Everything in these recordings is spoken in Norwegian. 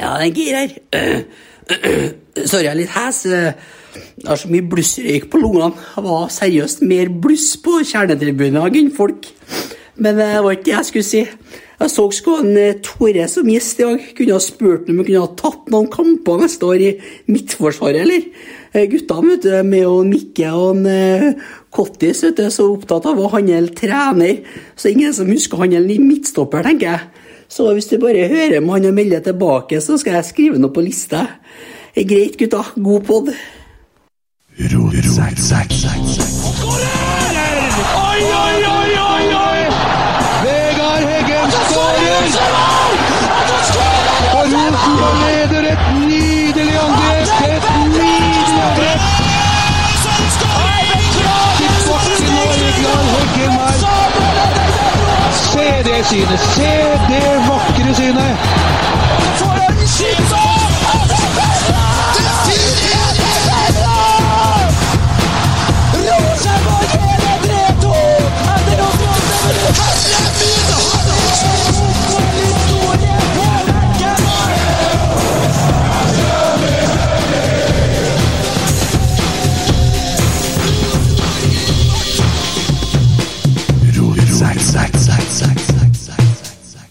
Ja, det er Geir her. Sorry, jeg er litt hes. Jeg har så mye blussrøyk på lungene. Jeg var seriøst mer bluss på kjernetribunen enn folk. Men det var ikke det jeg skulle si. Jeg så skulle en Tore som gjest i dag. Kunne ha spurt om han kunne ha tatt noen kamper neste år i Midtforsvaret, eller? Eh, Guttene vet du, med og Mikke og en, eh, Kottis vet du, så opptatt av å handle trener. Så ingen som husker handelen i midtstopper, tenker jeg. Så hvis du bare hører med han og melder tilbake, så skal jeg skrive noe på lista. Er Greit, gutta. God pod. Oi, Se det synet! Se det vakre synet!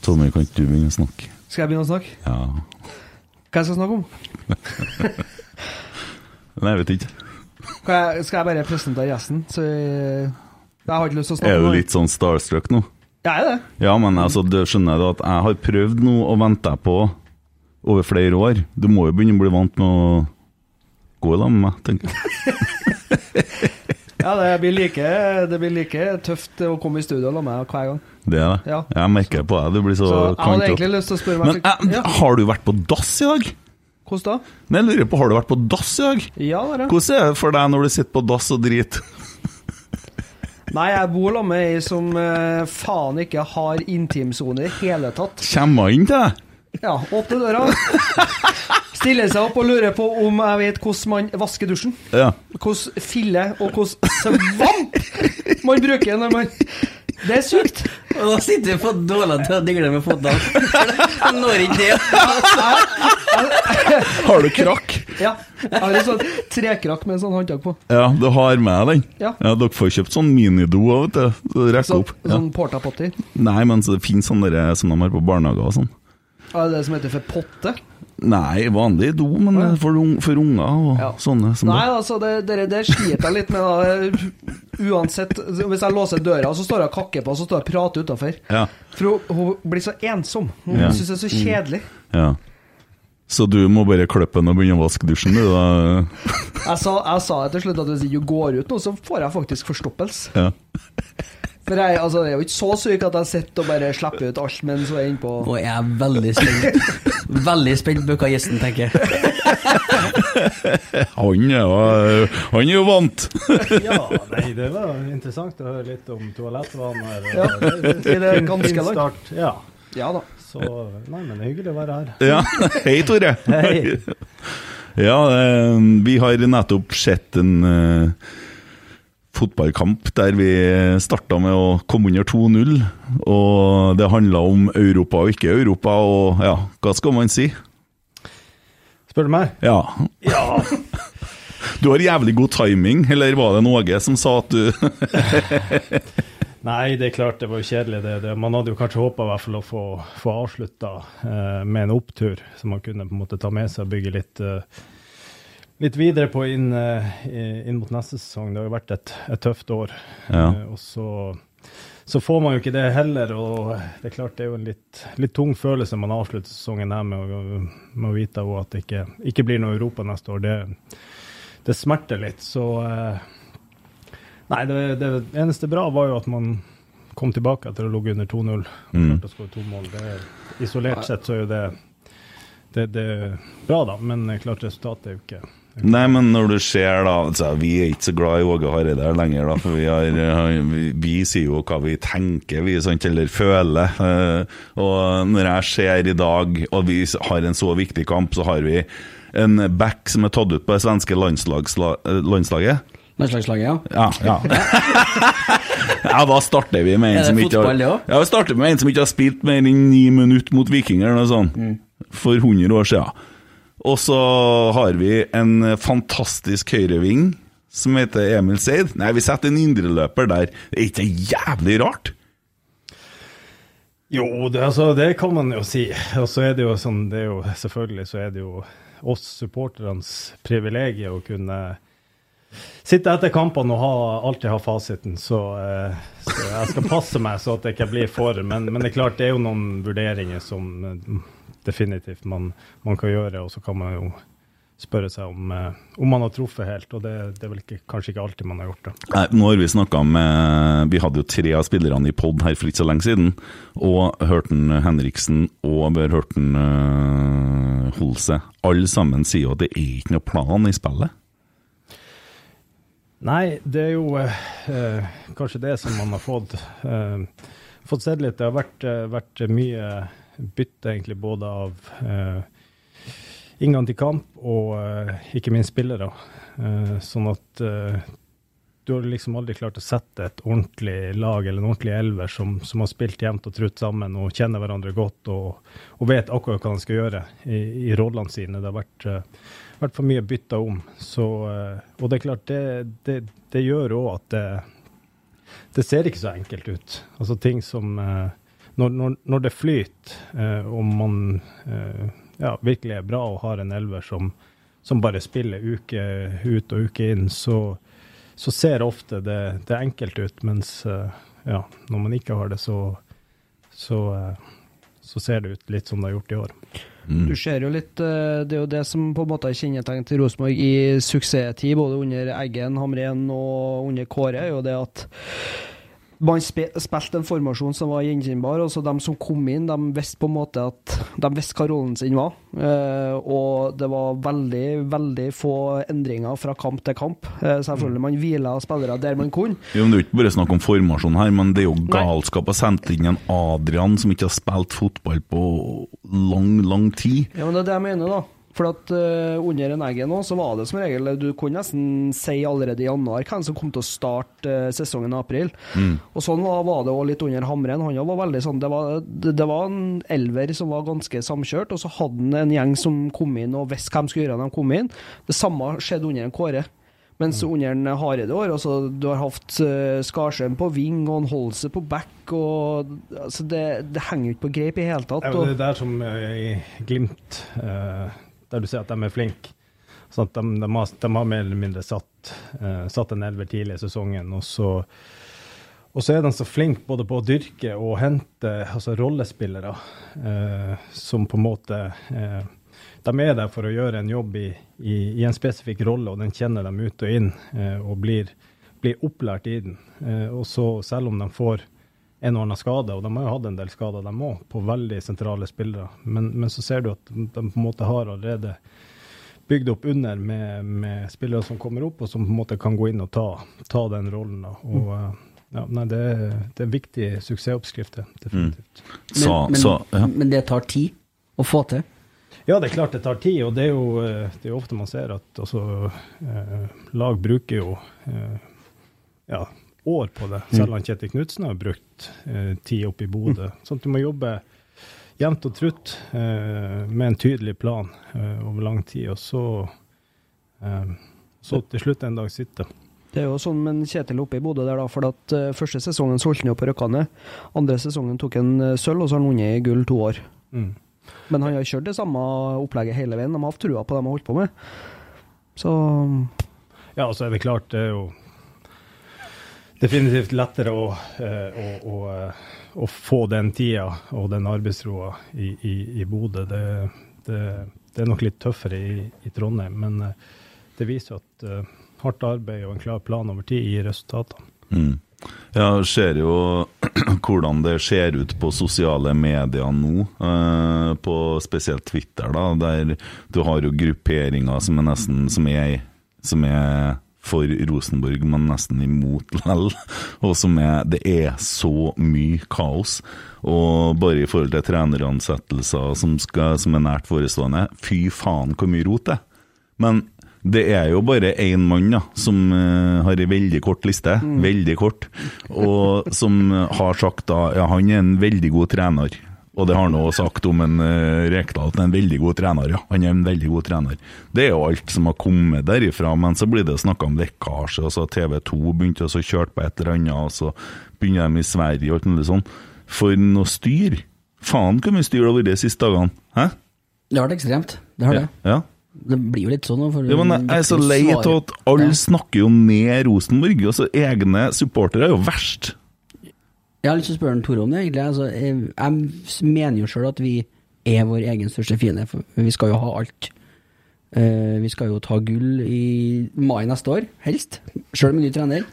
Tommy, kan ikke du begynne å snakke? Skal jeg begynne å snakke? Ja. Hva jeg skal snakke om? Nei, jeg vet ikke. Jeg, skal jeg bare presentere gjesten? Så jeg, jeg har ikke lyst til å snakke Er om du det. litt sånn starstruck nå? Jeg er det. Ja, men altså, du skjønner jeg at jeg har prøvd nå å vente deg på over flere år. Du må jo begynne å bli vant med å gå i lag med meg, tenker jeg. Ja, det blir like, det blir like tøft å komme i studio med meg hver gang. Det er det. Ja. Jeg merker på deg. Du blir så, Så jeg hadde egentlig lyst til å spørre meg Men ja. har du vært på dass i dag? Hvordan da? Nei, jeg lurer på, har du vært på dass i dag? Ja, det er det. Hvordan er det for deg når du sitter på dass og driter? Nei, jeg bor sammen med ei som eh, faen ikke har intimsone i det hele tatt. Kommer inn til deg? Ja, åpne døra. Stiller seg opp og lurer på om jeg vet hvordan man vasker dusjen. Ja. Hvordan fille og hvordan svamp man bruker når man Det er sjukt. Og da sitter vi på dårlig til å digle med føttene. Jeg når ikke det. Har du krakk? Ja. Jeg har en sånn trekrakk med en sånn håndtak på. Ja, du har med den? Ja. Dere får kjøpt sånn minido òg, vet du. Rekke Så, opp. Ja. Sånn porta potty. Nei, men så det finnes sånne der, som de har på barnehager og sånn. Ja, det som heter for potte. Nei, vanlig do, men for, for unger og Ja. sånne som Nei, altså, det, det, det sliter jeg litt med. Da. Uansett, hvis jeg låser døra, så står jeg og kakker på, så står jeg og prater utafor. Ja. For hun, hun blir så ensom. Hun Ja. syns det er så kjedelig. ja. Så du må bare klippe den og begynne å vaske dusjen, du, da? Jeg sa, jeg sa til slutt at hvis du går ut nå, så får jeg faktisk forstoppelse. Ja. For jeg, altså, jeg er jo ikke så syk at jeg sitter og bare slipper ut alt mens jeg er innpå Nå er jeg veldig spent. Veldig spent på hva gjesten tenker. Han er jo, han er jo vant! Ja, nei, det var interessant å høre litt om toalettvaner. Ja, det er ganske langt. Ja, Ja da. så Nei, men det er hyggelig å være her. Ja. Hei, Tore. Hei. Ja, eh, vi har nettopp sett en eh, fotballkamp der vi starta med å komme under 2-0. Og det handla om Europa og ikke Europa, og ja, hva skal man si? Spør du meg? Ja. ja. Du har jævlig god timing, eller var det en Åge som sa at du Nei, det er klart det var jo kjedelig. Det, det. Man hadde jo kanskje håpa i hvert fall å få, få avslutta eh, med en opptur, som man kunne på en måte ta med seg og bygge litt, eh, litt videre på inn, eh, inn mot neste sesong. Det har jo vært et, et tøft år. Ja. Eh, og så, så får man jo ikke det heller. Og det er klart det er jo en litt, litt tung følelse man avslutter sesongen her med, å- med å vite at det ikke, ikke blir noe Europa neste år. Det, det smerter litt. Så eh, Nei, det, det eneste bra var jo at man kom tilbake etter å ha ligget under 2-0 og Mm. klarte å skåre to mål. Det, isolert sett så er jo det, det, det er bra, da, men klart resultatet er jo ikke Nei, men når du ser da altså, Vi er ikke så glad i Åge Hareide lenger, da, for vi, har, eh, vi, vi sier jo hva vi tenker, vi, sant, eller føler. Eh, og når jeg ser i dag, og vi har en så viktig kamp, så har vi en back som er tatt ut på det svenske eh, landslaget. Landslagslaget, ja. Ja, ja. ja, da starter vi med en som ikke har? Ja, vi starter med en som ikke har spilt mer enn ni minutter mot Vikinger eller noe sånt. for 100 år siden. Og så har vi en fantastisk høyreving som heter Emil Seid. Nei, vi setter en indreløper der. Det er ikke jævlig rart? Jo, det, altså, det kan man jo si. Og så er det jo sånn, det er jo, selvfølgelig så er det jo oss supporternes privilegium å kunne sitte etter kampene og ha, alltid ha fasiten. Så, eh, så jeg skal passe meg så at det ikke blir for. Men, men det er klart, det er jo noen vurderinger som eh, definitivt man, man kan gjøre, og så kan man jo spørre seg om, eh, om man har truffet helt, og det, det er vel ikke, kanskje ikke alltid man har gjort det. Nei, nå har vi snakka med Vi hadde jo tre av spillerne i pod her for ikke så lenge siden. Og hørten Henriksen og har uh, Holse. Alle sammen sier jo at det er ikke noe plan i spillet. Nei, det er jo eh, eh, kanskje det som man har fått, uh, fått sett litt. Det har vært, eh, vært mye bytte, egentlig, både av eh, inngang til kamp og eh, ikke minst spillere. Eh, sånn at eh, du har liksom aldri klart å sette et ordentlig lag eller en ordentlig elver som, som har spilt jevnt og trutt sammen og kjenner hverandre godt og, og vet akkurat hva de skal gjøre i, i rollene sine. Det har vært, eh, vært for mye bytta om. Så, eh, og det er klart, det, det, det gjør òg at det, det ser ikke så enkelt ut. Altså ting som eh, når, når, når det flyter, eh, og man eh, ja, virkelig er bra og har en elver som, som bare spiller uke ut og uke inn, så, så ser ofte det, det enkelt ut. Mens eh, ja, når man ikke har det, så, så, eh, så ser det ut litt som det har gjort i år. Du ser jo litt eh, Det er jo det som på en måte er kjennetegn til Rosenborg i suksesstid, både under Eggen, Hamren og under Kåre, er jo det at man spilte en formasjon som var gjenkjennbar. og så De som kom inn, de visste på en måte at de visste hva rollen sin var. Eh, og det var veldig, veldig få endringer fra kamp til kamp. Eh, selvfølgelig man hvila spillere der man kunne. Jo, men Det er jo ikke bare snakk om formasjon her, men det er jo galskap å sende inn en Adrian som ikke har spilt fotball på lang, lang tid. Ja, men Det er det jeg mener, da. For at uh, under en egen nå, så var det som regel Du kunne nesten si allerede i januar hvem som kom til å starte uh, sesongen i april. Og sånn var, var det òg litt under Hamren. Han var veldig sånn det var, det, det var en elver som var ganske samkjørt, og så hadde han en gjeng som kom inn og visste hva de skulle gjøre når de kom inn. Det samme skjedde under en Kåre. Mens under en Hareide år, altså du har hatt uh, Skarsheim på ving og en Holse på back, og altså, det, det henger jo ikke på greip i hele tatt. Ja, Og, det er der som uh, Glimt, eh, der du ser at de er flinke. Sånn at de, de, har, de har mer eller mindre satt, eh, satt en elver tidlig i sesongen. Og så, og så er de så flinke både på å dyrke og hente altså rollespillere eh, som på en måte eh, De er der for å gjøre en jobb i, i, i en spesifikk rolle, og den kjenner de ut og inn, eh, og blir, blir opplært i den. Eh, og så, selv om de får en og annen skade, og de har jo hatt en del skader, de òg, på veldig sentrale spillere. Men, men så ser du at de på en måte har allerede bygd opp under med, med spillere som kommer opp, og som på en måte kan gå inn og ta, ta den rollen. Da. Og eh, ja, nei, det, er- det er en viktig suksessoppskrift, definitivt. definitivt. Så, men, så ja. men det tar tid å få til. Ja, det er klart det tar tid, og det er jo, eh, det er jo ofte man ser at altså, eh, lag bruker jo eh, ja, år på det. Selv om Kjetil Knutsen har brukt eh, tid oppe i Bodø. Sånn at du må jobbe jevnt og trutt eh, med en tydelig plan eh, over lang tid, og så, eh, så til slutt en dag sitte. Det er jo sånn med Kjetil oppe i Bodø der, da, for at uh, første sesongen solgte han jo på Røkkane. Andre sesongen tok han uh, sølv, og så har han vunnet gull to år. Mm. Men han har kjørt det samme opplegget hele veien. De har hatt trua på det de har holdt på med. Så Ja, og så er det klart, det er jo definitivt lettere å, eh, å, å, eh, å få den tida og den arbeidsroa i, i, i Bodø. Det, det, det er nok litt tøffere i, i Trondheim, men eh, det viser at hardt arbeid og en klar plan over tid gir resultater. Mm. Jeg ser jo hvordan det ser ut på sosiale medier nå, på spesielt Twitter, da, der du har jo grupperinger som er nesten som er, som er for Rosenborg, men nesten imot likevel. Og som er Det er så mye kaos. Og bare i forhold til treneransettelser som, skal, som er nært forestående, fy faen hvor mye rot det er. Men det er jo bare én mann da, som uh, har ei veldig kort liste, veldig kort, og som har sagt da ja, han er en veldig god trener. Og det har han også sagt om en uh, Rekdal, at han er en veldig god trener. Ja, han er en veldig god trener. Det er jo alt som har kommet derifra, men så blir det snakka om lekkasje, og så har TV 2 begynte å kjøre på et eller annet, og så begynner de i Sverige og alt mulig sånn. For noe styr! Faen hvor mye styr det har vært de siste dagene. Hæ? Det har vært ekstremt. Det har det. Ja. Det blir jo litt sånn. Ja, jeg er så lei av at alle snakker jo ned Rosenborg. Altså, egne supportere er jo verst. Jeg har lyst til å spørre Tore om det, egentlig. Altså, jeg, jeg mener jo sjøl at vi er vår egen største fiende, for vi skal jo ha alt. Uh, vi skal jo ta gull i mai neste år, helst. Sjøl med ny trener.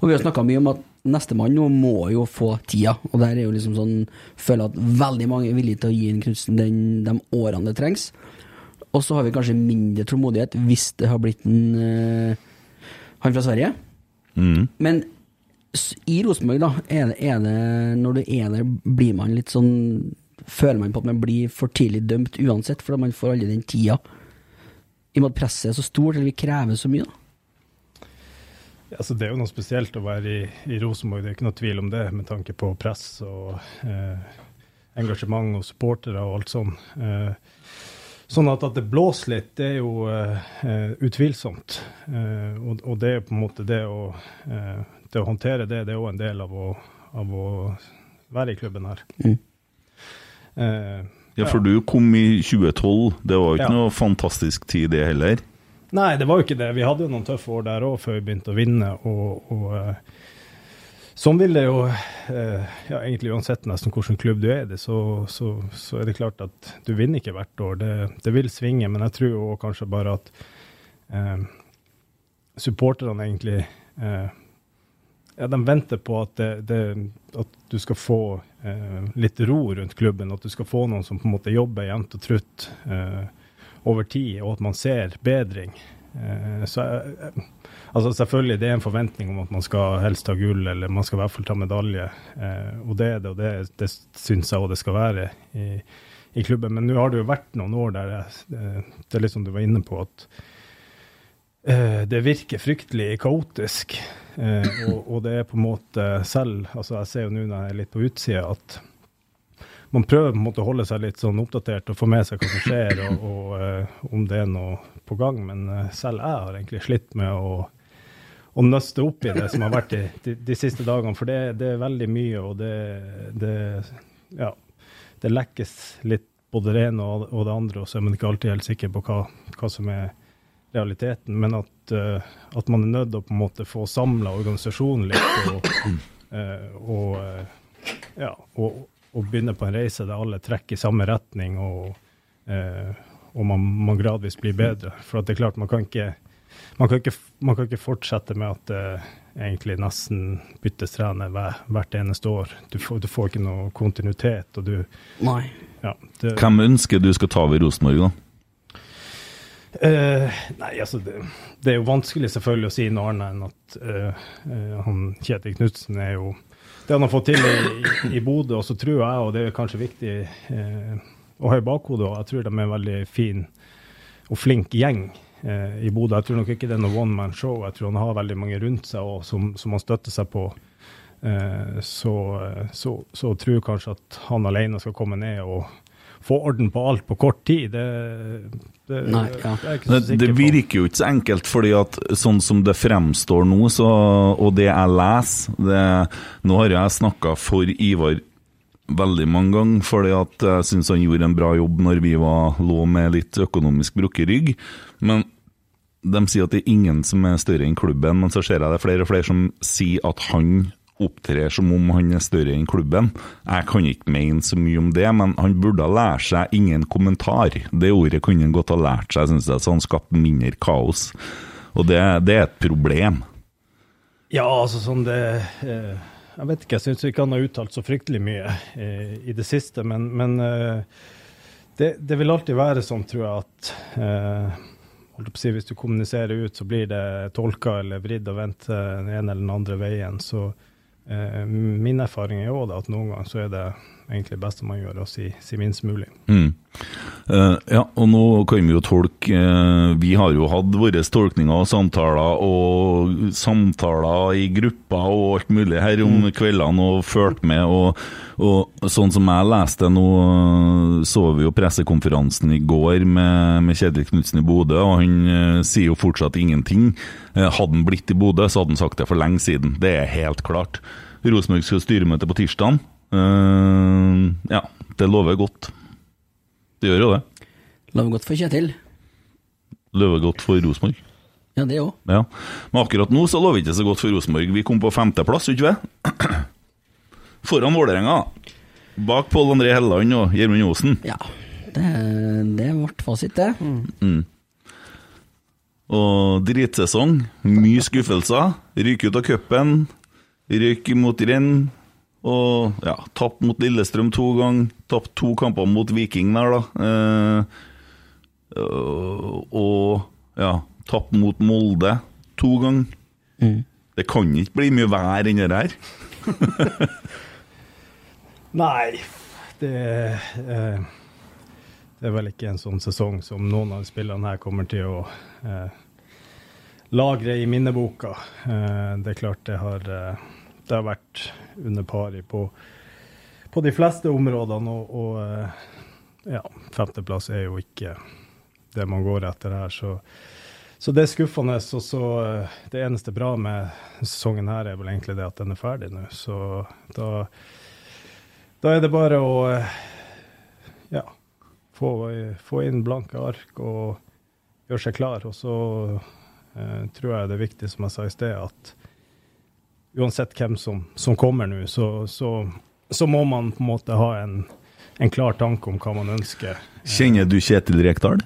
Og vi har snakka mye om at nestemann nå må jo få tida. Og der er jo liksom sånn Føler at veldig mange er villige til å gi inn Knutsen den, de årene det trengs. Og så har vi kanskje mindre tålmodighet hvis det har blitt en uh, han fra Sverige. Mm. Men i Rosenborg, da, er det, er det Når du er der, blir man litt sånn Føler man på at man blir for tidlig dømt uansett, fordi man får aldri den tida? I og med at presset er så stort, eller vi krever så mye, da. Altså, det er jo noe spesielt å være i, i Rosenborg, det er ikke noe tvil om det, med tanke på press og eh, engasjement og supportere og alt sånn. Eh, sånn at, at det blåser litt, det er jo eh, utvilsomt. Eh, og, og det er på en måte det å, eh, det å håndtere det, det er òg en del av å, av å være i klubben her. Mm. Eh, Ja, for du kom i 2012. Det var jo ikke Ja. noe fantastisk tid, det heller. Nei, det var jo ikke det. Vi hadde jo noen tøffe år der òg før vi begynte å vinne. Og, og eh, sånn vil det jo eh, ja, egentlig uansett nesten hvilken klubb du er i, så, så, så er det klart at du vinner ikke hvert år. Det, det vil svinge, men jeg tror jo kanskje bare at eh, supporterne egentlig eh, ja, de venter på at, det, det, at du skal få eh, litt ro rundt klubben. At du skal få noen som på en måte jobber jevnt og trutt eh, over tid, og at man ser bedring. Eh, så jeg- altså Selvfølgelig det er en forventning om at man skal helst ta gull, eller man skal i hvert fall ta medalje. Eh, og det er det, og det, det syns jeg òg det skal være i, i klubben. Men nå har det jo vært noen år der jeg, eh, det er litt som du var inne på, at Eh, det virker fryktelig kaotisk. Eh, og, og det er på en måte selv altså Jeg ser jo nå når jeg er litt på utsida, at man prøver på en måte å holde seg litt sånn oppdatert og få med seg hva som skjer, og, og eh, om det er noe på gang. Men eh, selv jeg har egentlig slitt med å, å nøste opp i det som har vært de, de, de siste dagene. For det, det er veldig mye, og det, det Ja. Det lekkes litt både det ene og, det andre, og så er man ikke alltid helt sikker på hva, hva som er realiteten, men at, at man er nødt til å på en måte få samla organisasjonen litt og, eh, og, eh, ja, og, og begynne på en reise der alle trekker i samme retning og, eh, og man, man gradvis blir bedre. For at det er klart, man kan ikke, man kan ikke, man kan ikke fortsette med at egentlig nesten byttes trener hver, hvert eneste år. Du får, du får ikke noe kontinuitet, og du Nei. ja, det, Hvem ønsker du skal ta over Rosenborg, da? Eh, nei, altså det, det er jo vanskelig selvfølgelig å si noe annet enn at uh, uh, han Kjetil Knutsen er jo Det han har fått til i, i, Bodø, og så tror jeg, og det er kanskje viktig å ha i bakhodet, og jeg tror de er en veldig fin og flink gjeng i Bodø. Jeg tror nok ikke det er noe one man show. Jeg tror han har veldig mange rundt seg og som, som han støtter seg på. Så, så, så tror jeg kanskje at han alene skal komme ned og få orden på alt på kort tid. Det, det, Nei, ja. det er jeg ikke så Det, virker jo ikke så enkelt, fordi at sånn som det fremstår nå, så, og det jeg leser det, Nå har jeg snakka for Ivar veldig mange ganger, fordi at jeg syns han gjorde en bra jobb når vi var, lå med litt økonomisk brukket rygg. Men de sier at det er ingen som er større enn klubben, men så ser jeg det flere og flere som sier at han opptrer som om han er større enn klubben. Jeg kan ikke mene så mye om det, men han burde ha lært seg ingen kommentar. Det ordet kunne han godt ha lært seg, syns jeg, så han skapte mindre kaos. Og det, det er et problem. Ja, altså sånn det eh, Jeg vet ikke, jeg syns ikke han har uttalt så fryktelig mye eh, i det siste, men, men eh, det, det vil alltid være sånn, tror jeg, at si, Hvis du kommuniserer ut, så blir det tolka eller vridd og vendt den ene eller den andre veien. Så min erfaring er jo at noen ganger så er det egentlig best beste man gjør, å si, si minst mulig. Mm. Uh, ja, og nå kan vi jo tolke uh, Vi har jo hatt våre tolkninger og samtaler og samtaler i grupper og alt mulig her om kveldene og fulgt med. Og, og sånn som jeg leste nå, eh, så vi jo pressekonferansen i går med, med Kjetil Knutsen i Bodø, og han uh, sier jo fortsatt ingenting. Hadde han blitt i Bodø, så hadde han sagt det for lenge siden. Det er helt klart. Rosenborg skal styremøte på tirsdag. Ja, det lover godt. Det gjør jo det. Lover godt for Kjetil. Lover godt for Rosenborg. Ja, det òg. Ja. Men akkurat nå så lover det ikke så godt for Rosenborg. Vi kom på femteplass, ikke vi? Foran Vålerenga. Bak Pål André Helleland og Gjermund Osen. Ja. Det, det ble fasit, det. Og dritsesong. Mye skuffelser. Ryk ut av cupen. Røyk mot renn. Og ja, tapt mot Lillestrøm to ganger. Tapt to kamper mot Viking der, da. Eh, og ja, tapt mot Molde to ganger. Det kan ikke bli mye vær enn det der. Nei, det, eh, det er vel ikke en sånn sesong som noen av spillerne her kommer til å eh, lagre i minneboka. Eh, det er klart det har, eh, det har vært under pari på, på de fleste områdene, og, og eh, ja, femteplass er jo ikke det man går etter her, så så det er skuffende. Og så eh, Det eneste bra med sesongen her er vel egentlig det at den er ferdig nå. Så da, da er det bare å eh, ja, få, få inn blanke ark og gjøre seg klar. Og så eh, tror jeg det er viktig, som jeg sa i sted, at uansett hvem som, som kommer nå, så, så, så må man på en måte ha en, en klar tanke om hva man ønsker. Kjenner du Kjetil Rekdal?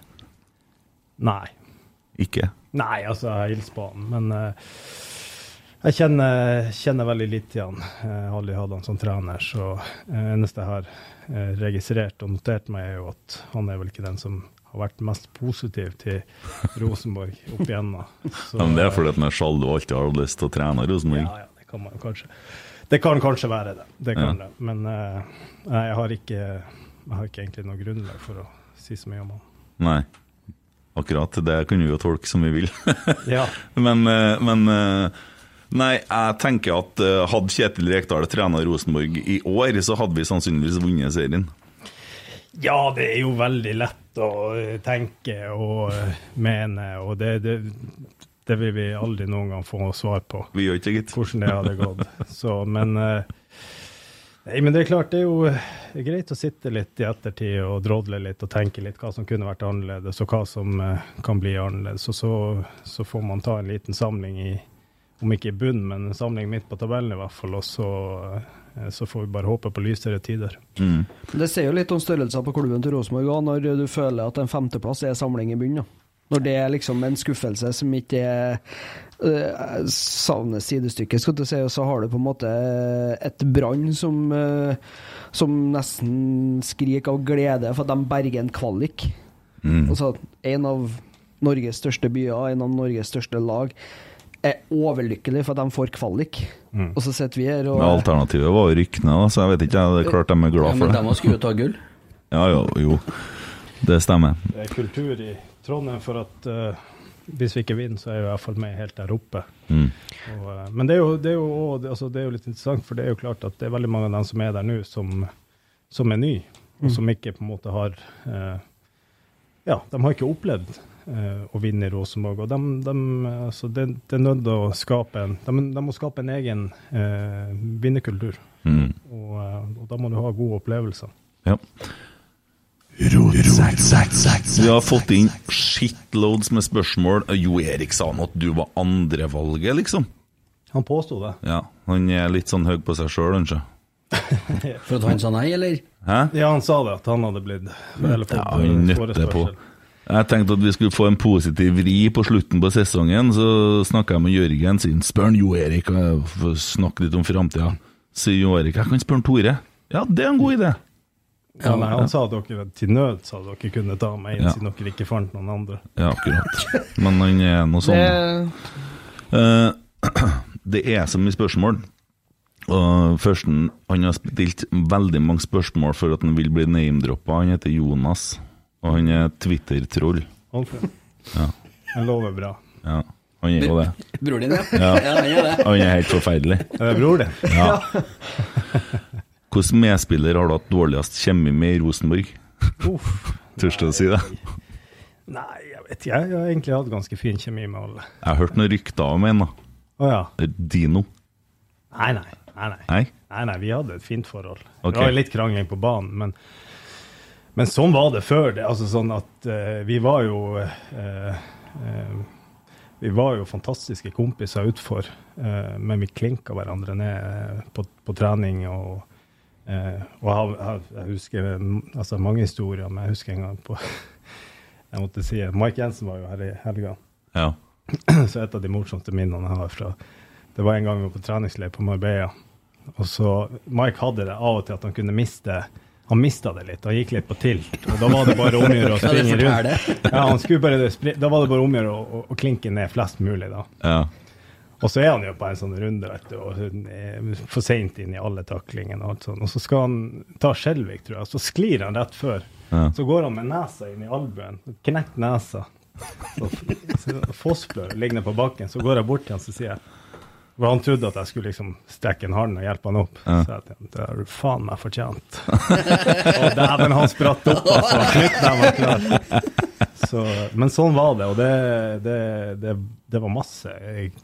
Nei. Ikke? Nei, altså, jeg hilser på han, men uh, jeg kjenner, kjenner veldig litt til han. Jeg har aldri hatt han som trener, så det eneste jeg har uh, registrert og notert meg, er jo at han er vel ikke den som har vært mest positiv til Rosenborg opp igjennom. Så, Ja, men det er fordi han er sjalu og alltid har lyst til å trene Rosenborg. ja, ja, det kan man jo kanskje. Det kan kanskje være det. Det kan Ja. det. Men uh, jeg har ikke jeg har ikke egentlig noe grunnlag for å si så mye om han. Nei. Akkurat. Det kan vi jo tolke som vi vil. Ja. men, eh, men eh, Nei, jeg tenker at hadde Kjetil Rekdal trena Rosenborg i år, så hadde vi sannsynligvis vunnet serien. Ja, det er jo veldig lett å tenke og mene, og det, det, det vil vi aldri noen gang få svar på. Vi gjør ikke gitt. Hvordan det hadde gått. Så, men eh, Nei, men det er klart, det er jo greit å sitte litt i ettertid og drodle litt og tenke litt hva som kunne vært annerledes, og hva som eh, kan bli annerledes. Og så, så får man ta en liten samling i, om ikke i bunnen, men en samling midt på tabellen i hvert fall, og så, eh, så får vi bare håpe på lysere tider. Mm. Det sier jo litt om størrelsen på klubben til Rosenborg òg, når du føler at en femteplass er samling i bunnen. Når det er liksom en skuffelse som ikke er øh, savner sidestykket, skal du si, og så har du på en måte et Brann som, øh, som nesten skriker av glede for at de berger en kvalik. Mm. Altså, en av Norges største byer, en av Norges største lag, er overlykkelig for at de får kvalik. Og så sitter vi her og Men alternativet var jo rykke da, så jeg vet ikke. Det er klart de er glad Ja, glad men de det. skulle jo ta gull. Ja, jo, jo. Det stemmer. Det er kultur i Trondheim for at uh, hvis vi ikke vinner, så er vi i hvert fall med helt der oppe. Mm. Og, uh, men det er, jo, det, er jo, altså, det er jo litt interessant, for det er jo klart at det er veldig mange av dem som er der nå, som, som er nye, og som ikke på en måte har uh, Ja, de har ikke opplevd eh, å vinne i Rosenborg. Og de, de, altså, det, det er nødt til å skape en De, de må skape en egen eh, vinnerkultur. Mm. Og, og da må du ha gode opplevelser. Ja. Vi har fått inn shitloads med spørsmål. Jo Erik sa nå at du var andrevalget, liksom. Han påsto det. Ja, Han er litt sånn høy på seg sjøl, kanskje. For at han sa nei, eller? Hæ? Ja, han sa det, at han hadde blitt eller fått Ja, han nøtte på. Jeg tenkte at vi skulle få en positiv vri på slutten på sesongen, så snakka jeg med Jørgen sin. Spør han Jo Erik, og snakke litt om framtida. Sier Jo Erik, jeg kan spørre Tore. Ja, det er en god idé. Ja, nei, han sa dere til nød sa dere kunne ta meg inn, Ja. siden dere ikke fant noen andre. Ja, akkurat. Men han er noe sånn. det, Uh, det er så mye spørsmål. Og førsten, Han har stilt veldig mange spørsmål for at han vil bli name-droppa. Han heter Jonas, og han er Twitter-troll. Okay. Ja. Jeg lover bra. ja. Han er jo det. Bror din, ja. Ja. ja han er det. Han er helt forferdelig. Er bror det. Ja. Hvilken medspiller har du hatt dårligst kjemi med i Rosenborg? Tør du å si det? Nei, jeg vet ikke. Jeg har egentlig hatt ganske fin kjemi med alle. Jeg har hørt noen rykter om en. da. Å ja. Dino. Nei, nei. Nei, nei. Nei? Nei, nei, vi hadde et fint forhold. Okay. Det var litt krangling på banen, men, men sånn var det før. det. Altså sånn at uh, Vi var jo uh, uh, Vi var jo fantastiske kompiser utfor, men vi klinka hverandre ned på, på trening. og eh, og jeg, jeg, jeg husker altså mange historier, men jeg husker en gang på Jeg måtte si Mike Jensen var jo her i helga. Ja. Så et av de morsomste minnene jeg har fra Det var en gang vi var på treningsleir på Marbella. Og så Mike hadde det av og til at han kunne miste Han mista det litt, han gikk litt på tilt. Og da var det bare om å springe rundt. Ja, han skulle bare da var det bare om å gjøre å, å, å klinke ned flest mulig, da. ja. Og så er han jo på en sånn runde, vet du, og for seint inn i alle taklingene og alt sånt. Og så skal han ta Skjelvik, tror jeg, og så sklir han rett før. Ja. Så går han med nesa inn i albuen, knekt nesa. Så, ligger på bakken, så går jeg bort til han så sier jeg for han trodde at jeg skulle liksom strekke en hånd og hjelpe han opp. Ja. Så jeg tenkte, det har du faen meg fortjent. og dæven, han spratt opp, altså. Knyttneven var klar. Så, men sånn var det, og det, det, det, det var masse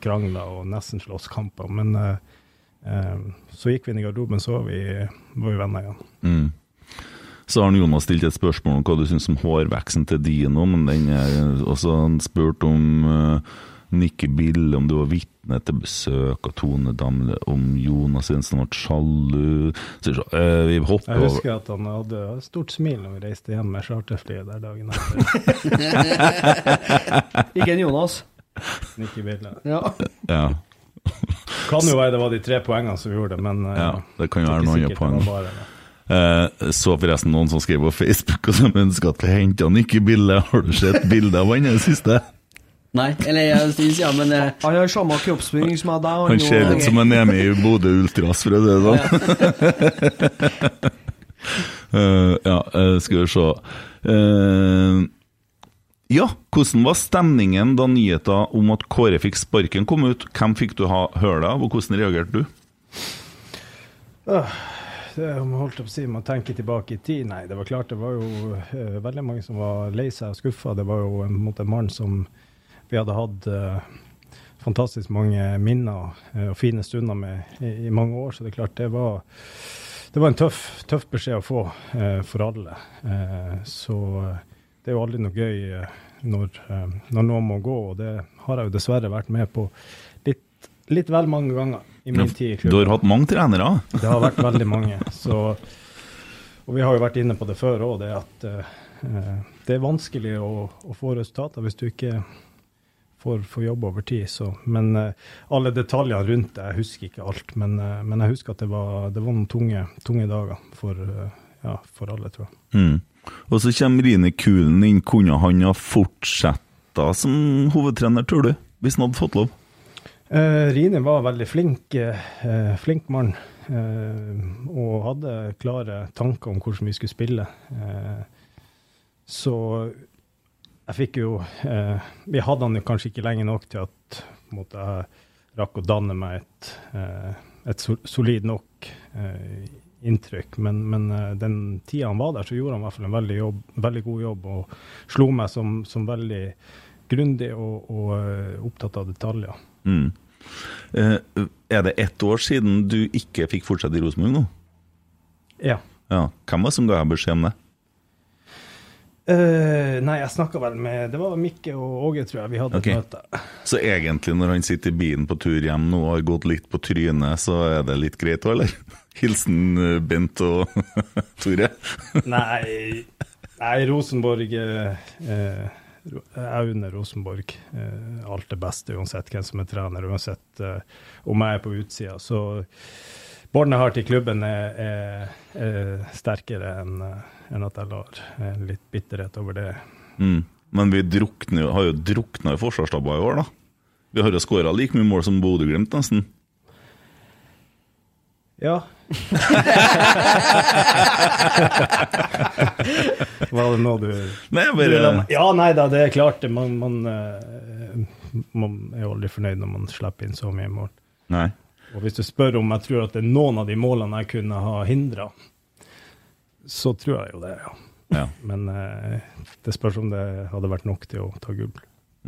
krangler og nesten slåsskamper. Men eh, så gikk vi inn i garderoben, så var vi, var vi venner igjen. Mm. Så har Jonas stilt et spørsmål om hva du syns om hårveksten til Dino, men den er også spurt om uh, Nikki Bill, om du var vitne til besøk av Tone Damle, om Jonas Jensen ble sjalu Så, øh, Vi hopper Jeg over husker at han hadde stort smil når vi reiste hjem med charterflyet der dagen etter. Ikke en Jonas. Nikki Bill, Ja. Ja, Kan jo være det var de tre poengene som gjorde det, men eh, ja, det kan jo være noen andre poeng. bare. Eh, så forresten noen som skrev på Facebook og som ønsker at vi henter Nikki Bille. Har du sett bilde av han i det siste? Nei, eller jeg synes ja, men eh, Han har samme kroppsbygging som jeg deg. Han ser ut som han er med i Bodø Ultras, for å si det sånn. uh, ja, uh, skal vi se uh, Ja, hvordan var stemningen da nyheten om at Kåre fikk sparken kom ut? Hvem fikk du ha, høre av, og hvordan reagerte du? Det om jeg holdt opp å si, man tenker tilbake i tid. Nei, det var klart det var jo veldig mange som var lei seg og skuffa. Det var jo en, en mann som vi hadde hatt uh, fantastisk mange minner uh, og fine stunder med i, i mange år. Så det er klart det var, det var en tøff, tøff beskjed å få uh, for alle. Så det er jo aldri noe gøy når, når noen må gå, og det har jeg jo dessverre vært med på litt, litt vel mange ganger i min tid i klubben. Du har hatt mange trenere. Det har vært veldig mange. Så, og vi har jo vært inne på det før òg, det at det er vanskelig å, å få resultater hvis du ikke får, får jobbe over tid. Så. Men eh, alle detaljene rundt det, jeg husker ikke alt. Men, eh, men jeg husker at det var, det var noen tunge, tunge dager for, eh, ja, for alle, tror jeg. Mm. Og så kommer Rine Kulen inn. Kunne han ha fortsetta som hovedtrener, tror du? Hvis han hadde fått lov? Eh, Rine var veldig flink, eh, flink mann. Eh, og hadde klare tanker om hvordan vi skulle spille. Så jeg fikk jo eh, Vi hadde han jo kanskje ikke lenge nok til at måte, jeg rakk å danne meg et, eh, et solid nok eh, inntrykk. Men, men eh, den tida han var der, så gjorde han i hvert fall en veldig, jobb, veldig god jobb. Og slo meg som, som veldig grundig og, og eh, opptatt av detaljer. Mm. Eh, er det ett år siden du ikke fikk fortsette i Rosenborg nå? Ja. Ja. Hvem var det som ga deg beskjed om det? Eh, nei, jeg snakka vel med Det var Mikke og Åge, tror jeg. Vi hadde okay. et møte. Så egentlig, når han sitter i bilen på tur hjem nå og har gått litt på trynet, så er det litt greit òg, eller? Hilsen eh, Bent og Tore. Nei, nei Rosenborg eh, eh, Jeg unner Rosenborg eh, alt det beste, uansett hvem som er trener, uansett eh, om jeg er på utsida. Så båndet jeg har til klubben, er, er, er sterkere enn eh, enn at jeg lar eh, litt bitterhet over det. Mm. Men vi drukner, har jo drukna i forsvarsstabber i år, da. Vi har jo skåra like mye mål som Bodø-Glimt, nesten. Ja. Var det noe du Nei, bare Ja, nei da, det er klart. Man, man, eh, man er jo aldri fornøyd når man slipper inn så mye mål. Nei. Og hvis du spør om jeg tror at det er noen av de målene jeg kunne ha hindra, så tror jeg jo det, ja. Ja. Men eh, det spørs om det hadde vært nok til å ta gull.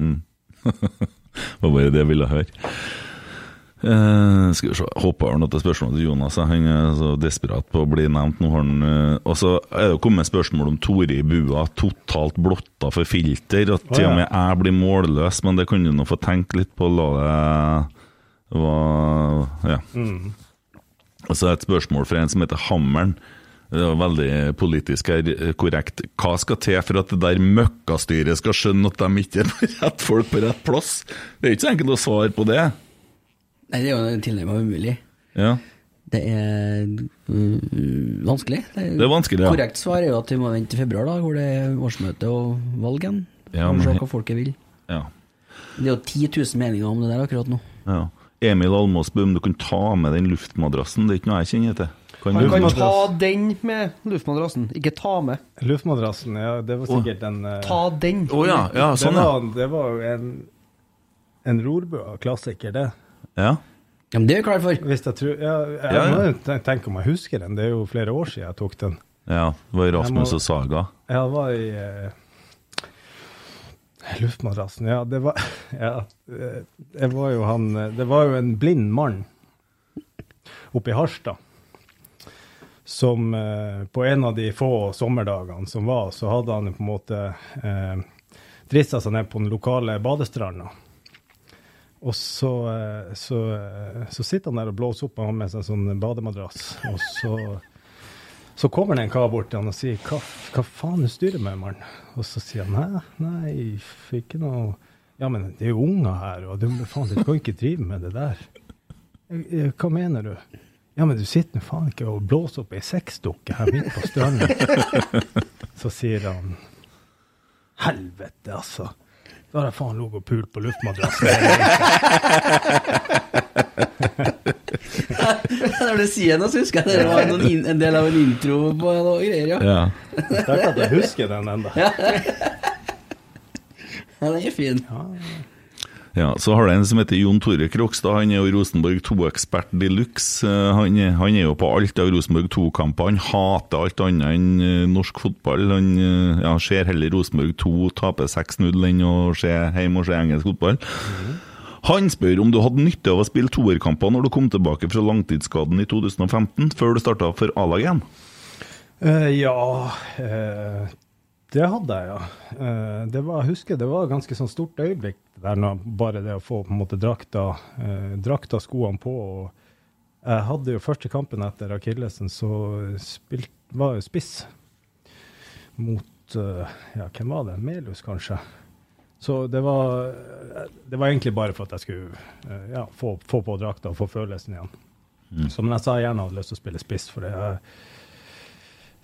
Mm. det var bare det jeg ville høre. Eh, skal vi se, håper han at det er spørsmål til Jonas. Han er så desperat på å bli nevnt. Nå har han, eh, og så er det kommet spørsmål om Tore i bua, totalt blotta for filter. At til og med jeg blir målløs, men det kan du nå få tenke litt på. La det være ja. Mm. Og så er det et spørsmål fra en som heter Hammeren. Det var veldig politisk her, eh, korrekt. Hva skal til for at det der møkkastyret skal skjønne at de ikke er rett folk på rett plass? Det er ikke så enkelt å svare på det. Nei, det er jo tilnærmet umulig. Ja, Det er øh, vanskelig. Det er vanskelig, ja. Korrekt svar er jo at vi må vente til februar, da, hvor det er årsmøte og valg igjen. Ja, men- se hva folket vil. ja, Det er jo 10 000 meninger om det der akkurat nå. ja. Emil Almås om du kan ta med den luftmadrassen. Det er ikke noe jeg kjenner til. Kan Han kan ta den med luftmadrassen, ikke ta med. Luftmadrassen, ja, det var sikkert en uh, Ta den. Å ja, ja, sånn det, ja. var, det var jo en, en rorbua-klassiker, det. ja. Ja, men det er vi klar for. Hvis jeg tror ja, Jeg Ja, ja. må jo tenke om jeg husker den. Det er jo flere år siden jeg tok den. Ja, det var i Rasmus Jeg må- og Saga. Jeg var i Uh, Luftmadrassen, ja, det var Ja, eh, det var jo han Det var jo en blind mann oppe i Harstad som eh, på en av de få sommerdagene som var, så hadde han på en måte eh, drista seg ned på den lokale badestranda. Og så, eh, så, eh, så sitter han der og blåser opp, og har med seg en sånn bademadrass. Og så, så kommer det en kar bort til han og sier hva, hva faen du styrer med, mann? Og så sier han nei, nei, ikke noe Ja, men det er jo unger her, og du, faen, du kan ikke drive med det der. «Eh, eh, Hva mener du? Ja, men du sitter nå faen ikke og blåser opp ei sexdukke her midt på stranda. Så sier han Helvete, altså. Da har jeg faen ligget og pult på luftmadrassen. Når du sier noe, så husker jeg det var noen in en del av en intro på noe greier, ja. Ja. Sterkt at jeg husker den ennå. Ja, den er fin. Ja, Så har du en som heter Jon Tore Krokstad. Han er jo Rosenborg 2-ekspert de luxe. Eh, Han, han er jo på alt av Rosenborg 2-kamper. Han hater alt annet enn eh, norsk fotball. Han eh, ja, ser heller Rosenborg 2 tape 6-0 enn å se hjemme og se engelsk fotball. Han spør om du hadde nytte av å spille toerkamper når du kom tilbake fra langtidsskaden i 2015, før du starta for A-laget igjen? Uh, ja eh, Det hadde jeg, ja. Eh, det var, jeg husker det var et ganske sånn stort øyeblikk der når bare det å få på en måte drakta, uh, drakta skoene på. og Jeg hadde jo første kampen etter akillesen, så spilt, var jeg spiss mot eh, Ja, hvem var det? Melhus, kanskje. Så det var, det var egentlig bare for at jeg skulle eh, ja, få, få på drakta og få følelsen igjen. Så, men jeg sa jeg gjerne hadde lyst til å spille spiss, for det er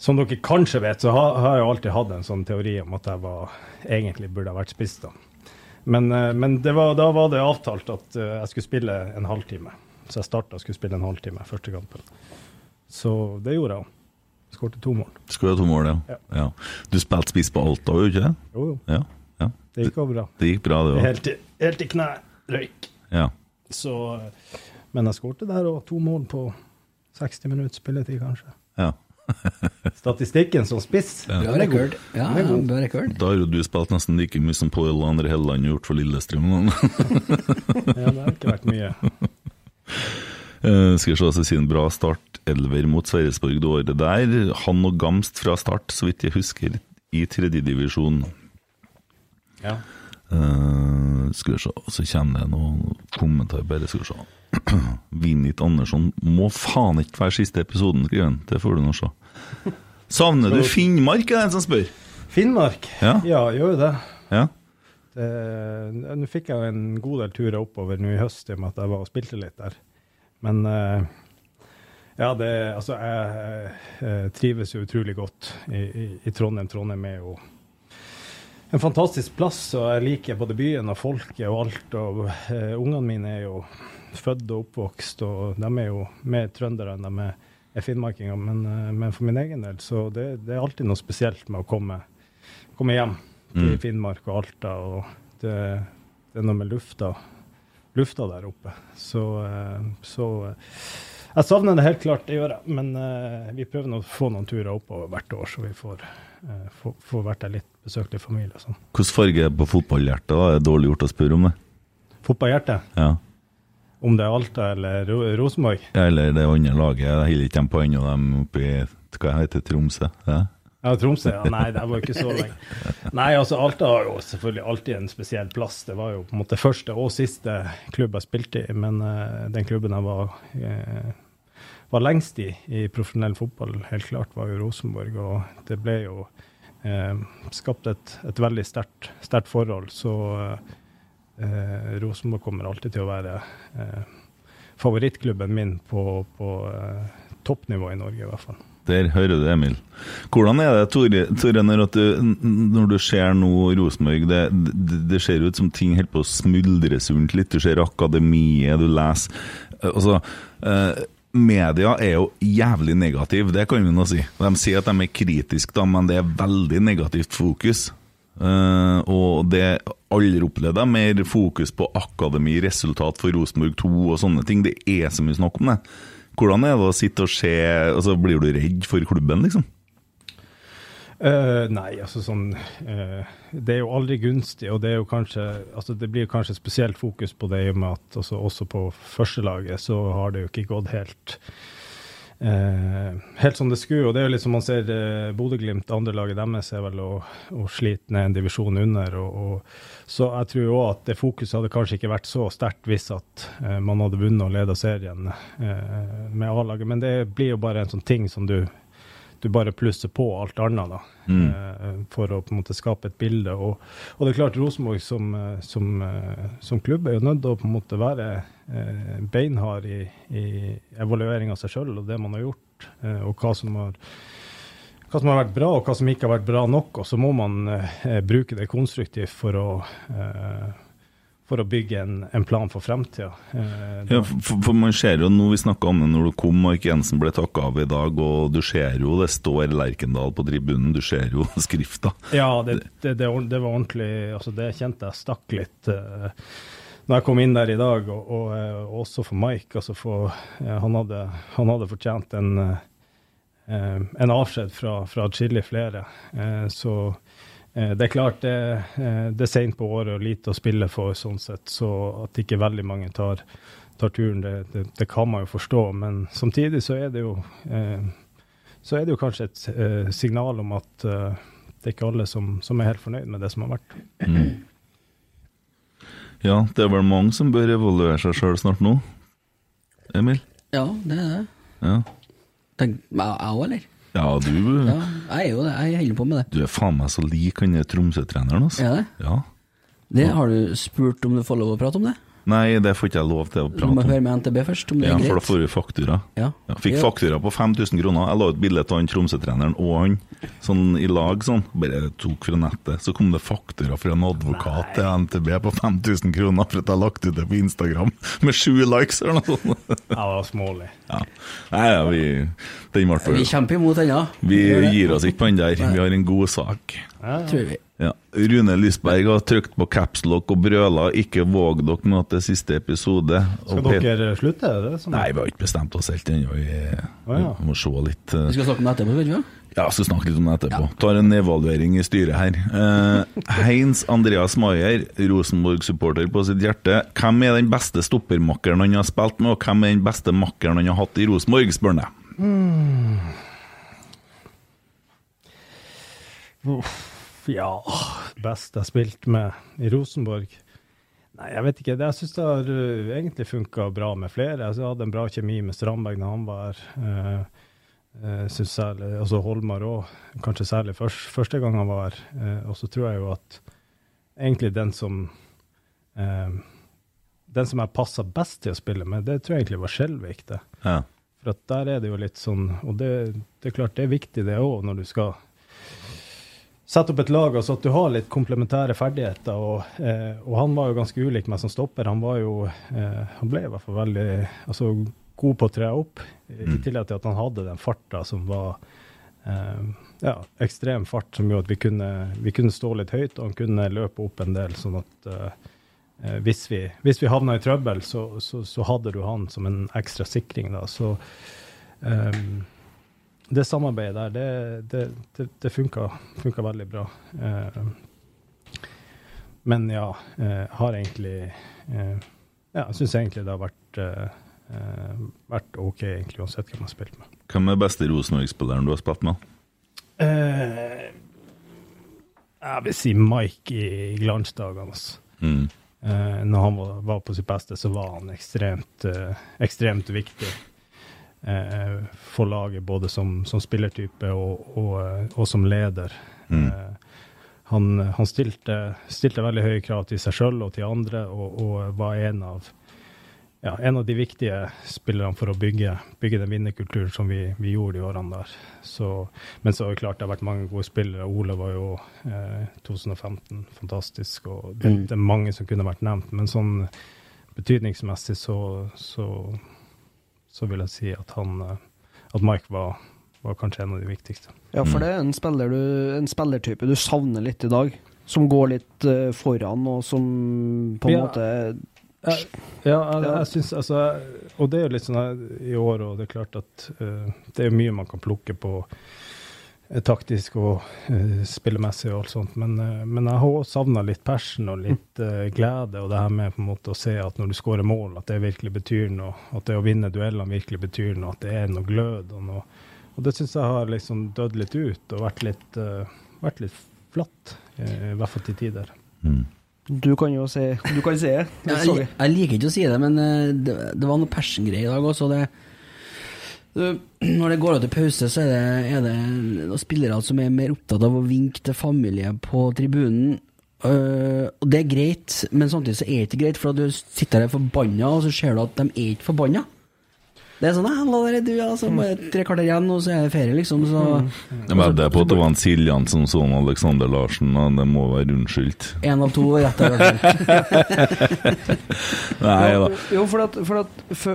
som dere kanskje vet, så har, har jeg jo alltid hatt en sånn teori om at jeg var, egentlig burde ha vært spiss. da. Men, eh, men det var, da var det avtalt at eh, jeg skulle spille en halvtime. Så jeg starta og skulle spille en halvtime første kampen. Så det gjorde jeg òg. Skårte to mål. Ha to mål, ja. Ja. ja. Du spilte spiss på Alta, du ikke det? Jo, jo. Ja. ja. Det gikk òg bra. Det gikk bra, det òg. Helt, helt til kne røyk. Ja. Så, eh, men jeg skårte der og to mål på 60 minutter spilletid, kanskje. ja. Statistikken som spiss. Bra rekord. Ja, ja, bra rekord. Da har jo du spilt nesten like mye som Pål André Helleland har gjort for Lillestrøm. Ja, det har ikke vært mye. Uh, skal vi se, så sier en bra start. Elver mot Sverresborg det året der. Han og Gamst fra start, så vidt jeg husker, i tredjedivisjon. Ja. Uh, skal vi se, så kommer det noen kommentarer, bare skal vi se. Vinit Andersson må faen ikke være siste episoden, skriver han. Det får du nå se. Savner du Finnmark, er det en som spør? Finnmark? Ja. ja gjør jo det. Ja. Det- Nå fikk jeg en god del turer oppover nå i høst i og med at jeg var og spilte litt der. Men eh, ja, det Altså, jeg, jeg trives jo utrolig godt i, i, i Trondheim. Trondheim er jo en fantastisk plass, og jeg liker både byen og folket og alt. Og uh, ungene mine er jo født og oppvokst, og de er jo mer trøndere enn de er, er finnmarkinger. Men, eh, men for min egen del, så det, det er alltid noe spesielt med å komme, komme hjem til Mm. Finnmark og Alta. Og det, det er noe med lufta, lufta der oppe. Så, eh, så eh, jeg savner det helt klart, det gjør jeg. Men uh, vi prøver å få noen turer oppover hvert år, så vi får, uh, få, får vært der litt, besøkt i familie og sånn. Hvilken farge er på fotballhjertet? da? Det er dårlig gjort å spørre om det. Fotballhjertet? Ja. Om det er Alta eller Ro Rosenborg? Eller det andre laget. Jeg holder ikke dem på ennå, dem oppe i hva heter Tromsø. Ja. Ja, Tromsø. Ja. Nei, det var ikke så lenge. Nei, altså Alta har jo selvfølgelig alltid en spesiell plass. Det var jo på en måte første og siste klubb jeg spilte i, men uh, den klubben jeg var, uh, var lengst i i profesjonell fotball, helt klart, var jo Rosenborg. Og det ble jo uh, skapt et, et veldig sterkt forhold. Så eh, Rosenborg kommer alltid til å være eh, favorittklubben min på, på eh, toppnivå i Norge, i hvert fall. Der hører du, Emil. Hvordan er det, Tore, Tore når, du, når du ser nå Rosenborg, det, det, det ser ut som ting holder på å smuldre sunt litt. Du ser akademiet, du leser Eh, Altså, eh, media er jo jævlig negativ, det kan vi nå si. De sier at de er kritiske, men det er veldig negativt fokus. Eh, og det alle opplevde mer fokus på akademi, resultat for Rosenborg 2 og sånne ting. Det er så mye snakk om det. Hvordan er det å sitte og se altså Blir du redd for klubben, liksom? Uh, nei, altså sånn uh, Det er jo aldri gunstig, og det er jo kanskje altså det blir kanskje spesielt fokus på det i og med at altså, også på førstelaget så har det jo ikke gått helt eh, helt som det skulle. Og det er jo litt som man ser eh, Bodø-Glimt, andrelaget deres, er vel å, å slite ned en divisjon under. Og, og, så jeg tror òg at det fokuset hadde kanskje ikke vært så sterkt hvis at eh, man hadde vunnet og leda serien eh, med A-laget. Men det blir jo bare en sånn ting som du du bare plusser på alt annet da, mm. for å på en måte skape et bilde. Og, og det er klart Rosenborg som, eh, som, eh, som klubb er jo nødt til å på en måte være eh, beinhard i, i evaluering av seg sjøl og det man har gjort, eh, og hva som har hva som har vært bra og hva som ikke har vært bra nok. Og så må man eh, bruke det konstruktivt for å, eh, for å bygge en, en plan for fremtida. Eh, Ja, for, for man ser jo nå, vi snakka om det når du kom, Mark Jensen ble takka av i dag, og du ser jo det står Lerkendal på tribunen, du ser jo skrifta. Ja, det, det, det, det var ordentlig altså Det kjente jeg stakk litt uh, når jeg kom inn der i dag, og, og, og også for Mike. Altså for, eh, han, hadde, han hadde fortjent en, eh, en avskjed fra, fra atskillig flere. Eh, så eh, det er klart det, eh, det er seint på året og lite å spille for, sånn sett, så at ikke veldig mange tar, tar turen, det, det, det kan man jo forstå. Men samtidig så er det jo eh, så er det jo kanskje et eh, signal om at eh, det er ikke alle som, som er helt fornøyd med det som har vært. Ja, det er vel mange som bør evaluere seg sjøl snart nå? Emil? Ja, det er det. Ja. Tenk, jeg òg, eller? Ja, du, Ja, jeg er jo det. Jeg holder på med det. du er faen meg så lik han Tromsø-treneren, altså. Er det? Ja. det? Har du spurt om du får lov å prate om det? Nei, det får ikke jeg lov til å prate om. Du må høre med NTB først, om det Ja, er for da får vi faktura. Ja. Ja, fikk Ja. faktura på 5000 kroner. Jeg la ut bilde av han Tromsø-treneren og han sånn i lag, sånn. Bare tok fra nettet. Så kom det faktura fra en advokat til NTB på 5000 kroner for at jeg har lagt ut det på Instagram med sju likes eller noe sånt. Ja, det var smålig. Ja. Nei, ja, vi Den ble Vi kjemper imot ennå. Vi gir oss ikke på den der. Vi har en god sak. Tror vi. Ja. Rune Lysberg har trykt på capslock og brøla 'ikke våg dere med til siste episode'. Skal dere slutte? Er det som Nei, vi har ikke bestemt oss helt ennå. Vi, ja. vi må se litt. eh, Vi skal snakke om det etterpå, vet du hva? Ja, skal snakke litt om det etterpå. Tar en evaluering i styret her. Eh, Heinz Andreas Maier, Rosenborg-supporter på sitt hjerte. Hvem er den beste stoppermakkeren han har spilt med, og hvem er den beste makkeren han har hatt i Rosenborg, spør han. Uff, ja Best jeg har spilt med i Rosenborg? Nei, jeg vet ikke. Jeg syns det har uh, egentlig funka bra med flere. Altså, jeg hadde en bra kjemi med Strandberg da han var her. Uh, uh, synes særlig, altså Holmar òg, kanskje særlig først, første gang han var her. Uh, og så tror jeg jo at egentlig den som uh, Den som jeg passa best til å spille med, det tror jeg egentlig var Skjelvik. det. Ja. For at der er det jo litt sånn Og det, det er klart det er viktig det òg, når du skal sette opp et lag altså at du har litt komplementære ferdigheter. Og, eh, og han var jo ganske ulik meg som stopper. Han var jo eh, Han ble i hvert fall veldig altså, god på å tre opp, i, i tillegg til at han hadde den farta som var eh, ja, ekstrem fart, som gjorde at vi kunne, vi kunne stå litt høyt, og han kunne løpe opp en del, sånn at eh, eh, hvis, vi, hvis vi havna i trøbbel, så, så, så hadde du han som en ekstra sikring. da, så eh, det samarbeidet der, det, det, det, det funka, funka veldig bra. Eh, men ja, eh, har egentlig eh, Ja, jeg syns egentlig det har vært, eh, vært OK, egentlig, uansett hvem jeg har spilt med. Hvem er beste Rosenborg-spilleren du har spilt med? Eh, jeg vil si Mike i glansdagene. Altså. Mm. Eh, når han var, var på sitt beste, så var han ekstremt, ekstremt viktig for laget, både som, som spillertype og, og, eh, og som leder. Mm. Eh, han han stilte, stilte veldig høye krav til seg sjøl og til andre, og, og var en av, ja, en av de viktige spillerne for å bygge, bygge den vinnerkulturen som vi, vi gjorde de årene der. Så, men så er det klart det har vært mange gode spillere. Ole var jo eh, 2015 fantastisk, og det, Mm. det er mange som kunne vært nevnt. Men sånn betydningsmessig så, så, så vil jeg si at han eh, at Mike var, var kanskje en av de viktigste. Ja, for det er en, spiller du, en spillertype du savner litt i dag. Som går litt eh, foran, og som på en Ja. måte Ja, ja jeg, jeg synes, altså, og det er jo litt sånn her i år, og det er klart at uh, det er mye man kan plukke på taktisk og uh, spillemessig og alt sånt, men, uh, men jeg har savna litt passion og litt uh, glede, og det her med på en måte å se at når du skårer mål, at det virkelig betyr noe, at det å vinne duellene virkelig betyr noe, at det er noe glød og noe. Og det syns jeg har liksom dødd litt ut og vært litt, eh, vært litt flatt, eh, i hvert fall til tider. Mm. Du kan jo si Du kan si det. det Jeg, jeg liker ikke å si det, men eh, det, det var noe passion-greier i dag også. Det, når det går av til pause, så er det, er det spillere som er mer opptatt av å vinke til familie på tribunen. Uh, og det er greit, men samtidig så er det ikke greit, for at du sitter der forbanna, og så ser du at de er ikke forbanna. Det er sånn 'Hallo, la dere du, altså, bare tre kvarter igjen, og så er det ferie, liksom. Så Jeg vedder på at det var en Siljan som så en Alexander Larsen, og det må være unnskyldt. én av to rett der. i. Nei da. Jo, for at, for at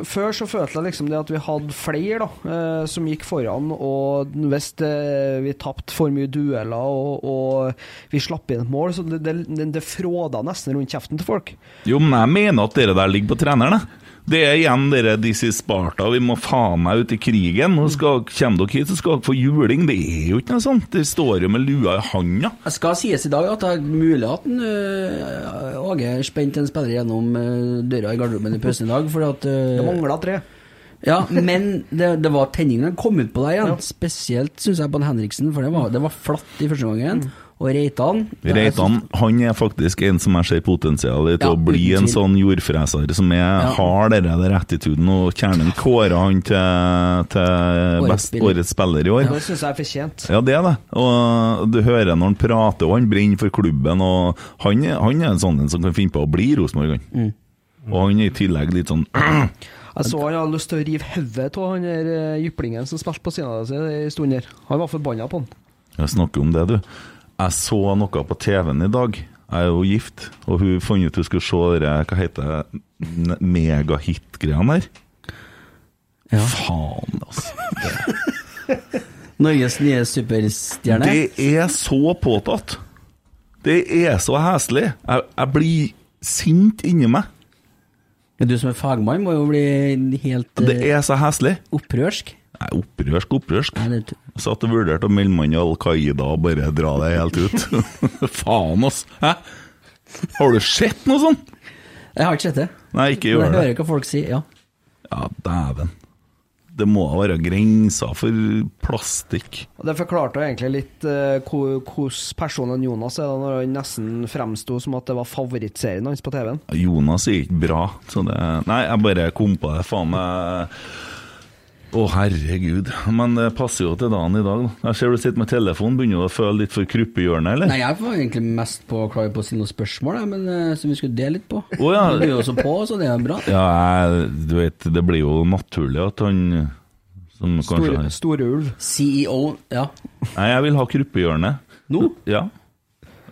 før så følte jeg liksom det at vi hadde flere da, eh, som gikk foran, og hvis vi tapte for mye dueller og, og vi slapp inn et mål, så det, det, det, det fråda nesten rundt kjeften til folk. Jo, men jeg mener at dere der ligger på treneren, jeg. Det er igjen dere This is Sparta, vi må faen meg ut i krigen. Nå skal, kommer dere hit, så skal dere få juling. Det er jo ikke noe sånt. Det står jo med lua i handa. Det skal sies i dag at det er mulig at en, øh, Åge spente en spiller gjennom øh, døra i garderoben i pausen i dag. For at, øh, Det mangla tre. ja, men det, det var tenningen kom ut på deg igjen. Spesielt syns jeg på en Henriksen, for det var, det var flatt i første gangen. Og Reitan Reitan han er faktisk en som jeg ser potensial i til Ja, å bli en sånn jordfreser som er, har den der attituden, og Kjernen kårer han til, til best, spiller. årets spiller i år. Det syns jeg er fortjent. Ja, det er det. Og du hører når han prater, og han brenner for klubben. Og han han er en sånn en som kan finne på å bli Rosenborg, han. Mm. Og han er i tillegg litt sånn Jeg så han hadde lyst til å rive hodet av han der eh, jyplingen som spilte på siden av seg en stund der. Han var forbanna på han. Jeg snakker om det, du. Jeg så noe på TV-en i dag. Jeg er jo gift, og hun fant ut hun skulle se det, hva heter det, megahit-greiene her. Ja. Faen, altså. Norges nye superstjerne. Det er så påtatt. Det er så heslig. Jeg, jeg blir sint inni meg. Men Du som er fagmann må jo bli helt Det er så heslig. opprørsk. Nei, opprørsk, opprørsk. Nei, det, satt og vurderte å melde meg inn i Al Qaida og bare dra det helt ut. Faen, ass. Hæ? Har du sett noe sånt? jeg har ikke sett det. Nei, ikke Men det. jeg hører hva folk sier. Ja. Ja, dæven. Det må da være grenser for plastikk. Det forklarte egentlig litt hvor- hvordan personen Jonas er, da, når han nesten fremsto som at det var favorittserien hans på TV-en. Jonas er ikke bra, så det Nei, jeg bare kom på det. Faen meg Å, herregud. Men det passer jo til dagen i dag, da. Jeg ser du sitter med telefonen. Begynner du å føle litt for kruppehjørnet, eller? Nei, jeg var egentlig mest på klar på å stille noen spørsmål, jeg, men, øh, som vi skulle dele litt på. Å, ja. Du er jo også på, så det er bra. Ja, jeg, du vet, det blir jo naturlig at han som kanskje Store, store ulv. CEO, ja. Nei, jeg vil ha kruppehjørnet. Nå? Ja.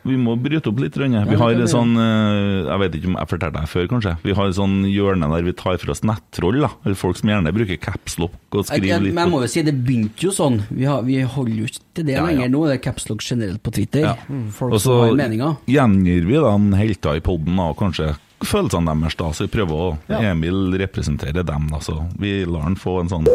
Vi må bryte opp litt. Rønne. Vi har en sånn eh, Jeg vet ikke om jeg fortalte deg før, kanskje. Vi har en sånn hjørne der vi tar for oss nettroll. da Eller Folk som gjerne bruker capslock og skriver litt. men jeg må jo si det begynte jo sånn. Vi, har, vi holder jo ikke til det Ja, ja. lenger nå. Det er capslock generelt på Twitter. Ja. Mm, Folk Også, som har meninger. Og så gjengir vi da en helter i poden, og kanskje følelsene deres, da. Så vi prøver å Emil representere dem, da. Så vi lar han få en sånn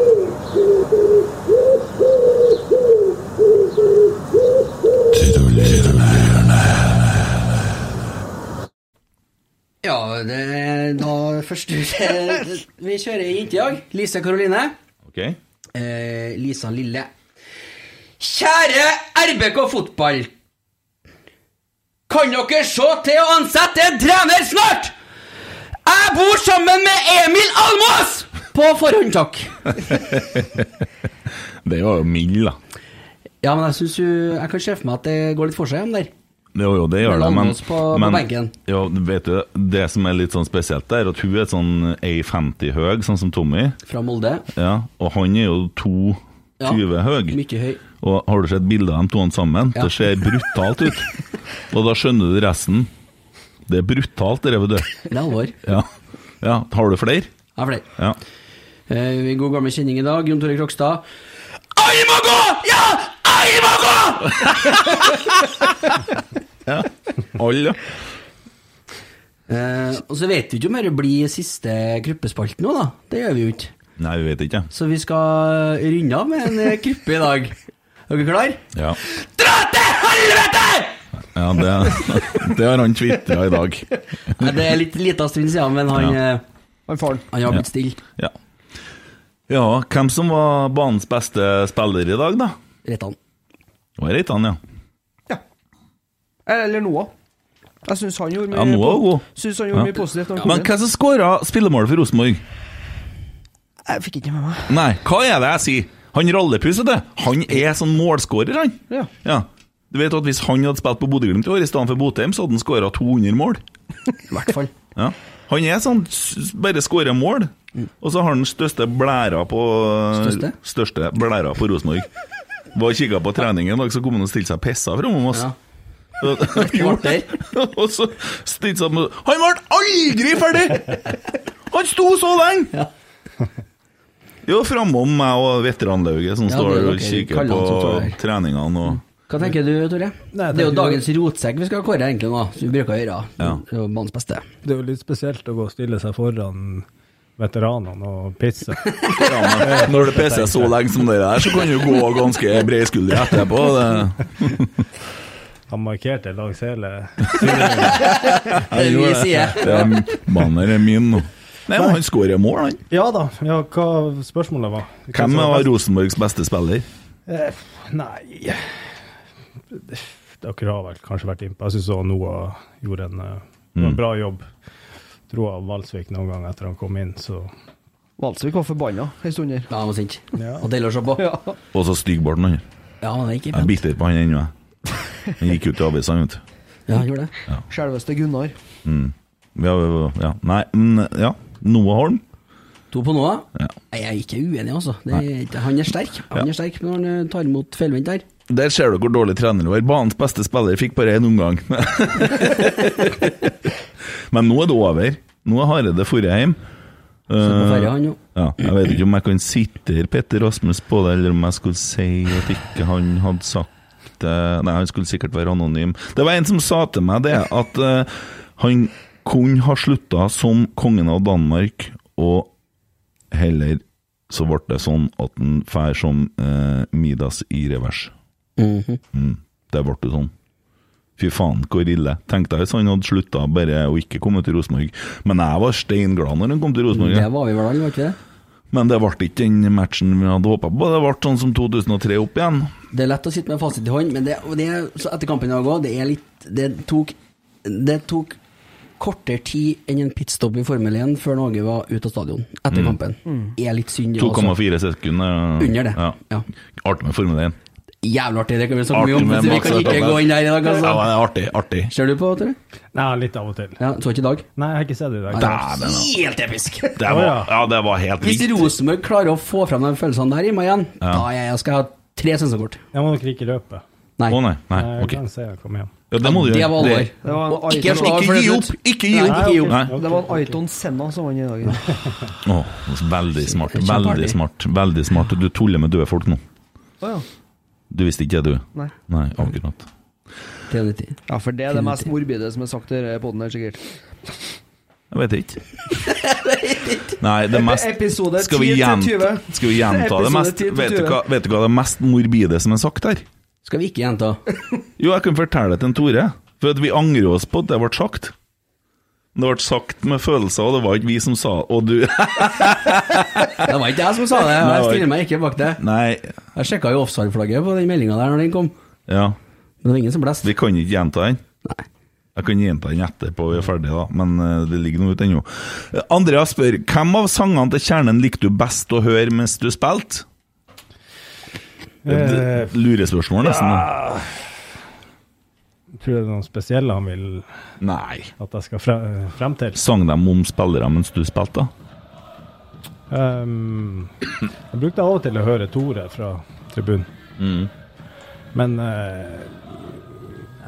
Ja, det er da først Vi kjører jente i dag. Lise Karoline. OK? Eh, Lisa Lille. Kjære RBK Fotball. Kan dere se til å ansette en trener snart? Jeg bor sammen med Emil Almås! På forhånd, takk. Det var jo mild, da. Ja, men jeg syns jo Jeg kan se for meg at det går litt for seg, om der. Jo, jo, det gjør det, men, på, men på jo, vet du, Det som er litt sånn spesielt, der, at hun er sånn 1,50 høy, sånn som Tommy. Fra Molde. Ja, Og han er jo 2,20 Ja, høg. Mye høy. Og har du sett bilder av dem to sammen? Ja. Det ser brutalt ut. Og da skjønner du resten. Det er brutalt, det, der. Det er alvor. Ja. ja. Har du flere? Jeg har flere. Ja. Eh, god gammel kjenning i dag. Jon Tore Krokstad. Jeg må gå! Ja! Alle må gå! Alle, ja. Eh, og så vet vi ikke om det blir siste gruppespalt nå, da. Det gjør vi jo ikke. Nei, vi vet ikke. Så vi skal runde av med en eh, gruppe i dag. Er dere klar? Ja, Dra til helvete! ja det, det har han tvitra i dag. Nei, det er litt lita stund siden, men han, Ja. eh, Han han har blitt Ja. stille. Ja. ja, hvem som var banens beste spiller i dag, da? Reitan. Det var Reitan, ja. Eller Noah. Jeg syns han gjorde mye, Ja, Noah god. Synes han gjorde Ja. mye positivt. kom Men hvem som skåra spillemålet for Rosenborg? Jeg fikk ikke med meg. Nei, hva er det jeg sier? Han Rallepus, vet du. Han er sånn målskårer, han. Ja. Ja. Du vet at Hvis han hadde spilt på Bodø-Glimt i år i stedet for Botheim, så hadde han skåra 200 mål. I hvert fall. Ja. Han er sånn bare skårer mål, og så har han største blæra på Største? Største blæra på Rosenborg. Var og kikka på trening en dag, så kom han og stilte seg pissa framom oss. Ja. Og så stilte seg med Han ble aldri ferdig! Han sto så lenge! Jo, framom meg og veteranlauget som Ja, står og kikker på han treningene og Hva tenker du, Tore? Nei, det er jo dagens rotsekk vi skal kåre, egentlig, nå. Som vi bruker å gjøre. Ja. Det er jo banens beste. Det er jo litt spesielt å gå og stille seg foran veteranene og pisse. ja, men Når det pisser så lenge som det der, så kan du gå ganske breiskuldre etterpå. Det. Han markerte langs hele vi sier. Er, banner er min nå. Nei, men han skårer mål, han. Ja da, ja, hva spørsmålet var? Hvem som var? Rosenborgs beste spiller? Eh, nei Dere har vel kanskje vært innpå. Jeg syns Noah gjorde en, eh, Mm. en bra jobb. Dro av Valsvik noen gang etter han kom inn, så Valsvik var forbanna en stund der. Ja, han var sint. Ja. Og deilig å se på. Ja. Og så styggbarten han. Ja, han er ikke Jeg er bitter på han ennå. jeg. Han gikk ut i avisa, vet du. Ja, han gjorde det. Selveste Gunnar. Mm. Ja, ja. Nei, men ja. Noah Holm. To på Noah. Ja. Jeg er ikke uenig, altså. Det han er sterk. Han Ja. er sterk når han eh, tar imot feilvendt der. Der ser du hvor dårlig trener du er. Banens beste spiller fikk bare én omgang. Men nå er det over. Nå har jeg det forrige hjem. Jo. Ja, jeg vet ikke om jeg kan sitere Petter Rasmus på det, eller om jeg skulle si at ikke han hadde sagt det Nei, han skulle sikkert være anonym. Det var en som sa til meg det, at uh, han kunne ha slutta som kongen av Danmark, og heller så ble det sånn at han drar som uh, Midas i revers. Mhm. Mm, det ble det sånn. Fy faen, hvor ille. Tenk deg hvis han hadde slutta bare å ikke komme til Rosenborg. Men jeg var steinglad når han kom til Rosenborg. Det var vi vel alle, var ikke det? Men det ble ikke den matchen vi hadde håpa på. Det ble sånn som 2003 opp igjen. Det er lett å sitte med fasit i hånd, men det, det er, så etter kampen i dag òg, det er litt Det tok Det tok kortere tid enn en pitstop i Formel 1 før Norge var ute av stadion etter kampen. Det er litt synd, det også. 2,4 sekunder. Under det. Ja. Ja. Artig med Formel 1. Jævlig artig, det kan vi snakke Artig mye om, vi kan ikke gå inn der i dag. Ja, Altså. det er artig. Artig. Ser du på, tror du? Nei, litt av og til. Ja, Så ikke i dag? Nei, jeg har ikke sett det i dag. Nei, Dæven, da. Helt episk! Det var, ja. ja, det var helt Hvis vilt. Rosenborg klarer å få fram de følelsene der i meg igjen, Ja. da jeg skal jeg ha tre sensorkort. Jeg må nok ikke løpe. Nei. Å nei, nei, Jeg ok. kan se jeg kom hjem. Ja, det må du gjøre. Det- Det var en ikke gi opp! Ikke gi Nei, opp! Det var en Aiton Senna som vant i dag. Å, veldig smart. Veldig smart. Veldig smart. Du tuller med døde folk nå. Oh, ja. Du visste ikke det, du? Nei. Nei, akkurat. 93. ja, for det er det mest morbide som er sagt i denne podden her, sikkert. Jeg vet ikke. Nei, det mest Episode Skal vi 10 gjenta, 20. skal vi gjenta det mest vet du, hva, vet du hva det mest morbide som er sagt her? Skal vi ikke gjenta? Jo, jeg kan fortelle det til en Tore. For at vi angrer oss på at det ble sagt. Det ble sagt med følelser, og det var ikke vi som sa Og du Det var ikke jeg som sa det, og jeg stiller meg ikke bak det. Nei, Jeg sjekka jo offside-flagget på den meldinga der når den kom, ja. men det var ingen som blåste. Vi kan ikke gjenta den. Nei. Jeg kan gjenta den etterpå, vi er ferdige da, men eh, det ligger noe ute ennå. Andrea spør hvem av sangene til Kjernen likte du best å høre mens du spilte? Eh, Lurespørsmål, nesten. da. Tror du det er noen spesielle han vil Nei. at jeg skal fre- frem til? Sang de om spillere mens du spilte? da? Um, jeg brukte av og til å høre Tore fra tribunen, Mm. men uh,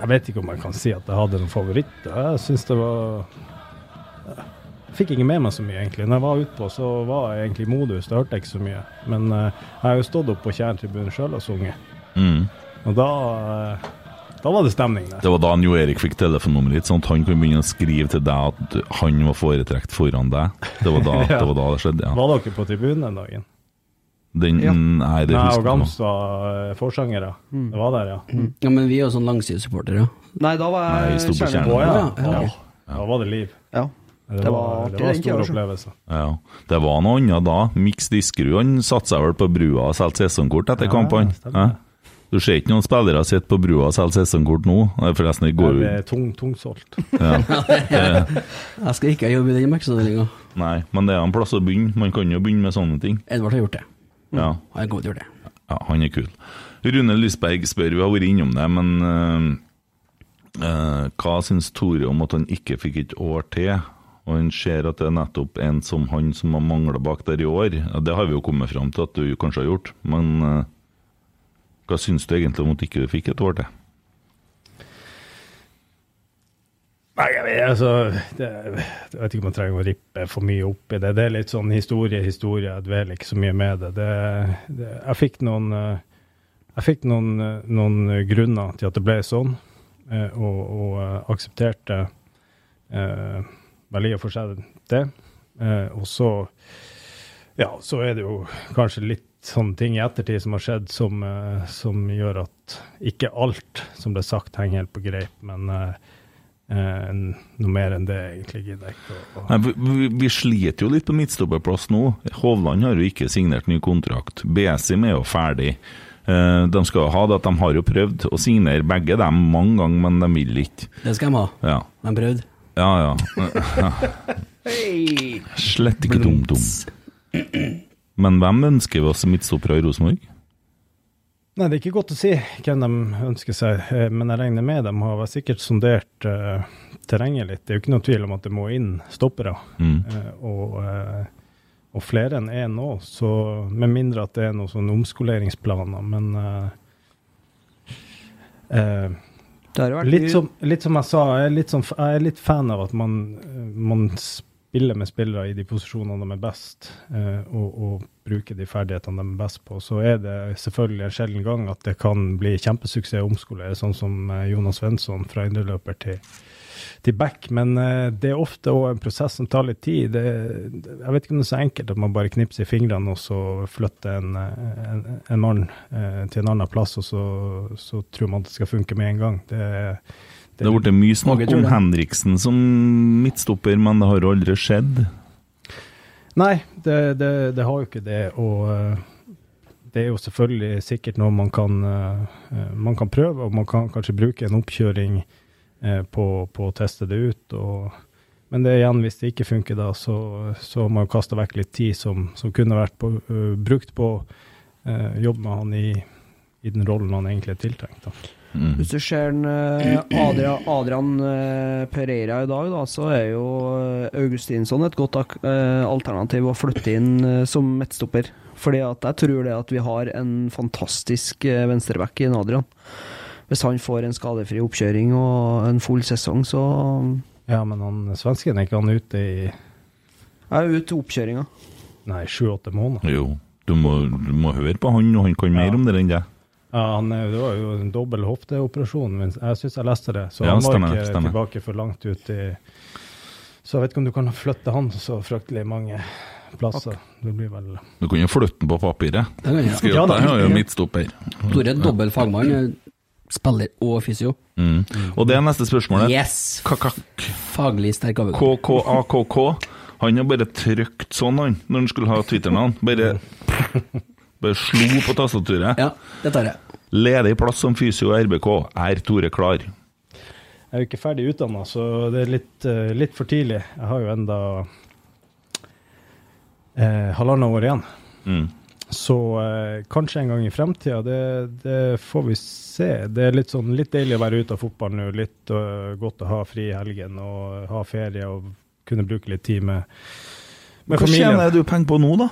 jeg vet ikke om jeg kan si at jeg hadde noen favoritter. Jeg syns det var Jeg fikk ikke med meg så mye, egentlig. Når jeg var utpå, så var jeg egentlig i modus, det hørte jeg ikke så mye. Men uh, jeg har jo stått opp på Tjerntribunen sjøl og sunget, Mm. og da eh, da var det stemning der. Det var da Jo Erik fikk telefonnummeret ditt, sånn at han kunne begynne å skrive til deg at han var foretrekt foran deg. Det var da det, var da det skjedde, ja. Var dere på tribunen den dagen? Den, Ja. Nei, det Nei, husker og jeg nå. Gams var forsangere. Mm. Det var der, ja. Ja, men vi er jo sånn langsidesupportere. Nei, da var jeg kjernen. ja. Ja, ja. Da var det liv. Ja. Det, Det var, var det var stor opplevelse. Ja. Det var noe annet da. Miks Diskerud han satte seg vel på brua og solgte sesongkort etter Ja, kampene. Du ser ikke noen spillere sitte på brua og selge sesongkort nå? Forresten, det går Det jo er tung, tungsolgt. ja. Jeg skal ikke jobbe i den markedsavdelinga. Nei, men det er en plass å begynne. Man kan jo begynne med sånne ting. Edvard har gjort det. Ja, Han kommer til å gjøre det. ja han er kul. Rune Lysberg spør, vi har vært innom det, men uh, uh, hva syns Tore om at han ikke fikk et år til? Og han ser at det er nettopp en som han som har mangla bak der i år. Det har vi jo kommet fram til at du kanskje har gjort, men eh, hva syns du egentlig om at ikke du fikk et år til? Nei, jeg vet, altså, det, jeg vet ikke om jeg trenger å rippe for mye opp i det. Det er litt sånn historie, historie. Jeg dveler ikke så mye med det. det, det jeg fikk noen, eh, jeg fikk noen, eh, noen grunner til at det ble sånn, eh, og, og aksepterte eh, vel i og for seg det. Og så, ja, så er det jo kanskje litt sånne ting i ettertid som har skjedd, som, eh, som gjør at ikke alt som ble sagt, henger helt på greip. men eh, Eh, noe mer enn det egentlig gidder jeg ikke å Nei, vi, vi, vi sliter jo litt på midtstopperplass nå. Hovland har jo ikke signert ny kontrakt. Besim er jo ferdig. Eh, de skal ha det at de har jo prøvd å signere begge dem mange ganger, men de vil ikke. Det skal de ha. Ja, De prøvde. ja. ja. Slett ikke dum-dum. Men hvem ønsker vi oss midtstoppere i Rosenborg? Nei, det er ikke godt å si hvem de ønsker seg, eh, men jeg regner med de har sikkert sondert uh, terrenget litt. Det er jo ikke noe tvil om at det må inn stoppere, Mm. Uh, og, uh, og flere enn én nå, så med mindre at det er noen sånne omskoleringsplaner, men Det har vært Litt som, litt som jeg sa, jeg er litt, som, jeg er litt fan av at man, man spiller med spillere i de posisjonene de er best, eh, og, og bruke de ferdighetene de er best på. Så er det selvfølgelig en sjelden gang at det kan bli kjempesuksess å omskolere, sånn som eh, Jonas Svensson fra indreløper til, til back. Men eh, det er ofte òg en prosess som tar litt tid. Det, jeg vet ikke om det er så enkelt at man bare knipser i fingrene og så flytter en, en, en mann til en annen plass, og så, så tror man at det skal funke med en gang. Det, Det har blitt mye snakk om. Henriksen som midtstopper, men det har aldri skjedd. Nei, det, det, det har jo ikke det. Og eh, det er jo selvfølgelig sikkert noe man kan, eh, man kan prøve, og man kan kanskje bruke en oppkjøring eh, på, på å teste det ut. Og, men det igjen, hvis det ikke funker da, så, så har man jo kasta vekk litt tid som, som kunne vært på, uh, brukt på å uh, jobbe med han i, i den rollen han egentlig er tiltenkt. Da. Mm. Hvis du ser eh, Adrian, Adrian eh, Pereira i dag, da, så er jo eh, Augustinsson et godt alternativ å flytte inn som midtstopper. Fordi at jeg tror det at vi har en fantastisk venstreback i Adrian. Hvis han får en skadefri oppkjøring og en full sesong, så Ja, men han svensken er ikke han ute i er ute i oppkjøringa. nei, sju-åtte måneder? Jo, du må, du må høre på han, og han kan mer om det enn deg. Ja, han er, Det var jo en dobbel hofteoperasjon, men jeg syns jeg leste det. Så Ja, han var stemmer, ikke stemmer. tilbake for langt ut i Så jeg vet ikke om du kan flytte han så fryktelig mange plasser. Det blir vel Du kan jo flytte den på papiret. Det kan jeg. Ja, da. jeg har jo midtstopper. Tore, dobbel fagmann, eh, spiller og fysio. Mm. Og det er neste spørsmålet. Yes! Kakak. Faglig sterk overgang. KKAKK. Han har bare trykt sånn, han, når han skulle ha Twitter-navn. Bare, bare slo på tastaturet. Ja, det tar jeg. Ledig plass som fysio i RBK. Er Tore klar? Jeg er jo ikke ferdig utdanna, så det er litt, eh, litt for tidlig. Jeg har jo enda eh, halvannet år igjen. Mm. Så eh, kanskje en gang i fremtida, det, det får vi se. Det er litt, sånn, litt deilig å være ute av fotballen nå. Litt uh, godt å ha fri i helgen og ha ferie og kunne bruke litt tid med, med Hva familien. tjener du penger på nå, da?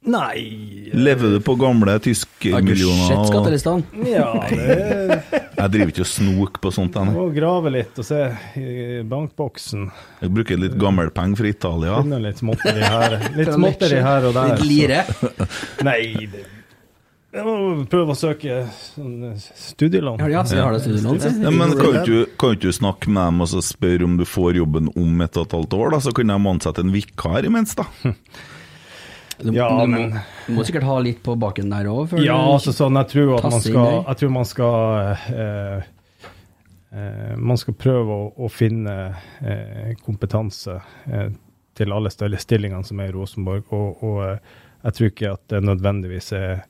Nei Lever du på gamle Har du sett skattelistene? Ja, det Jeg driver ikke og snok på sånt. Jeg, må grave litt og se i bankboksen. jeg bruker litt gammelpenger fra Italia. Finner litt småtteri her, litt småtteri her og der. Litt lire? så- Nei, det jeg må prøve å søke sånn studielån. Ja, ja, så jeg har det studielån. Ja, men kan du, kan ikke du snakke med dem og så spørre om du får jobben om et og et halvt år? da? Så kan de ansette en vikar imens, da. Du, Ja, du, må, men- du må sikkert ha litt på baken der òg. Ja, altså sånn, jeg tror at man skal, jeg tror man skal eh, eh, Man skal prøve å, å finne eh, kompetanse eh, til alle stillingene som er i Rosenborg, og, og eh, jeg tror ikke at det nødvendigvis er,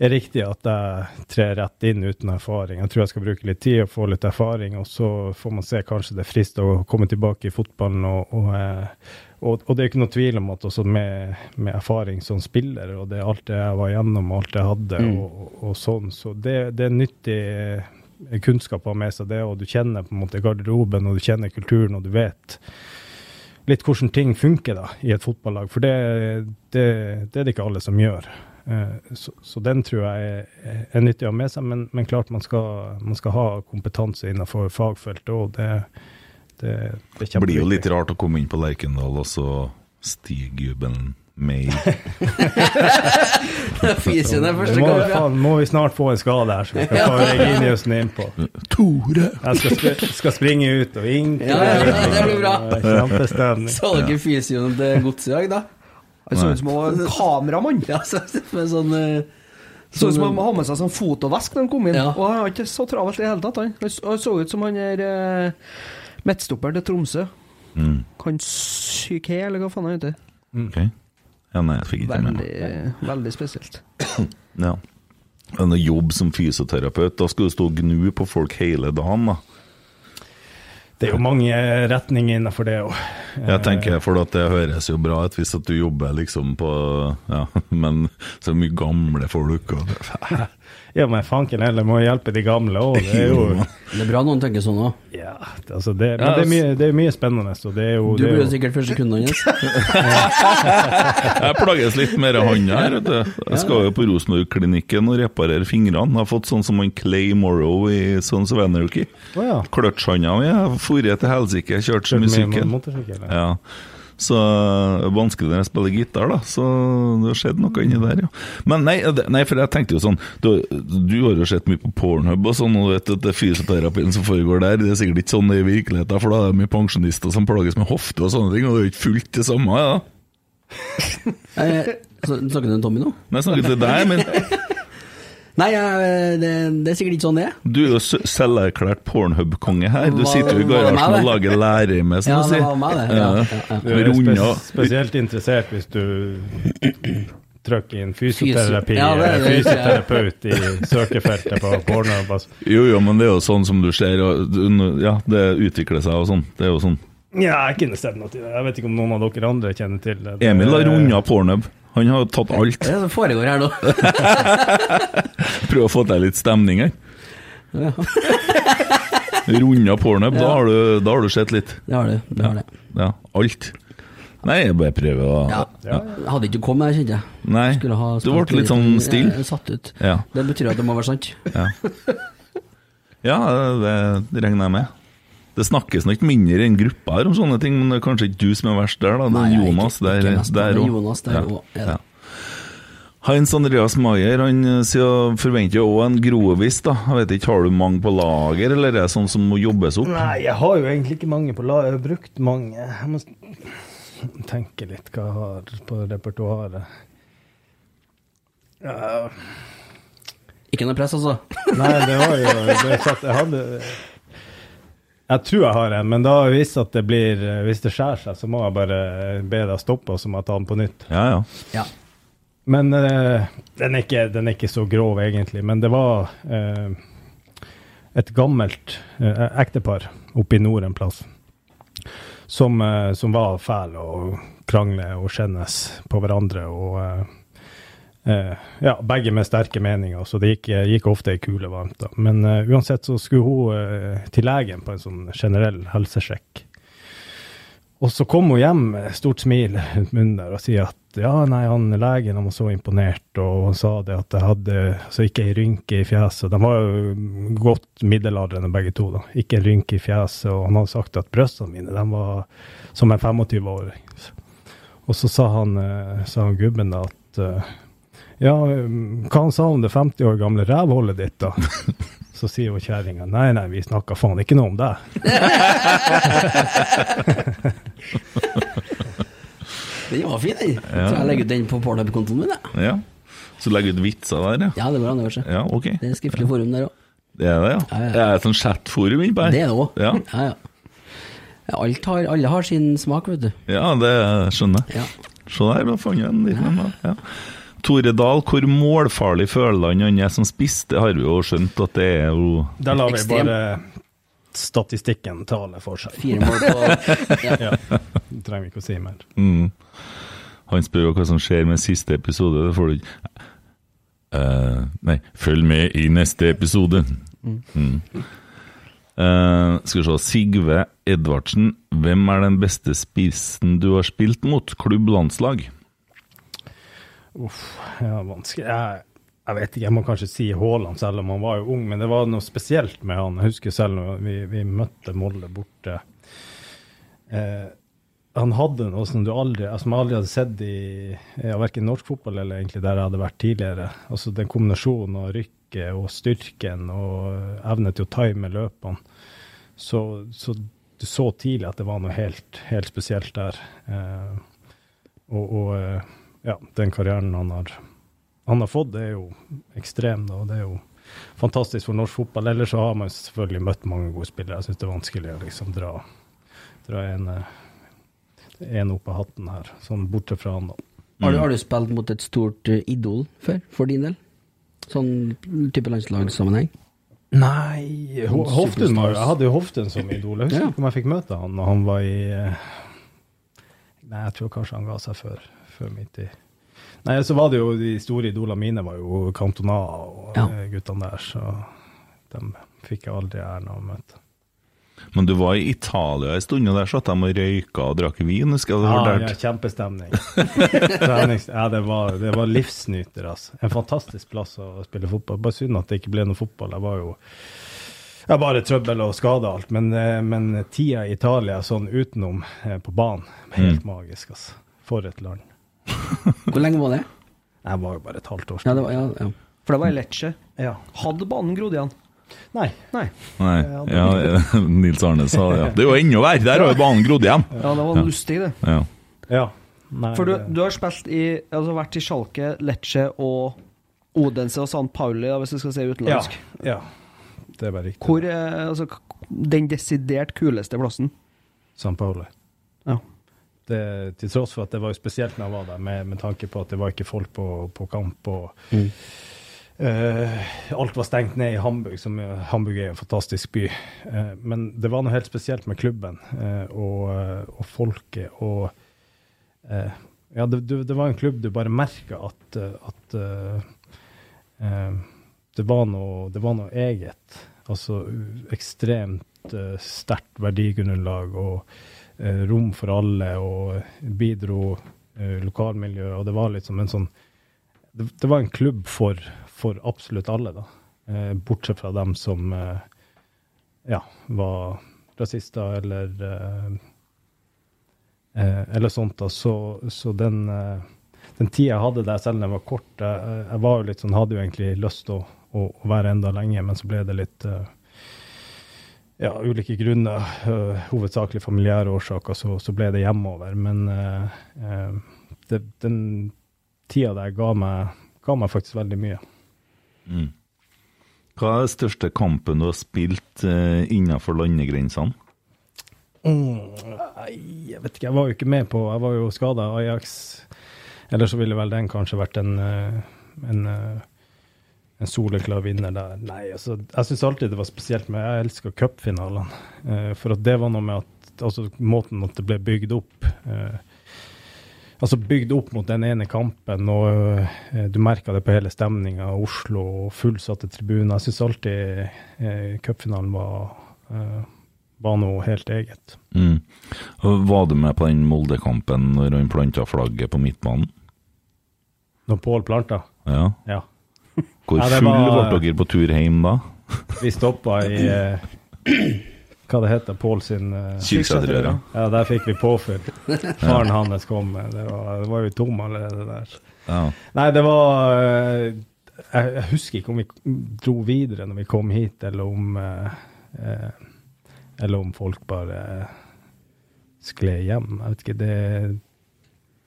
er riktig at jeg trer rett inn uten erfaring. Jeg tror jeg skal bruke litt tid og få litt erfaring, og så får man se kanskje det er frist å komme tilbake i fotballen. og, og eh, og, og det er ikke noe tvil om at også med, med erfaring som spiller, og det alt det jeg var igjennom, og alt jeg hadde, Mm. og, og, sånn, så det, det er nyttig eh, kunnskap å ha med seg det, og du kjenner på en måte garderoben, og du kjenner kulturen, og du vet litt hvordan ting funker da, i et fotballag, for det, det, det er det ikke alle som gjør. Eh, Så, så den tror jeg er, er nyttig å ha med seg, men, men klart man skal, man skal ha kompetanse innenfor fagfeltet, og det, det, det blir jo litt rart å komme inn på Lerkendal, og så stiger jubelen med Fisien er første gang. Må, må vi snart få en skade her, så vi skal få Reginiussen innpå. Tore! Jeg skal, skal springe ut og inn. Ja, ja, det blir bra. Kjempestemning. Så dere fysioen til godset i dag, da? Han så ut som han var en kameramann. Ja, så, med sånn eh, Så ut som han hadde med seg sånn fotovesk da han kom inn. Ja. Og han var ikke så travelt i det hele tatt. Han så- ut som han er eh, midtstopperen til Tromsø. Mm. Han Syke, eller hva faen han heter. Ok. Ja, nei, jeg fikk ikke med meg. Veldig, veldig spesielt. Ja. En jobb som fysioterapeut, da skal du stå og gnu på folk hele dagen, da. Det er jo mange retninger innenfor det òg. Jeg tenker, for at det høres jo bra ut hvis at du jobber liksom på Ja, men så mye gamle folk og Ja, men fanken heller må hjelpe de gamle òg. Det er jo Det er bra noen tenker sånn òg. Ja, det- altså det, men det er mye, det er mye spennende. Så det er jo, Du det er blir jo sikkert første kunden hans. Jeg plages litt med hånda her, vet du. Jeg skal jo på Rosenborg-klinikken og reparere fingrene. Jeg har fått sånn som han Clay Morrow i Sons of Anarchy. Å ja. Kløtsjhanda mi har dratt til helsike, kjørt så mye sykkel. ja. Så vanskelig når jeg spiller gitar, da. Så det har skjedd noe inni der, ja. Men nei, nei, for jeg tenkte jo sånn Du, du har jo sett mye på Pornhub og sånn, og du vet at det er fysioterapien som foregår der, det er sikkert ikke sånn i virkeligheten, for da er det mye pensjonister som plages med hofte og sånne ting, og det er jo ikke fullt det samme, ja. Eh, Snakker du til Tommy nå? Nei, jeg snakker til deg, men Nei, det, det er sikkert ikke sånn det er. du er jo selverklært Pornhub-konge her. Du sitter jo i garasjen og lager lærer med som Ja, du sier. Ja, ja, ja. Du er spes spesielt interessert hvis du trykker inn fysioterapi Ja, det det. fysioterapeut i søkefeltet på Pornhub. Altså. Jo, jo, men det er jo sånn som du ser, og ja, det utvikler seg og sånn. Det er jo sånn. Ja, jeg kunne ikke sett noe til det. Jeg vet ikke om noen av dere andre kjenner til det. Emil har runda Pornhub. Han har tatt alt. Det er det som foregår her nå. Prøv å få til litt stemning her. Ja, Runda Pornhub, da, har du, da har du sett litt. det har du. Det har det. Ja, alt. Nei, jeg bare prøver å Ja. ja. hadde ikke kommet, jeg kjente jeg. Nei, ha du ble litt sånn stille. Satt ut. Ja. Det betyr at det må være sant. Ja, ja det, det regner jeg med. Det snakkes nok mindre i en gruppe her om sånne ting, men det er kanskje ikke du som er verst der, da. Det er Jonas ikke- der, er er ja. Hans Andreas Maier han eh, sier, forventer jo òg en grovis, da. Jeg vet ikke, Har du mange på lager, eller er det sånn som må jobbes opp? Nei, jeg har jo egentlig ikke mange på lager. Jeg har brukt mange. Jeg må tenke litt hva jeg har på repertoaret. Ja, Ikke noe press, altså. nei, det var jo det Jeg hadde Jeg tror jeg har en, men da hvis, at det blir, hvis det skjærer seg, så må jeg bare be deg stoppe, og så må jeg ta den på nytt. Ja, ja. Ja. Men uh, den, er ikke, den er ikke så grov, egentlig. Men det var uh, et gammelt uh, ektepar oppe i nord en plass som, eh, som var fæl og krangle og skjennes på hverandre. og eh, eh, ja, Begge med sterke meninger, så det gikk, gikk ofte ei kule varmt. da. Men eh, uansett så skulle hun eh, til legen på en sånn generell helsesjekk. Og så kom hun hjem med stort smil rundt munnen der og sier at ja, nei, han legen han var så imponert, og han sa det at jeg hadde altså ikke ei rynke i fjeset. De var jo godt middelaldrende begge to, da. Ikke en rynke i fjeset, og han hadde sagt at brystene mine de var som en 25-åring. Og så sa han, eh, sa han gubben da at eh, ja, hva han sa om det 50 år gamle rævhullet ditt, da? Så sier jo kjerringa nei, nei, vi snakka faen ikke noe om det. Den var fin, den. Tror jeg legger ut den på Pornhub-kontoen min. jeg. ja. Så legger du ut vitser der, ja? Ja, det går an, det. seg. Ja, okay. Det er skriftlig forum der òg. Det er det, ja? Ja, ja. Det er et sånt chat-forum innpå her? Det er det òg. Ja. Ja, ja. Ja, Alt har, alle har sin smak, vet du. ja, det skjønner jeg. Ja. Se der, vi har funnet en liten en. da. Ja. Tore Dahl, hvor målfarlig føler han han er som spiss? Det har vi jo skjønt at det er jo Da lar vi bare statistikken tale for seg. Fire mål på ja. Ja, det trenger vi ikke å si mer. mm. Han spør jo hva som skjer med siste episode. Det får du ikke uh, Nei, følg med i neste episode. Mm. Eh, skal vi se Sigve Edvardsen, hvem er den beste spissen du har spilt mot? Klubblandslag? Uff, ja, vanskelig. Jeg, jeg vet ikke, jeg må kanskje si Haaland, selv om han var jo ung, men det var noe spesielt med han. Jeg husker selv når vi, vi møtte Molde borte. Eh, han hadde noe som du aldri, altså, jeg aldri hadde sett i ja, verken norsk fotball eller egentlig der jeg hadde vært tidligere. Altså Den kombinasjonen av rykket og styrken og evne til å time løpene. Så, så du så tidlig at det var noe helt, helt spesielt der. Eh, og, og eh, ja, den karrieren han har, han har fått, det er jo ekstrem. Da, og det er jo fantastisk for norsk fotball. Ellers så har man selvfølgelig møtt mange gode spillere. Jeg syns det er vanskelig å liksom dra, dra en, eh, en opp av hatten her, sånn borte fra han, da. Har, du, har du spilt mot et stort eh, idol før, for din del? Sånn type landslagssammenheng? Nei Ho- Hoften var, Jeg hadde jo Hoftun som idol. Jeg husker Ja. ikke om jeg fikk møte han når han var i eh, Nei, jeg tror kanskje han ga seg før, før min tid. Nei, så var det jo de store idolene mine var jo Cantona og Ja. eh, guttene der, så dem fikk jeg aldri æren av å møte. Men du var i Italia en stund, og der satt de og røyka og drakk vin. husker jeg Ja, ja, kjempestemning. Ja, det var, det var livsnyter, altså. En fantastisk plass å spille fotball. Bare synd at det ikke ble noe fotball. Jeg var jo jeg bare trøbbel og skade alt. Men, eh, men tida i Italia sånn utenom eh, på banen, helt magisk, altså. For et land. Hvor lenge var det? Det var jo bare et halvt år Ja, siden. det var, ja, ja. For det var i Lecce. Ja. Hadde banen grodd igjen? Nei. Nei. Nei, ja, Nils Arne sa det. Ja. Det er jo ennå verre, der har jo banen grodd igjen. Ja, det var lustig, det. Ja. Ja. Nei, For du, du har spilt i Altså vært i Schalke, Lecce og Odense og San Pauli, hvis du skal si ja, utenlandsk. ja. Det er bare riktig. Hvor er altså, den desidert kuleste plassen? San Paolo. Det, til tross for at det var jo spesielt når jeg var der, med, med tanke på at det var ikke folk på, på kamp. og eh, Alt var stengt ned i Hamburg, som Hamburg er en fantastisk by. Uh, men det var noe helt spesielt med klubben uh, og, eh, og folket. og eh, ja, det, det, var en klubb du bare merka at, eh, at eh, eh, det, var noe, det var noe eget. Altså ekstremt eh, sterkt verdigrunnlag og eh, rom for alle, og bidro uh, lokalmiljøet. Og det var liksom en sånn Det, det var en klubb for, for absolutt alle, da. Eh, bortsett fra dem som eh, ja, var rasister eller eh, eh, eller sånt. da, Så, så den, eh, den tida jeg hadde der, selv om den var kort Jeg, jeg var jo litt sånn, hadde jo egentlig lyst til å, å, å være enda lenge, men så ble det litt eh, ja, ulike grunner, øh, hovedsakelig familiære årsaker, så, så ble det hjemover. Men øh, øh, det, den tida der ga meg, ga meg faktisk veldig mye. Mm. Hva er den største kampen du har spilt eh, innenfor landegrensene? Mm, jeg vet ikke, jeg var jo ikke med på Jeg var jo skada Ajax. Eller så ville vel den kanskje vært en, en, en soleklar vinner der. Nei, altså, jeg syns alltid det var spesielt, men jeg elska cupfinalene. Eh, for at det var noe med at altså, måten at det ble bygd opp eh, Altså bygd opp mot den ene kampen, og eh, du merka det på hele stemninga. Oslo og fullsatte tribuner. Jeg syns alltid eh, cupfinalen var, eh, var noe helt eget. Mm. Var du med på den Molde-kampen når han planta flagget på midtbanen? Når Pål planta, Ja. ja. Hvor Ja, full var- ble dere på tur hjem da? Vi stoppa i eh, Hva det heter Pål sin eh, Kyrksæterøra. Ja, der fikk vi påfyll. Faren hans kom med. Det var, det var jo tom allerede der. Ja. Nei, det var eh, jeg, jeg husker ikke om vi dro videre når vi kom hit, eller om eh, eh, Eller om folk bare skled hjem. Jeg vet ikke, det,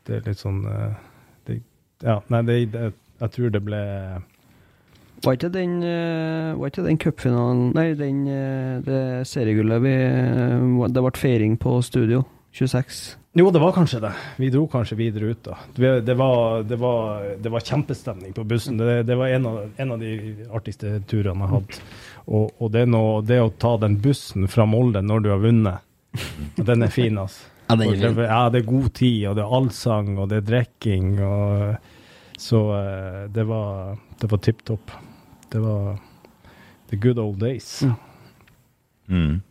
det er litt sånn eh, det, Ja, nei, det, det, jeg tror det ble Var ikke den, eh, var ikke den cupfinalen Nei, den, eh, det seriegullet vi eh, Det ble feiring på Studio 26. Jo, det var kanskje det. Vi dro kanskje videre ut, da. Det, det, var, det, var, det var kjempestemning på bussen. Det, det var en av, en av de artigste turene jeg har hatt. Og, og det, noe, det å ta den bussen fra Molde når du har vunnet, den er fin, altså. Ja, den er fin. Ja, det er god tid, og det er allsang, og det er drikking, Så det var, det var tipp topp. Det var the good old days. Mm.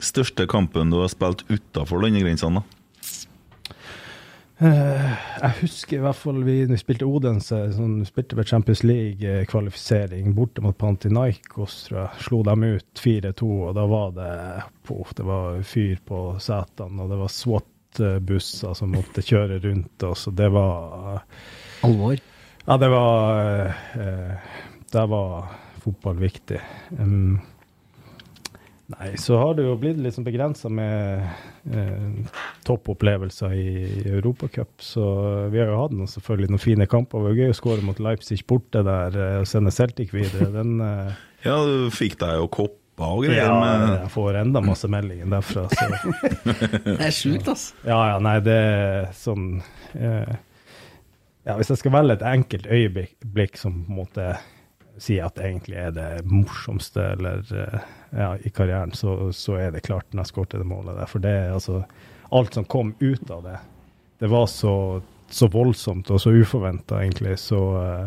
Største kampen du har spilt utafor landegrensene? da? Eh, jeg husker i hvert fall vi, vi spilte Odense, sånn, vi spilte ved Champions League-kvalifisering borte mot Pantinaikos, tror jeg. Slo dem ut 4-2, og da var det pof, det var fyr på setene, og det var SWAT-busser som måtte kjøre rundt oss, og det var Alvor. Ja, det var eh, Der var fotball viktig. Um, nei, så har det jo blitt litt liksom begrensa med uh, toppopplevelser i, i Europacup. Så vi har jo hatt noen, selvfølgelig noen fine kamper. Det var gøy å skåre mot Leipzig borte der eh, og sende Celtic videre. Den uh, Ja, du fikk deg jo kopp. greier. ja, jeg får enda masse meldinger derfra. Så. Det er sjukt, altså. Ja, ja, nei, det er sånn eh, Ja, hvis jeg skal velge et enkelt øyeblikk som på en måte sier at egentlig er det morsomste eller, eh, ja, i karrieren, så, så er det klart når jeg skåret det målet der. For det er altså Alt som kom ut av det, det var så, så voldsomt og så uforventa, egentlig. Så eh,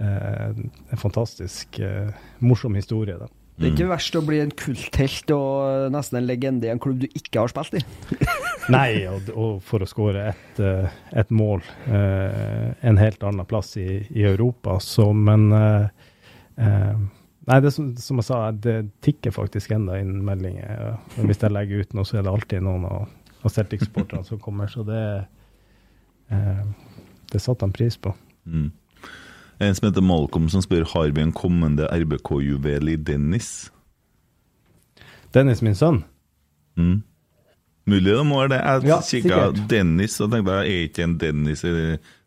eh, en fantastisk eh, morsom historie, da. Det er ikke verst å bli en kulthelt og nesten en legende i en klubb du ikke har spilt i. Nei, og, og for å skåre ett eh, et mål eh, en helt annen plass i, i Europa, så men eh, eh, Nei, det som, som jeg sa, det tikker faktisk enda inn meldinger. Ja. Men Hvis jeg legger ut noe, så er det alltid noen av, av Celtic-sporterne som kommer, så det eh, Det satte han pris på. Mm. En som heter Malcolm som spør har vi en kommende RBK-juvel i Dennis. Dennis, min sønn. Mm. Mulig det må være det. Jeg Ja, kikka. Dennis og tenkte jeg er ikke en Dennis i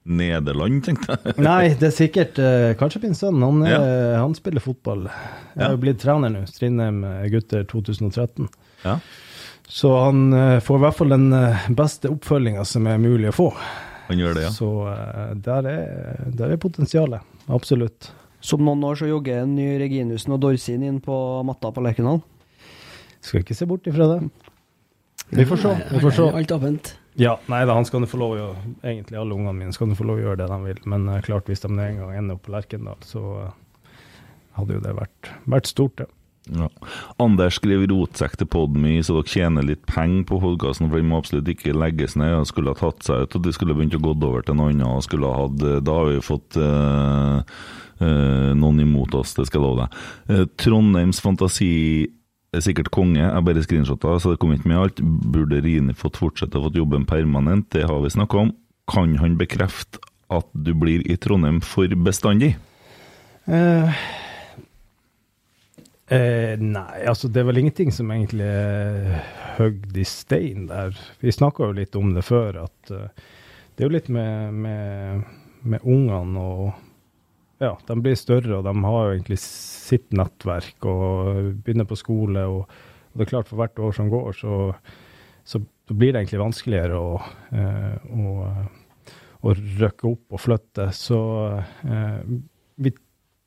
Nederland, tenkte jeg. Nei, det er sikkert uh, kanskje min sønn. Han, er, han spiller fotball. Jeg Ja. har jo blitt trener nå. Strindheim eh, gutter 2013. Ja. Så han uh, får i hvert fall den eh, beste oppfølginga som er mulig å få. Han gjør det, ja. Så uh, der, er, der er potensialet. Absolutt. Som noen år så jogger en ny Reginussen og Dorsin inn på matta på Lerkendal. Skal ikke se bort ifra det. Vi får se. Vi får se. Alt åpent. Ja, nei da, han skal få lov å Egentlig alle ungene mine skal få lov å gjøre det de vil. Men uh, klart, hvis de en gang ender opp på Lerkendal, så uh, hadde jo det vært, vært stort, det. Ja. Anders skriver rotsekk til Podmy, så dere tjener litt penger på podkasten, for den må absolutt ikke legges ned. og skulle ha tatt seg ut, og de skulle begynt å gå over til noe annet. hatt, Da har vi fått uh, eh, noen imot oss, det skal jeg love deg. Eh, Trondheims fantasi er sikkert konge, jeg bare screenshotta, så det kom ikke med alt. Burde Rini fått fortsette å få jobben permanent? Det har vi snakka om. Kan han bekrefte at du blir i Trondheim for bestandig? Uh, uh, nei, altså det er vel ingenting som egentlig er høgd i stein der. Vi snakka jo litt om det før, at uh, det er jo litt med, med, med ungene og Ja, de blir større, og de har jo egentlig sitt nettverk og begynner på skole. Og, og det er klart, for hvert år som går, så, så, så blir det egentlig vanskeligere å, eh, å, å røkke opp og flytte. Så eh, vi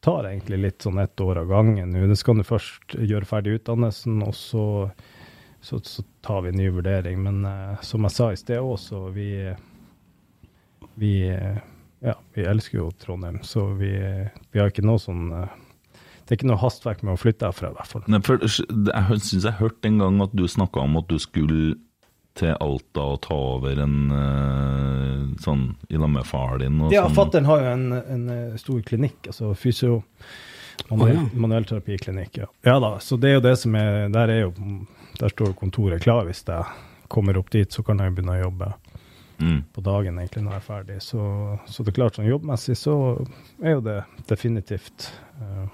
tar egentlig litt sånn ett år av gangen nå. Det skal du først gjøre ferdig utdannelsen, og så, så, så tar vi en ny vurdering. Men eh, som jeg sa i sted også, vi, vi, eh, ja, vi elsker jo Trondheim, så vi, vi har ikke noe sånn eh, Det er ikke noe hastverk med å flytte herfra, i hvert fall. Nei, for Jeg syns jeg hørte en gang at du snakka om at du skulle til Alta og ta over en eh, sånn i lag med far din. Og Ja, sånn. fattern har jo en, en eh, stor klinikk, altså fysio... Manuell, oh, ja. Manuellterapiklinikk, ja. ja da, så det er jo det som er Der er jo Der står kontoret klar. Hvis jeg kommer opp dit, så kan jeg begynne å jobbe Mm. på dagen egentlig når jeg er ferdig. Så, så det er klart, sånn jobbmessig så er jo det definitivt uh,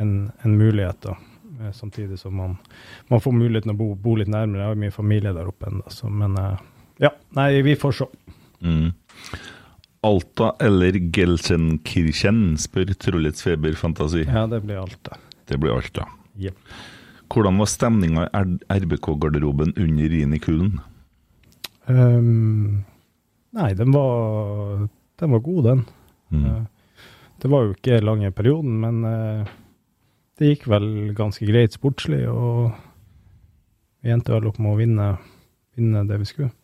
en, en mulighet, da. Eh, samtidig som man, man får muligheten å bo, bo litt nærmere. Jeg har mye familie der oppe ennå, så men uh, ja. Nei, vi får se. Mm. Alta eller Gelsenkirchen, spør Trollets feberfantasi. Ja, det blir Alta. det. Det blir Alta. Yep. Hvordan var stemninga i RBK-garderoben under Rini Kulen? Ehm, nei, den var, den var god, den. Mm. Uh, det var jo ikke lang i perioden, men uh, det gikk vel ganske greit sportslig, og vi endte vel opp med å vinne, vinne det vi skulle.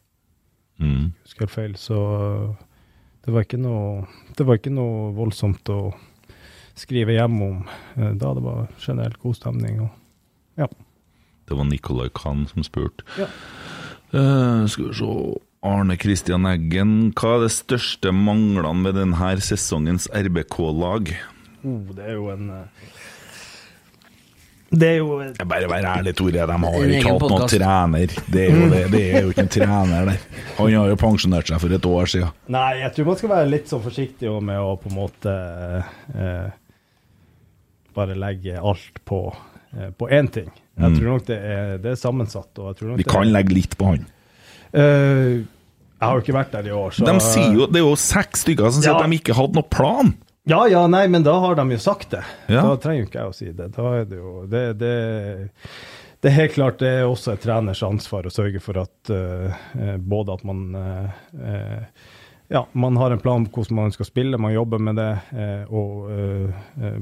Mm. Husker jeg feil, så det var ikke noe, det var ikke noe voldsomt å skrive hjem om eh, da. Det var generelt god stemning. Og ja. Det var Nicolai Kahn som spurte. Ja. Eh, skal vi se Arne Kristian Eggen, hva er det største manglene ved denne sesongens RBK-lag? Oh, det er jo en eh, Det er jo Jeg Bare vær ærlig, Tore. De har ikke hatt noen trener. Det er jo det. Det er jo ikke en trener der. Han har jo pensjonert seg for et år siden. Nei, jeg tror man skal være litt sånn forsiktig med å på en måte eh, bare legge alt på, eh, på én ting. Jeg Mm. tror nok det er, det er sammensatt. Og jeg tror nok Vi kan er- legge litt på han. Uh, jeg har jo ikke vært der i år, så De sier jo, Det er jo seks stykker som sier Ja. at de ikke hadde noen plan. Ja, ja, nei, men da har de jo sagt det. Ja. Da trenger jo ikke jeg å si det. Da er det jo Det, det, det er helt klart det er også et treners ansvar å sørge for at eh, eh, både at man uh, eh, ja, man har en plan på hvordan man skal spille, man jobber med det, eh, og eh, eh,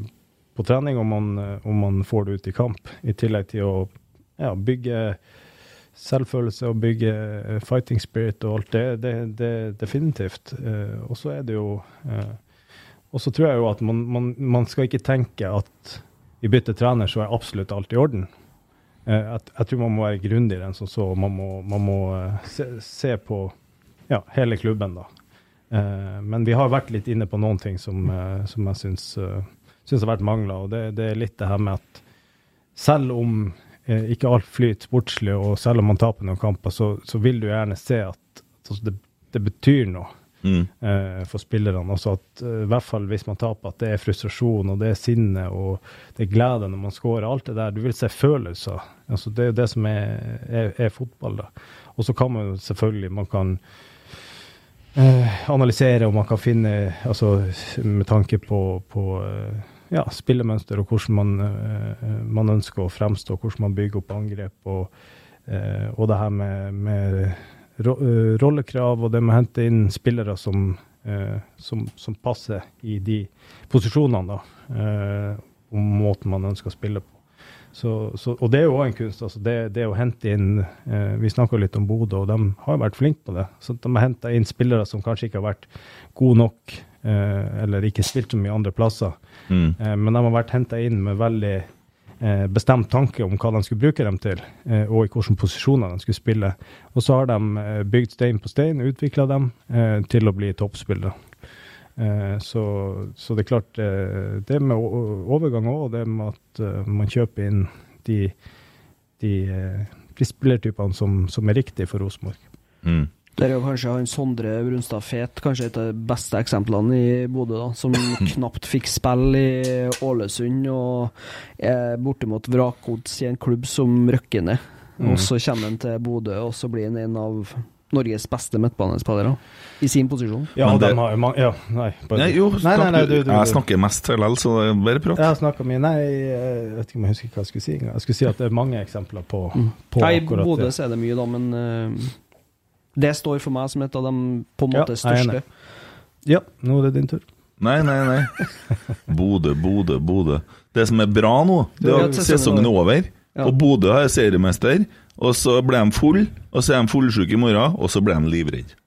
på trening, om man, om man får det ut i kamp. I tillegg til å ja, bygge selvfølelse og bygge eh, fighting spirit og alt det. Det, det definitivt. Eh, og så er det jo eh, og så tror jeg jo at man, man, man skal ikke tenke at vi bytter trener, så er absolutt alt i orden. Eh, jeg, tror man må være grundigere enn som så. Man må, man må eh, se, se på ja, hele klubben, da. Eh, men vi har vært litt inne på noen ting som, eh, som jeg syns, eh, syns har vært mangler. Og det, det er litt det her med at selv om eh, ikke alt flyter sportslig, og selv om man taper noen kamper, så, så vil du gjerne se at, at altså, det, det betyr noe Mm. eh, for spillerne. Også at eh, i hvert fall hvis man taper, at det er frustrasjon og det er sinne og det er glede når man scorer. Alt det der. Du vil se følelser. Altså, det er jo det som er, er, er fotball. da. Og så kan man jo selvfølgelig man kan eh, analysere og man kan finne altså Med tanke på, på eh, ja, spillemønster og hvordan man, eh, man ønsker å fremstå, hvordan man bygger opp angrep. og Eh, og det her med, med ro, eh, rollekrav og det med å hente inn spillere som, eh, som, som passer i de posisjonene, da. Eh, og måten man ønsker å spille på. Så, så, og det er jo òg en kunst. altså det, det å hente inn eh, Vi snakka litt om Bodø, og de har vært flinke på det. Så De har henta inn spillere som kanskje ikke har vært gode nok, eh, eller ikke spilt så mye andre plasser. Mm. Eh, men de har vært henta inn med veldig eh, bestemt tanke om hva de skulle bruke dem til, eh, og i hvilke posisjoner de skulle spille. Og så har de eh, bygd stein på stein, utvikla dem eh, til å bli toppspillere. Eh, så, så det er klart, eh, det med overgang òg, det med at eh, man kjøper inn de, de, de spillertypene som, som er riktige for Rosenborg. Mm. Der er jo kanskje han Sondre Brunstad Fet kanskje et av de beste eksemplene i Bodø, da, som knapt fikk spille i Ålesund og er bortimot vrakgods i en klubb som røkker ned. Og så kommer han til Bodø, og så blir han en av Norges beste midtbanespillere i sin posisjon. Ja, og det- de har jo mange Ja, nei. bare- Nei, jo, nei, snakk, nei, nei, du, du, jeg snakker mest likevel, så det er bare prat. Jeg har snakka mye Nei, jeg vet ikke om jeg husker hva jeg skulle si. engang. Jeg skulle si at det er mange eksempler på, på Nei, I akkurat det. det. Bodø er det mye, da, men uh, det står for meg som et av de på en måte ja, største. Ja, nå er det din tur. Nei, nei, nei. Bodø, Bodø, Bodø. Det som er bra nå, det er at sesongen er over. Og Bodø er seriemester. Og så ble de full, og så er de fullsjuke i morgen, og så ble de livredde.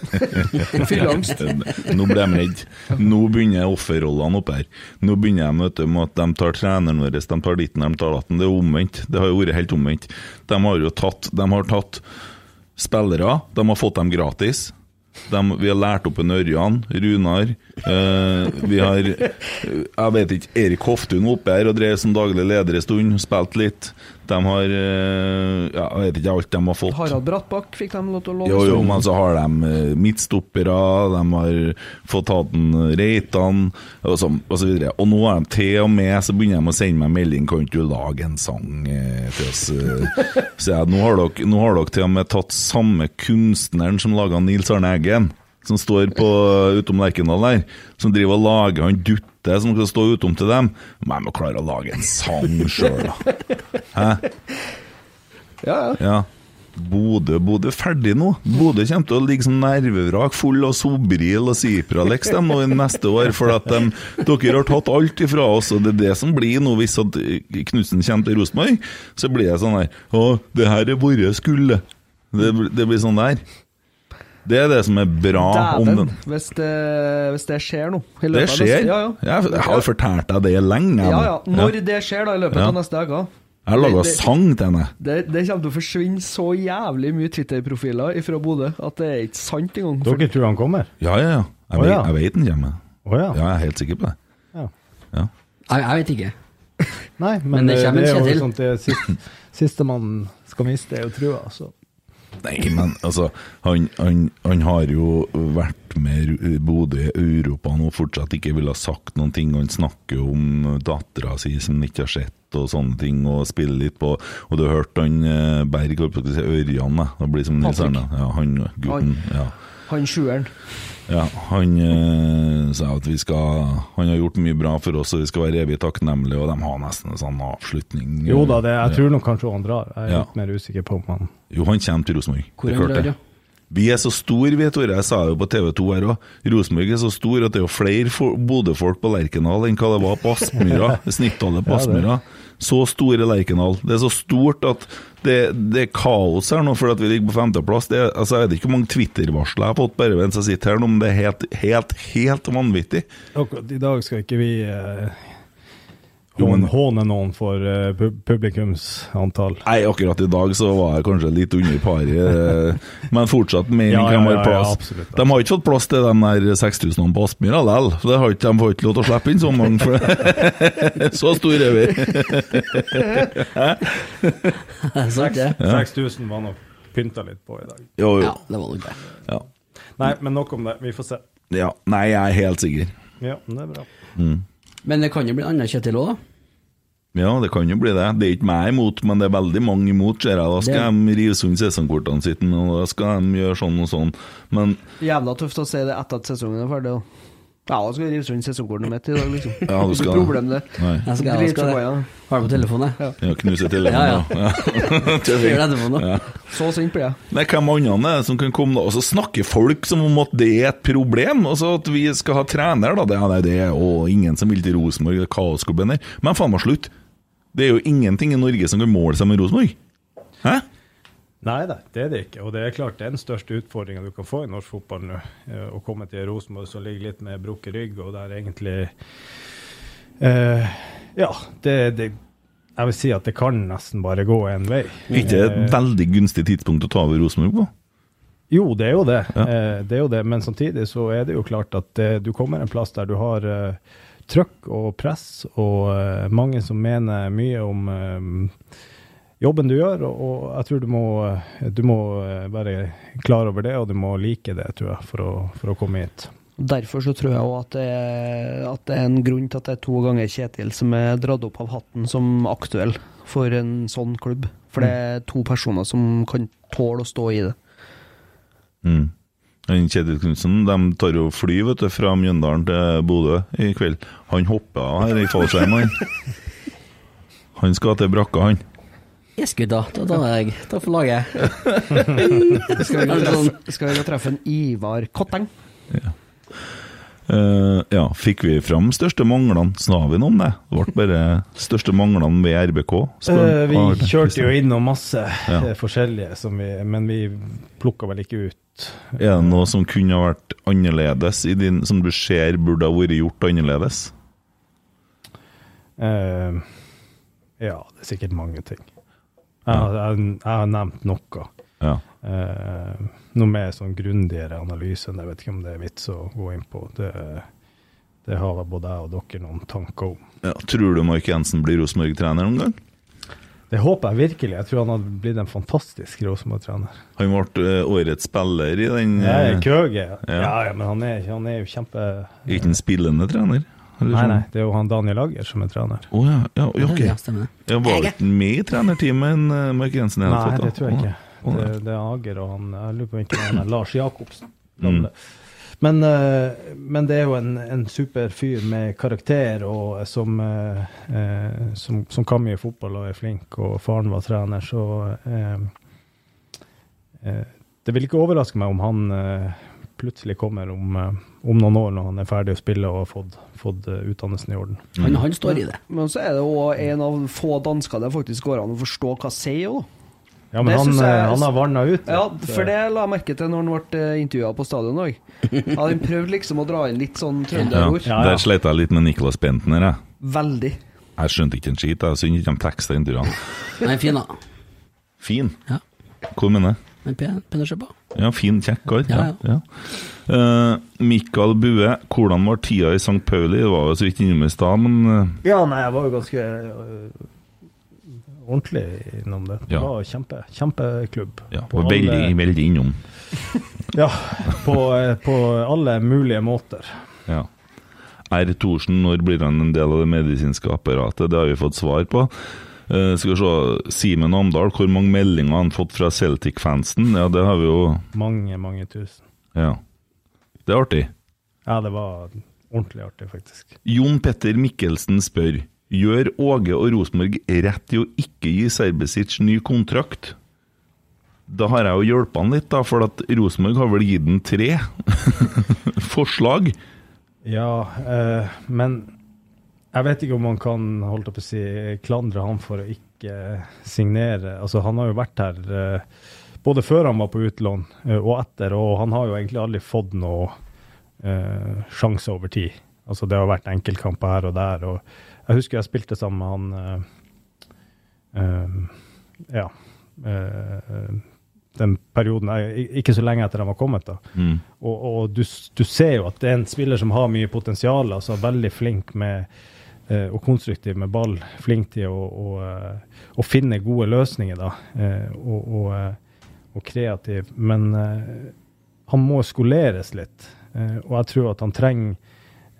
Fylleangst. Nå ble de redde. Nå begynner offerrollene oppe her. Nå begynner de vet du, med at de tar treneren vår, de tar ditten, de tar datten. Det er omvendt. Det har jo vært helt omvendt. De har jo tatt, de har tatt spillere, de har fått dem gratis. De, vi har lært opp en Ørjan, Runar eh, Vi har eh, Jeg vet ikke, Erik Hoftun oppe her og drev som daglig leder en stund, spilt litt. De har eh, ja, Jeg vet ikke alt de har fått. Harald Brattbakk fikk de lov til å låne. Jo, jo, men så har de eh, midtstoppere, de har fått tatt en Reitan og, så, og så videre. Og nå er de til og med så begynner de å sende meg melding Kan ikke du lage en sang eh, til oss? eh?» Så jeg, nå, har dere, nå har dere til og med tatt samme kunstneren som laga Nils Arne Eggen, som står på utom Lerkendal der, som driver og lager han dutte som skal stå utom til dem. Men jeg må klare å lage en sang sjøl, da. Hæ? Ja, ja. Bodø, Bodø ferdig nå. Bodø kommer til å ligge som nervevrak full av Sobril og Cipralex de nå i neste år, for at de, dere har tatt alt ifra oss, og det er det som blir nå hvis Knutsen kommer til Rosenborg. Så blir det sånn her Å, det her er våre skulde. Det, det blir sånn der. Det er det som er bra om den. hvis det, hvis det skjer nå. Det skjer. Ja, ja. Jeg, har fortalt deg det lenge. Ja, ja. Når det skjer, da, i løpet Ja. av neste uke Jeg har laga sang til henne. det, det kommer til å forsvinne så jævlig mye Twitter-profiler fra Bodø at det er ikke sant engang. Dere tror han kommer? Ja, ja, ja. Jeg, oh, vet, ja. jeg vet han kommer. Oh, ja. Ja, jeg er helt sikker på det. ja. Ja. Jeg, jeg vet ikke. Nei, men, Men det det, er jo sånn at det siste, siste man skal miste, er jo trua. Så. Nei, men altså Han, han, han har jo vært med Bodø i Europa nå fortsatt ikke ville ha sagt noen ting. Han snakker om dattera si som han ikke har sett og sånne ting, og spiller litt på Og du har hørt han eh, Berg holdt på å si Ørjan, da. Blir som Nils. Arne. Ja, han gutten. Ja. Han sjueren. Ja, han øh, sa at vi skal Han har gjort mye bra for oss, og vi skal være evig takknemlige, og de har nesten en sånn avslutning. Jo da, det, jeg tror nok kanskje han drar. Jeg er Ja. litt mer usikker på om han Jo, han kommer til Rosenborg. Hvor han drar, ja. Vi er så store, vi, Tore. Jeg sa det jo på TV 2 her òg. Rosenborg er så stor at det er jo flere fo- Bodø-folk på Lerkendal enn hva det var på Aspmyra. Snittallet på Ja. Aspmyra. Så store er Lerkendal. Det er så stort at det, det er kaos her nå fordi vi ligger på femteplass. Det altså, jeg vet ikke hvor mange Twitter-varsler jeg har fått bare mens jeg sitter her nå, men det er helt, helt, helt vanvittig. Akkurat i dag skal ikke vi eh, Jo, håner håne, håne noen for uh, pub publikumsantall. Nei, akkurat i dag så var jeg kanskje litt under paret, eh, men fortsatt mer Ja, enn ja, hvem har plass. absolutt. de har ikke fått plass til de der 6000 på Aspmyra likevel. det har ikke, De får ikke lov til å slippe inn så mange, for så store er vi. Sant 6000 var nok pynta litt på i dag. Jo, Ja, det var nok det. Ja. Nei, men nok om det. Vi får se. ja. Nei, jeg er helt sikker. Ja, men det er bra. Men det kan jo bli en annen Kjetil òg, da. Ja, det kan jo bli det. Det er ikke meg imot, men det er veldig mange imot, ser jeg. Da skal de rive sund sesongkortene sine, og da skal de gjøre sånn og sånn. Men Jævla tøft å si det etter at sesongen er ferdig. da. Ja, da skal vi rive sund sesongkortet mitt i dag, liksom. Ja, du skal problem, det. Nei. Jeg skal, jeg skal det. Har du på telefonen, jeg. Ja, knuse telefonen. Ja, ja. ja. ja. det. Ja. Så sint blir jeg. Nei, hvem andre er det som kan komme da? Og så snakker folk som om at det er et problem. Altså at vi skal ha trener, da. Det, er nei, det er og ingen som vil til Rosenborg, det er kaosklubben der. Men faen meg slutt. Det er jo ingenting i Norge som kan måle seg med Rosenborg. Hæ? Nei da, det er det ikke. Og det er klart det er den største utfordringa du kan få i norsk fotball nå. eh, Å komme til Rosenborg som ligger litt med brukket rygg, og der egentlig eh, Ja, det, det Jeg vil si at det kan nesten bare gå én vei. Ikke et veldig gunstig tidspunkt å ta over Rosenborg på. Jo, det er jo det. Ja. Eh, det er jo det. Men samtidig så er det jo klart at eh, du kommer en plass der du har eh, trøkk og press, og eh, mange som mener mye om eh, jobben du gjør. Og, jeg tror du må, eh, du må være klar over det, og du må like det, tror jeg, for å, for å komme hit. Derfor så tror jeg òg at, det at det er en grunn til at det er to ganger Kjetil som er dratt opp av hatten som aktuell for en sånn klubb. For det er to personer som kan tåle å stå i det. Mm. Han Kjetil Knutsen de tar jo fly vet du, fra Mjøndalen til Bodø i kveld. Han hopper av her i fallskjerm, han. Han skal til brakka, han. Yes, gutta. Da danner jeg Da får laget. Skal vi gå og treffe, skal vi treffe en Ivar Kotteng? Eh, ja, fikk vi fram største manglene? Sa vi noe om det? Det ble bare største manglene ved RBK. Skal- Eh, vi kjørte jo innom masse Ja. forskjellige, som vi, men vi plukka vel ikke ut. Er det noe som kunne ha vært annerledes, i din, som du ser burde ha vært gjort annerledes? Uh, ja, det er sikkert mange ting. Jeg, har- jeg, jeg har nevnt noe. Ja. Uh, noe mer sånn grundigere analyse. Jeg vet ikke om det er vits å gå inn på. Det, det har både jeg og dere noen tanker om. Ja, tror du Mark Jensen blir Rosenborg-trener noen gang? Det håper jeg virkelig. Jeg tror han hadde blitt en fantastisk Rosenborg-trener. Han ble eh, årets spiller i den eh, Køge. Ja. ja. ja, men han er, han er jo kjempe Ikke en spillende trener? eller Nei, sånn? nei, det er jo han Daniel Lager som er trener. Å ja, ja, ja, ok. Ja. Jeg var ikke med i trenerteamet enn eh, Mark Jensen? Nei, det tror jeg ikke. Det, det er Ager og han Jeg lurer på om ikke han er Lars Jacobsen. Mm. Men, eh, men det er jo en, en super fyr med karakter og som, eh, eh, som, som kan mye fotball og er flink, og faren var trener, så eh, eh, Det vil ikke overraske meg om han eh, plutselig kommer om, eh, om noen år, når han er ferdig å spille og har fått, fått eh, utdannelsen i orden. Han, han står i det. Men så er det òg en av få dansker det faktisk går an å forstå hva sier. Ja, men han, jeg- eh, han har vanna ut. Ja, for eh, det la jeg merke til når han ble intervjua på stadion òg. Han prøvde liksom å dra inn litt sånn trønderord. Ja, ja. Der slet jeg litt med Nicolas Bentner. Jeg, Veldig. jeg skjønte ikke en skit. Jeg syns ikke de teksta intervjuene. Han er fin, da. Fin? Ja. Hvor mener du? Pen, pen å se på. Ja, fin, kjekk kar. Ja, Ja, ja. uh, Mikael Bue, hvordan var tida i St. Pauli? Det var jo så vidt innom i stad, men uh... Ja, nei, jeg var jo ganske øh, ordentlig innom det. Det Ja. var kjempe, kjempeklubb. ja, På var veldig, alle- veldig innom. Ja, på, eh, på alle mulige måter. Ja. R. Thorsen, når blir han en del av det medisinske apparatet? Det har vi fått svar på. Uh, skal vi se, Simen Amdal, hvor mange meldinger har han fått fra Celtic-fansen? Ja, det har vi jo Mange, mange tusen. Ja. Det er artig. Ja, det var ordentlig artig, faktisk. Jon Petter Mikkelsen spør Gjør Åge og Rosenborg rett i å ikke gi Serbesic ny kontrakt? Da har jeg jo hjulpet han litt, da, for at Rosenborg har vel gitt han tre forslag. Ja, eh, men jeg vet ikke om man kan holdt opp å si, klandre han for å ikke signere. Altså, han har jo vært her eh, både før han var på utlån eh, og etter, og han har jo egentlig aldri fått noe eh, sjanse over tid. Altså, det har vært enkeltkamper her og der, og jeg husker jeg spilte sammen med han eh, eh, Ja. eh, den perioden, ikke så lenge etter han var kommet, da. Mm. Og, og du, du ser jo at det er en spiller som har mye potensial, altså veldig flink med og konstruktiv med ball. Flink til å, å, å finne gode løsninger, da. og, og, og kreativ. Men han må skoleres litt. og jeg tror at han trenger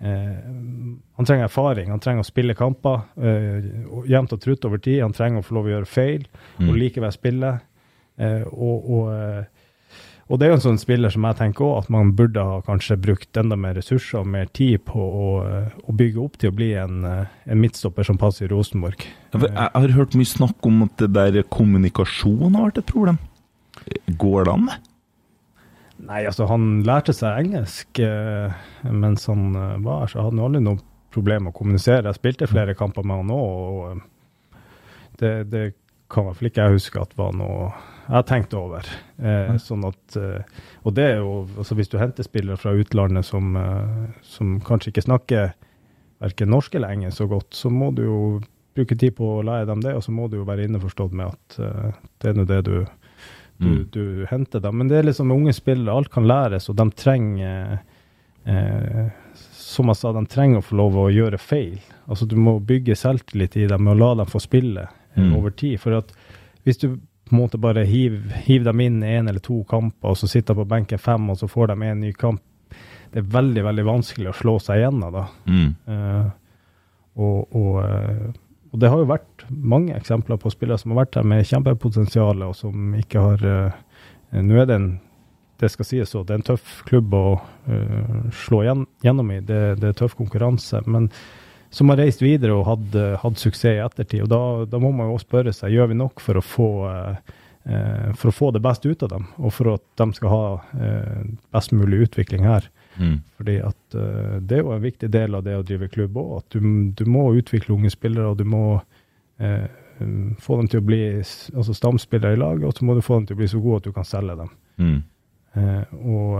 han trenger erfaring, han trenger å spille kamper eh, jevnt og trutt over tid. Han trenger å få lov å gjøre feil og likevel spille. Eh, og, og, eh, og det er jo en sånn spiller som jeg tenker også, at man burde ha kanskje brukt enda mer ressurser og mer tid på å, eh, å bygge opp til å bli en, eh, en midtstopper som passer i Rosenborg. Jeg har hørt mye snakk om at det der kommunikasjon har vært et problem. Går det an, det? Nei, altså han lærte seg engelsk eh, mens han eh, var her, så hadde han aldri noe problem med å kommunisere. Jeg spilte flere kamper med han òg, og eh, det, det kan i hvert fall ikke jeg huske at var noe jeg tenkte over. Eh, sånn at, og det er jo, altså hvis du henter spillere fra utlandet som, som kanskje ikke snakker verken norsk eller engelsk så godt, så må du jo bruke tid på å lære dem det, og så må du jo være innforstått med at det er nå det du, du, Mm. du henter dem. Men det er liksom med unge spillere, alt kan læres, og de trenger eh, Som jeg sa, de trenger å få lov å gjøre feil. Altså Du må bygge selvtillit i dem og la dem få spille eh, Mm. over tid. For at hvis du på en måte bare hiver hiv dem inn i én eller to kamper, og så sitter de på benken fem, og så får de en ny kamp, det er veldig veldig vanskelig å slå seg igjennom da. Mm. Uh, og, og, eh, og det har jo vært mange eksempler på spillere som har vært her med kjempepotensial, og som ikke har eh, Nå er det en det skal sies så, det er en tøff klubb å eh, slå gjen, gjennom i. Det, det er tøff konkurranse. Men som har reist videre og hatt, eh, hatt suksess i ettertid. og da, da må man jo også spørre seg gjør vi nok for å få eh, for å få det beste ut av dem, og for at de skal ha eh, best mulig utvikling her. Mm. Fordi at uh, Det er jo en viktig del av det å drive klubb òg. At du, du må utvikle unge spillere, og du må um, få dem til å bli altså stamspillere i laget, og så må du få dem til å bli så gode at du kan selge dem. Mm. Uh, og,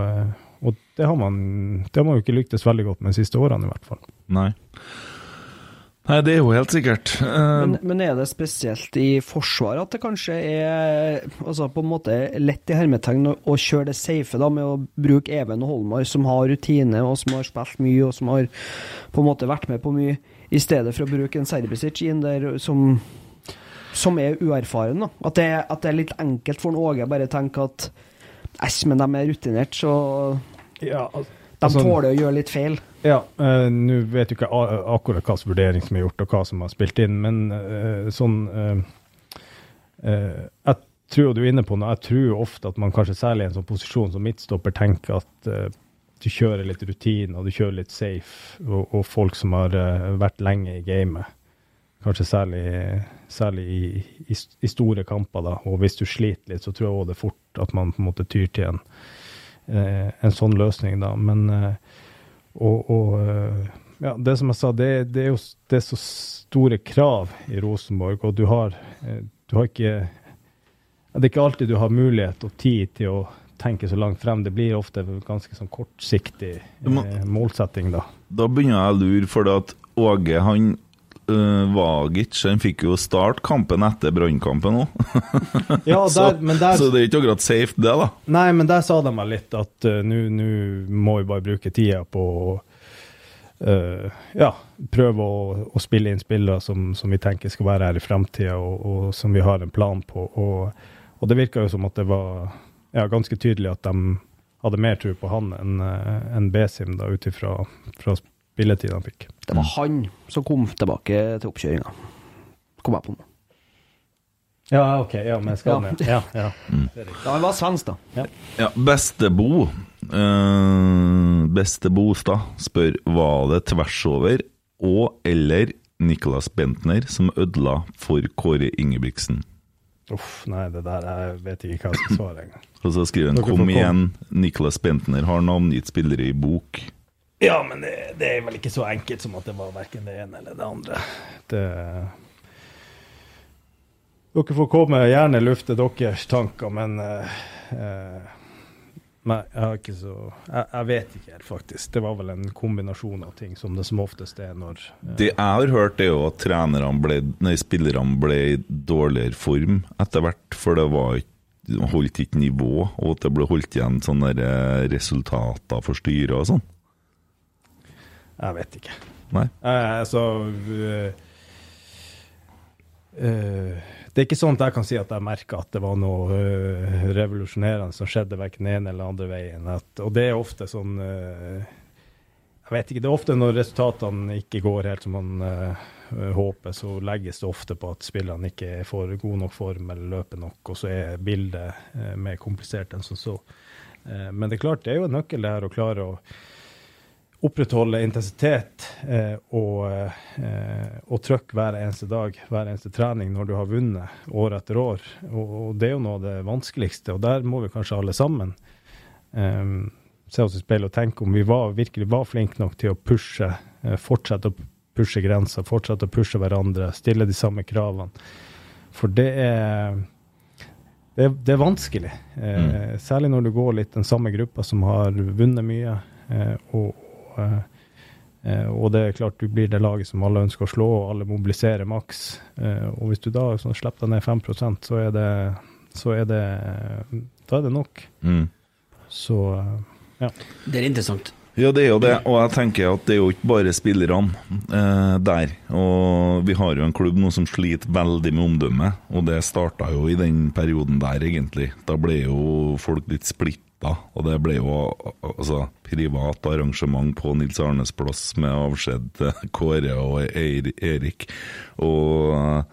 og det har man det har man jo ikke lyktes veldig godt med de siste årene, i hvert fall. Nei. Nei, det er jo helt sikkert. Uh, Men, men er det spesielt i Forsvaret at det kanskje er altså på en måte lett i hermetegn å, å kjøre det safe da, med å bruke Even og Holmar, som har rutine og som har spilt mye og som har på en måte vært med på mye, i stedet for å bruke en Serbisic inn der som, som er uerfaren? da. At det, at det er litt enkelt for en Åge bare tenke at Æsj, men de er rutinert, så Ja, de altså- tåler å gjøre litt feil. Ja, uh, nå vet jo ikke akkurat hva slags vurdering som er gjort, og hva som har spilt inn, men uh, sånn eh, Jeg tror du er inne på noe. Jeg tror ofte at man kanskje særlig i en sånn posisjon som midtstopper tenker at du kjører litt rutine, og du kjører litt safe, og, og folk som har vært lenge i gamet. Kanskje særlig, særlig i, i, i store kamper, da. Og hvis du sliter litt, så tror jeg også det er fort at man på en måte tyr til en, en sånn løsning, da. Men og, og eh, ja, det som jeg sa, det, det er jo det er så store krav i Rosenborg, og du har, eh, du har ikke Det er ikke alltid du har mulighet og tid til å tenke så langt frem. Det blir ofte ganske sånn kortsiktig eh, målsetting, da. Da begynner jeg å lure, for at Åge han øh, Vagic han fikk jo start kampen etter Brannkampen òg. Ja, så, så det er ikke akkurat safe, det, da. Nei, men der sa de meg litt at uh, nå må vi bare bruke tida på å uh, ja, prøve å, å spille inn spillere som, som vi tenker skal være her i framtida, og, og som vi har en plan på. Og, og det virka jo som at det var ja, ganske tydelig at de hadde mer tro på han enn en Besim, da, ut ifra fra spilletid han fikk. Det var han som kom tilbake til oppkjøringa. Kom jeg på nå. Ja, OK. Ja, med skaden, Ja, ja. Ja, han var svensk, da. Ja, Bestebo uh, Beste Bostad spør var det tvers over og eller Nicolas Bentner som ødela for Kåre Ingebrigtsen. Uff, nei, det der Jeg vet ikke hva jeg skal svare engang. Og så skriver han kom igjen, Nicolas Bentner har navngitt spillere i bok. Ja, men det, det er vel ikke så enkelt som at det var verken det ene eller det andre. Det Dere får komme, gjerne lufte deres tanker, men uh, eh, Nei, jeg har ikke så jeg, jeg vet ikke helt, faktisk. Det var vel en kombinasjon av ting, som det som oftest er når eh, Det jeg har hørt, er jo at trenerne ble, nei, spillerne ble i dårligere form etter hvert, for det var ikke holdt ikke nivå, og at det ble holdt igjen sånne eh, resultater for styret og sånn. Jeg vet ikke. Nei. Eh, uh, uh, Det er ikke sånn at jeg kan si at jeg merka at det var noe uh, revolusjonerende som skjedde verken den ene eller andre veien. At, og det er ofte sånn Jeg vet ikke. Det er ofte når resultatene ikke går helt som man håper, så legges det ofte på at spillerne ikke får god nok form eller løper nok, og så er bildet mer komplisert enn som så. Eh, men det er klart, det er jo en nøkkel det her å klare å opprettholde intensitet eh, og, eh, og trøkk hver eneste dag, hver eneste trening når du har vunnet år etter år. Og, og det er jo noe av det vanskeligste, og der må vi kanskje alle sammen eh, se oss i speilet og tenke om vi var, virkelig var flinke nok til å pushe, eh, fortsette å pushe grenser, fortsette å pushe hverandre, stille de samme kravene. For det er det det er vanskelig, eh, særlig når du går litt den samme gruppa som har vunnet mye. Eh, og og, eh, Eh, og det er klart du blir det laget som alle ønsker å slå, og alle mobiliserer maks. Eh, og hvis du da sånn, slipper deg ned 5% så er det, så er det Da er det nok. Mm. Så ja. Det er interessant. Ja, det er jo det, og jeg tenker at det er jo ikke bare spillerne eh, der. Og vi har jo en klubb nå som sliter veldig med omdømmet, og det starta jo i den perioden der, egentlig. Da ble jo folk litt splitta, og det ble jo altså, privat arrangement på Nils Arnes plass med avskjed til Kåre og Erik. Og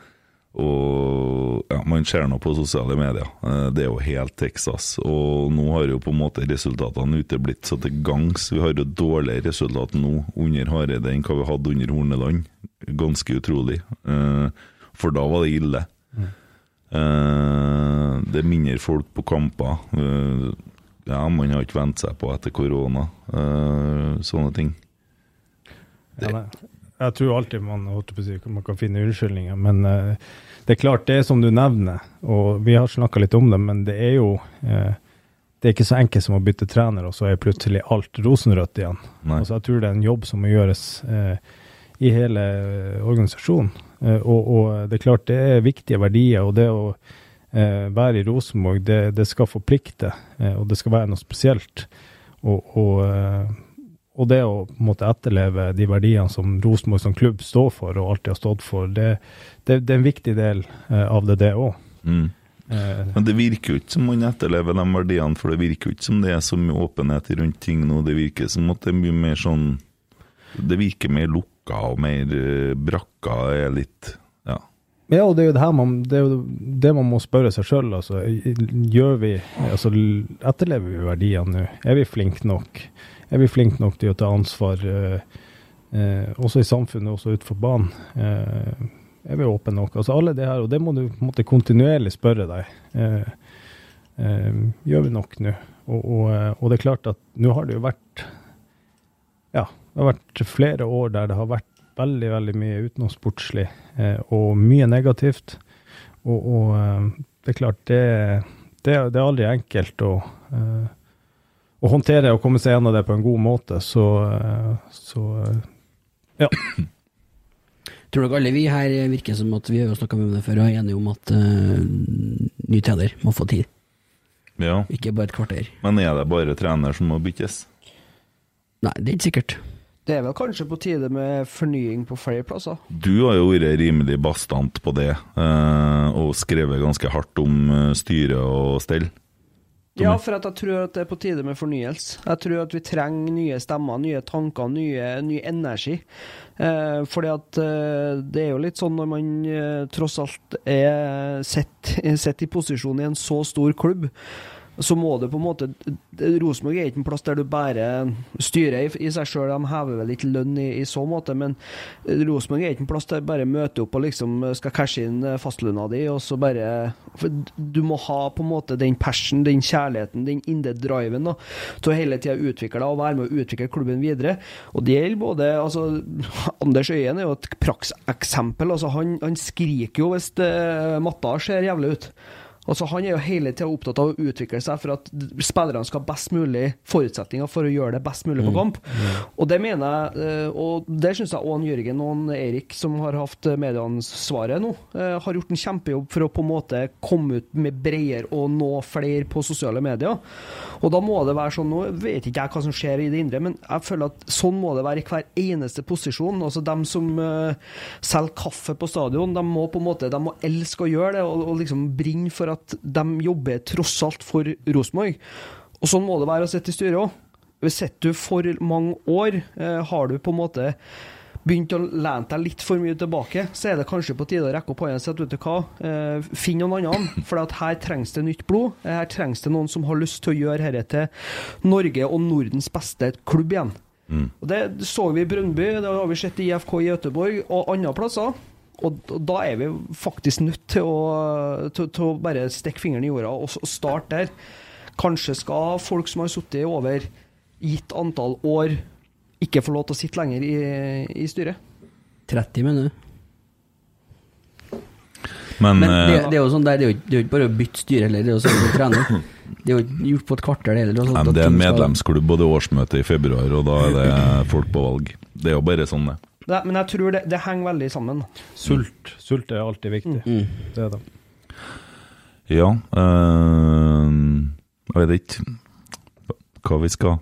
og ja, Man ser nå på sosiale medier. Eh, Det er jo helt Texas. Og nå har jo på en måte resultatene uteblitt så til gangs. Vi har jo dårligere resultat nå under Hareide enn hva vi hadde under Horneland. Ganske utrolig. Eh, For da var det ille. Eh, Det er mindre folk på kamper. Eh, Ja, Man har ikke vent seg på etter korona. Uh, Sånne ting. Ja. Jeg tror alltid man, man kan finne unnskyldninger, men uh, det er klart det er som du nevner, og vi har snakka litt om det, men det er jo uh, det er ikke så enkelt som å bytte trener, og så er plutselig alt rosenrødt igjen. Altså, jeg tror det er en jobb som må gjøres eh, i hele organisasjonen. Eh, og, og det er klart det er viktige verdier, og det å være i Rosenborg, det, det skal forplikte, eh, og det skal være noe spesielt. Og, og, eh, og det å måtte måte etterleve de verdiene som Rosenborg som klubb står for, og alltid har stått for, det, det, det er en viktig del eh, av det, det òg. Mm. Eh, Men det virker jo ikke som man etterlever de verdiene, for det virker jo ikke som det er så mye åpenhet rundt ting nå. Det virker som at det er mye mer sånn Det virker mer lukka og mer eh, brakka er litt Ja. Og det er jo det her man, det, det man må spørre seg sjøl. Altså, gjør vi, altså, etterlever vi verdiene nå? Er vi flinke nok? Er vi flinke nok til å ta ansvar, eh, eh, også i samfunnet, også utenfor banen? Eh, er vi åpne nok? Altså alle det her, og det må du på en måte kontinuerlig spørre deg. Eh, eh, gjør vi nok nå? Og, og, eh, og det er klart at nå har det jo vært ja, det har vært flere år der det har vært veldig, veldig mye utenomsportslig eh, og mye negativt. Og, og eh, det er klart, det, det, det er aldri enkelt å, eh, å håndtere og komme seg gjennom det på en god måte. Så, eh, så eh, ja. Tror dere alle vi her virker som at vi har snakka med det før og er enige om at eh, ny trener må få tid, ja. ikke bare et kvarter? Men er det bare trener som må byttes? Nei, det er ikke sikkert. Det er vel kanskje på tide med fornying på flere plasser. Du har jo vært rimelig bastant på det, eh, og skrevet ganske hardt om eh, styre og stell. Ja, for at jeg tror at det er på tide med fornyelse. Jeg tror at vi trenger nye stemmer, nye tanker, nye, ny energi. Eh, fordi at eh, det er jo litt sånn når man eh, tross alt er sett, sett i posisjon i en så stor klubb, så må det på en måte Rosenborg er ikke en plass der du bare styrer i, i seg sjøl. De hever vel ikke lønn i, i så måte, men Rosenborg er ikke en plass der du bare møter opp og liksom skal cashe inn fastlønna di, og så bare du må ha på en måte den passion, den kjærligheten, den indre driven da, til å hele tida utvikle deg og være med å utvikle klubben videre. Og det gjelder både altså, Anders Øyen er jo et prakseksempel. Altså, han, han skriker jo hvis det, matta ser jævlig ut. Altså, han er jo hele tida opptatt av å utvikle seg for at spillerne skal ha best mulig forutsetninger for å gjøre det best mulig på kamp. Og det mener jeg, eh, og det syns jeg Ån Jørgen og Erik, som har hatt medieansvaret nå, eh, har gjort en kjempejobb for å på en måte komme ut med bredere og nå flere på sosiale medier. Og da må det være sånn, nå vet ikke jeg hva som skjer i det indre, men jeg føler at sånn må det være i hver eneste posisjon. Altså dem som eh, selger kaffe på stadion, de må på en måte, de må elske å gjøre det, og, og liksom brenne for at de jobber tross alt for Rosenborg. Og sånn må det være å sitte i styret òg. Sitter du for mange år, eh, har du på en måte begynt å lene deg litt for mye tilbake, så er det kanskje på tide å rekke opp hånda og si at vet du hva, eh, finn noen andre. For at her trengs det nytt blod. Her trengs det noen som har lyst til å gjøre dette til Norge og Nordens beste klubb igjen. Og Det så vi i Brøndby, det har vi sett i IFK i Göteborg og andre plasser. Og og da er vi faktisk nødt til å, til, til å bare stikke fingeren i jorda og starte der. Kanskje skal folk som har sittet over gitt antall år, ikke få lov til å sitte lenger i, i styret. 30, mener du? Men, Men det, eh, det er jo sånn der, det er jo, ikke- det er jo ikke bare å bytte styre heller, det er jo sånn å trene. Det er jo ikke gjort på et kvarter, det heller. men det er en medlemsklubb, og det er årsmøte i februar, og da er det folk på valg. Det er jo bare sånn, det. Det, men jeg tror det, det henger veldig sammen. Sult. Sult er alltid viktig. Mm. Det er det. Ja øh, Jeg vet ikke hva vi skal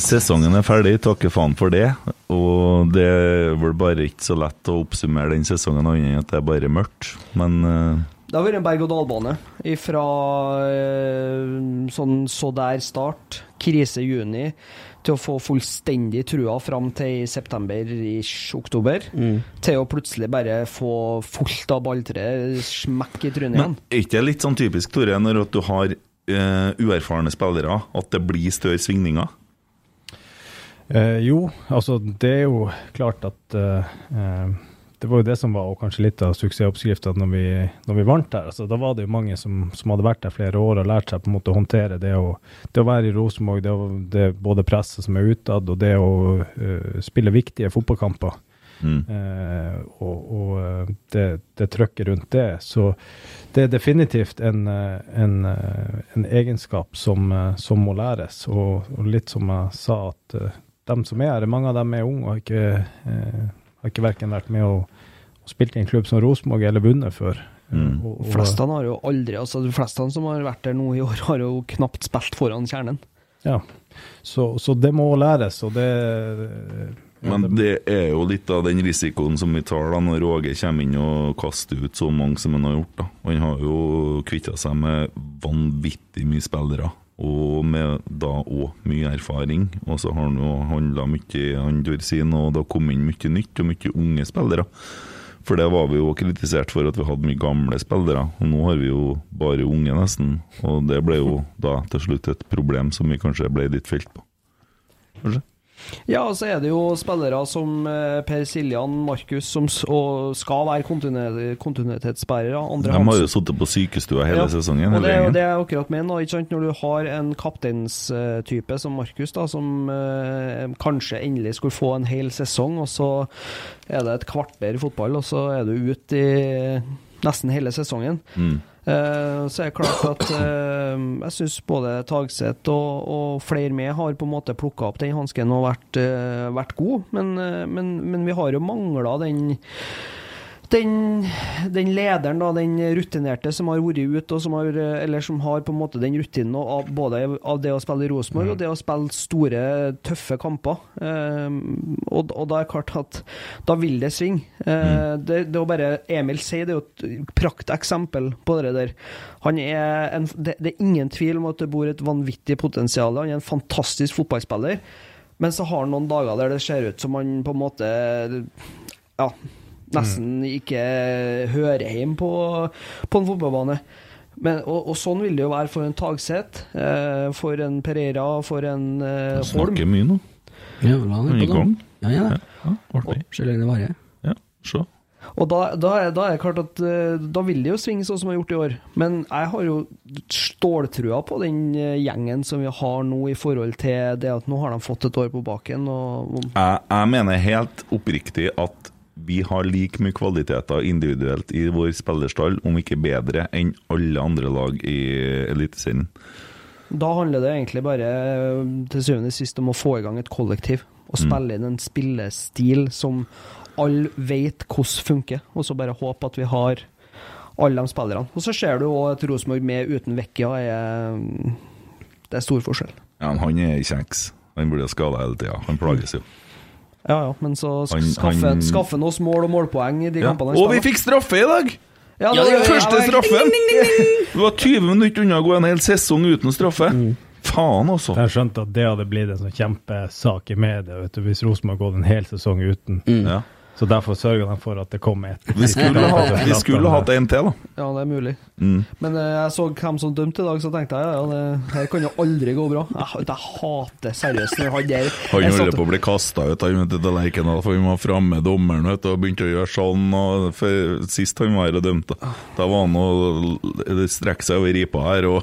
Sesongen er ferdig, takke faen for det. Og det er vel bare ikke så lett å oppsummere den sesongen annet enn at det er bare mørkt. Men øh, Det har vært en berg-og-dal-bane fra sånn så der start, krise i juni, til å få fullstendig trua fram til i september-oktober, til å plutselig bare få fullt av balltre, smekk i trynet Men igjen. er ikke det litt sånn typisk, Tore, når at du har uh, uerfarne spillere, at det blir større svingninger? Uh, jo, altså det er jo klart at uh, eh, Det var jo det som var kanskje litt av suksessoppskrifta når, vi- når vi vant der. Altså, da var det jo mange som, som hadde vært der flere år og lært seg på en måte å håndtere det å, det å være i Rosenborg, det, å- det både presset som er utad, og det å uh, spille viktige fotballkamper. Mm. Uh, og og eh, det, det trøkket rundt det. Så det er definitivt en, en, en egenskap som, som må læres. Og, og litt som jeg sa, at uh, dem som er her, mange av dem er unge og ikke, eh, har ikke verken vært med og, og spilt i en klubb som Rosenborg eller vunnet før. Mm. Og, og, Flestene har jo aldri, altså De fleste som har vært der nå i år, har jo knapt spilt foran kjernen. ja. så, så det må læres, og det ja, Men det er jo litt av den risikoen som vi tar da når Roger kommer inn og kaster ut så mange som han har gjort. da. Han har jo kvitta seg med vanvittig mye spillere, og med da òg mye erfaring. Og så har han jo handla mye i andre siden, og det har kommet inn mye nytt og mye unge spillere. For det var vi jo kritisert for at vi hadde mye gamle spillere, og nå har vi jo bare unge, nesten. Og det ble jo da til slutt et problem som vi kanskje ble litt felt på. Kanskje? Ja, og så er det jo spillere som eh, Per Siljan, Markus, som og skal være kontinuitetsbærere. Andre De har jo sittet på sykestua hele Ja, sesongen. Og det og det er akkurat min. Når du har en kapteinstype som Markus, da, som eh, kanskje endelig skulle få en hel sesong, og så er det et kvarter fotball, og så er du ute i nesten hele sesongen. Mm. Eh, så er det klart at eh, jeg syns både Tagseth og, og flere med har på en måte plukka opp den hansken og vært, eh, vært god, men, men, men vi har jo mangla den den, den lederen, da, den rutinerte som har vært ute, og som har, eller som har på en måte den rutinen av både av det å spille i Rosenborg og det å spille store, tøffe kamper. Um, og, og da er det klart at da vil det svinge. Uh, det, det å bare Emil sier, det er jo et prakteksempel på det der. Han er en, det, det er ingen tvil om at det bor et vanvittig potensial. Han er en fantastisk fotballspiller. Men så har han noen dager der det ser ut som han på en måte ja, nesten ikke hører hjemme på, på en fotballbane. Men, og, og sånn vil det jo være for en Tagseth, eh, for en Pereira, for en eh, Holm. Snakker mye nå. Ja, la han er i på gang. Ja, ja. Ja, ja Så lenge det varer. Ja, se. Og da, da, er, da er det klart at eh, da vil det jo svinge sånn som det har gjort i år. Men jeg har jo ståltrua på den eh, gjengen som vi har nå, i forhold til det at nå har de fått et år på baken. Og, og Jeg, jeg mener helt oppriktig at vi har like mye kvaliteter individuelt i vår spillerstall, om ikke bedre, enn alle andre lag i Eliteserien. Da handler det egentlig bare til syvende og sist om å få i gang et kollektiv. Og spille inn en spillestil som alle vet hvordan funker, og så bare håpe at vi har alle de spillerne. Og så ser du òg at Rosenborg med uten Vecchia er Det er stor forskjell. Ja, men han er kjeks. Han blir skada hele tida. Han plages jo. Ja ja, men så sk- Han- skaffe, han- skaffe noe mål og målpoeng i de Ja. kampene. Og vi fikk straffe i dag! ja, Ja, det gjør. Første ja, straffen! Du var 20 minutter unna å gå en hel sesong uten straffe. Faen, altså. Jeg skjønte at det hadde blitt en sånn kjempesak i media vet du, hvis Rosenborg hadde gått en hel sesong uten. Ja. Så derfor sørga de for at det kom et. Vi skulle, ha, vi skulle hatt en til, da. Ja, det er mulig. Mm. Men uh, jeg så hvem som dømte i dag, så tenkte jeg ja, det her kan jo aldri gå bra. Jeg, jeg hater seriøst når han der Han holder på å bli kasta ut til Lerkendal, for vi var framme dommeren vet og begynte å gjøre sånn. Og for, sist han var her og dømte, da var han å strekke seg over ripa her. Og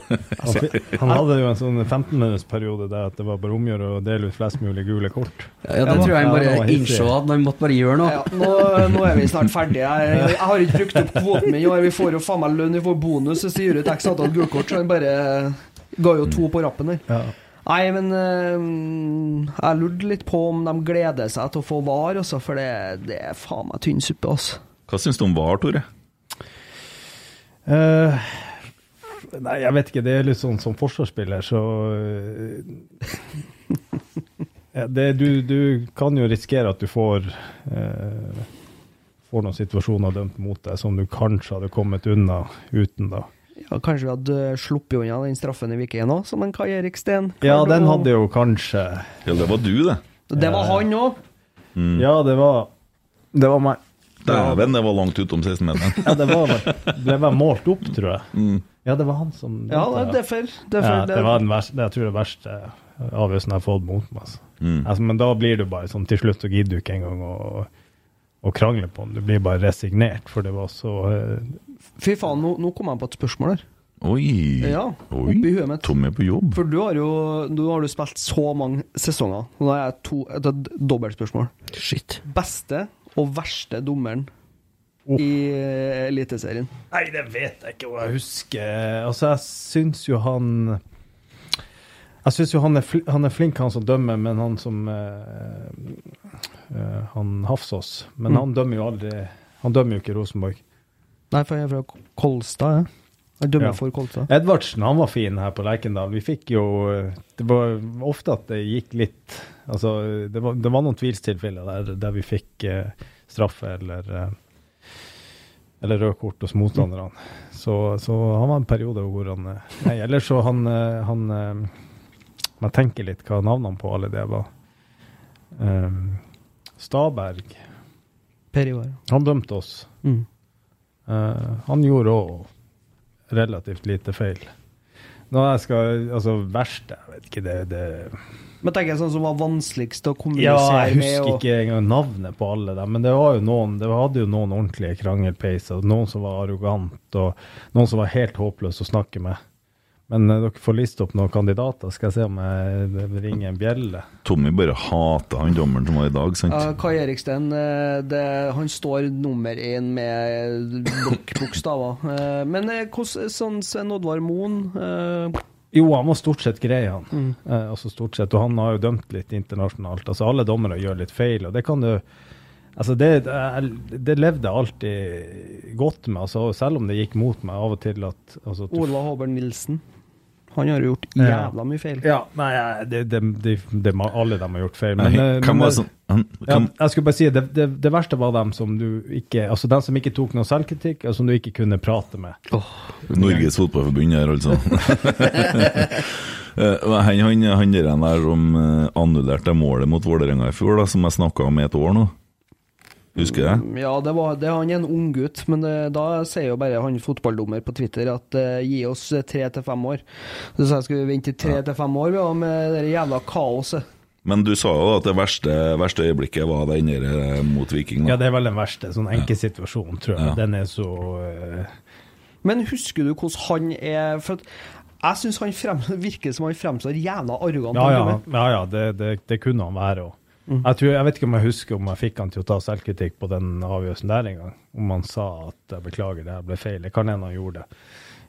Han hadde jo en sånn 15-minuttsperiode der at det var bare omgjøre å dele ut flest mulig gule kort. Ja, det Ja, tror jeg han bare innså at han måtte bare gjøre noe. Ja. Nå, nå er vi snart ferdige. Jeg, jeg har ikke brukt opp kvoten min i år. Vi får jo faen meg lønn, vi får bonus hvis vi gir ut x antall gulkort, så han bare ga jo to på rappen der. Ja. Nei, men eh, jeg lurte litt på om de gleder seg til å få VAR, også, for det, det er faen meg tynn suppe, altså. Hva syns du om VAR, Tore? Uh, nei, jeg vet ikke. Det er litt sånn som forsvarsspiller, så uh, det, du, du kan jo risikere at du får eh, Får noen situasjoner dømt mot deg som du kanskje hadde kommet unna uten, da. Ja, kanskje vi hadde sluppet unna den straffen i Viken òg, som en Kai Erik Steen. Ja, den hadde jo kanskje Ja, det var du, det. Det var han òg! Ja, det var Det var meg. Dæven, det var langt utom 16-meteren. Ja, det var det vel målt opp, tror jeg. Ja, det var han som Ja, det er derfor Ja, det var den verste, det jeg tror det verste avgjørelsen jeg har fått mot meg. Altså. Altså, men da blir du bare sånn Til slutt så gidder du ikke engang å, å krangle på den. Du blir bare resignert, for det var så uh... Fy faen, nå, nå kom jeg på et spørsmål her. Oi. Ja, Oi. oppi huet mitt. Tommy er på jobb. For du har jo du har du spilt så mange sesonger. Nå har jeg to, et, et dobbeltspørsmål. Shit. Beste og verste dommeren i eh, Eliteserien? Nei, det vet jeg ikke hva jeg husker. Altså, jeg syns jo han Jeg syns jo han er, han er flink, han som dømmer, men han som uh, uh, Han Hafsås. Men han dømmer jo aldri Han dømmer jo ikke Rosenborg. Nei, for jeg er fra Kolstad, jeg. Jeg dømmer Ja. for Kolstad. Edvardsen han var fin her på Lerkendal. Vi fikk jo Det var ofte at det gikk litt Altså, det var, det var noen tvilstilfeller der, der vi fikk uh, straffe eller eh, eller rød kort hos motstanderne. Så, så han var en periode hvor han eh, Nei, ellers så han, eh, han eh, jeg tenker litt hva navnene på alle det var. Um, Staberg. Per Ivar. Han dømte oss. Mm. Uh, han gjorde òg relativt lite feil. Når jeg skal Altså, verste Jeg vet ikke, det, det Men tenker jeg sånn som var vanskeligst å Ja, kommunisere jeg med. husker og- ikke engang navnet på alle dem, men det var jo noen Det hadde jo noen ordentlige krangelpeiser. Noen som var arrogant, og noen som var helt håpløse å snakke med. Men eh, dere får liste opp noen kandidater, skal jeg se om jeg ringer en bjelle. Tommy bare hater han dommeren som var i dag, sant? Ja, Kai Eriksten, eh, det, han står nummer én med blokkbokstaver. Eh, Men hvordan sånn Sven Oddvar Moen Jo, han var stort sett grei, han. Eh, altså stort sett, Og han har jo dømt litt internasjonalt. Altså Alle dommere gjør litt feil, og det kan du Altså det, det, levde jeg alltid godt med, altså selv om det gikk mot meg av og til at altså, Ola Håber Nilsen. Han har jo gjort jævla mye feil. Ja, nei, det, det, det, det, må- alle de har gjort feil. Men, eh, men det- som han, ja, jeg skulle bare si, det, det, det verste var dem som du ikke Altså dem som ikke tok noe selvkritikk, og som du ikke kunne prate med. Norges Fotballforbund her, altså. Eh, Han, han, han der han som eh, annullerte målet mot Vålerenga i fjor, da, som jeg snakka om i et år nå. Husker jeg? Ja, det var, det, han er en unggutt, men det, da sier jo bare han fotballdommer på Twitter at uh, gi oss eh, tre til fem år. Så sa jeg skulle vi vente tre til fem år ja, med det jævla kaoset. Men du sa jo at det verste, verste øyeblikket var det der mot Viking. Ja, det er vel den verste. Sånn enkesituasjonen, tror jeg. Ja. Den er så uh... Men husker du hvordan han er For at jeg syns han frem, virker som han fremstår jævla arrogant. Ja, ja, ja, ja det, det, det kunne han være òg. Jeg, tror- jeg vet ikke om jeg husker om jeg fikk han til å ta selvkritikk på den avgjørelsen der en gang. Om han sa at jeg beklager, det her ble feil. Det kan hende han gjorde det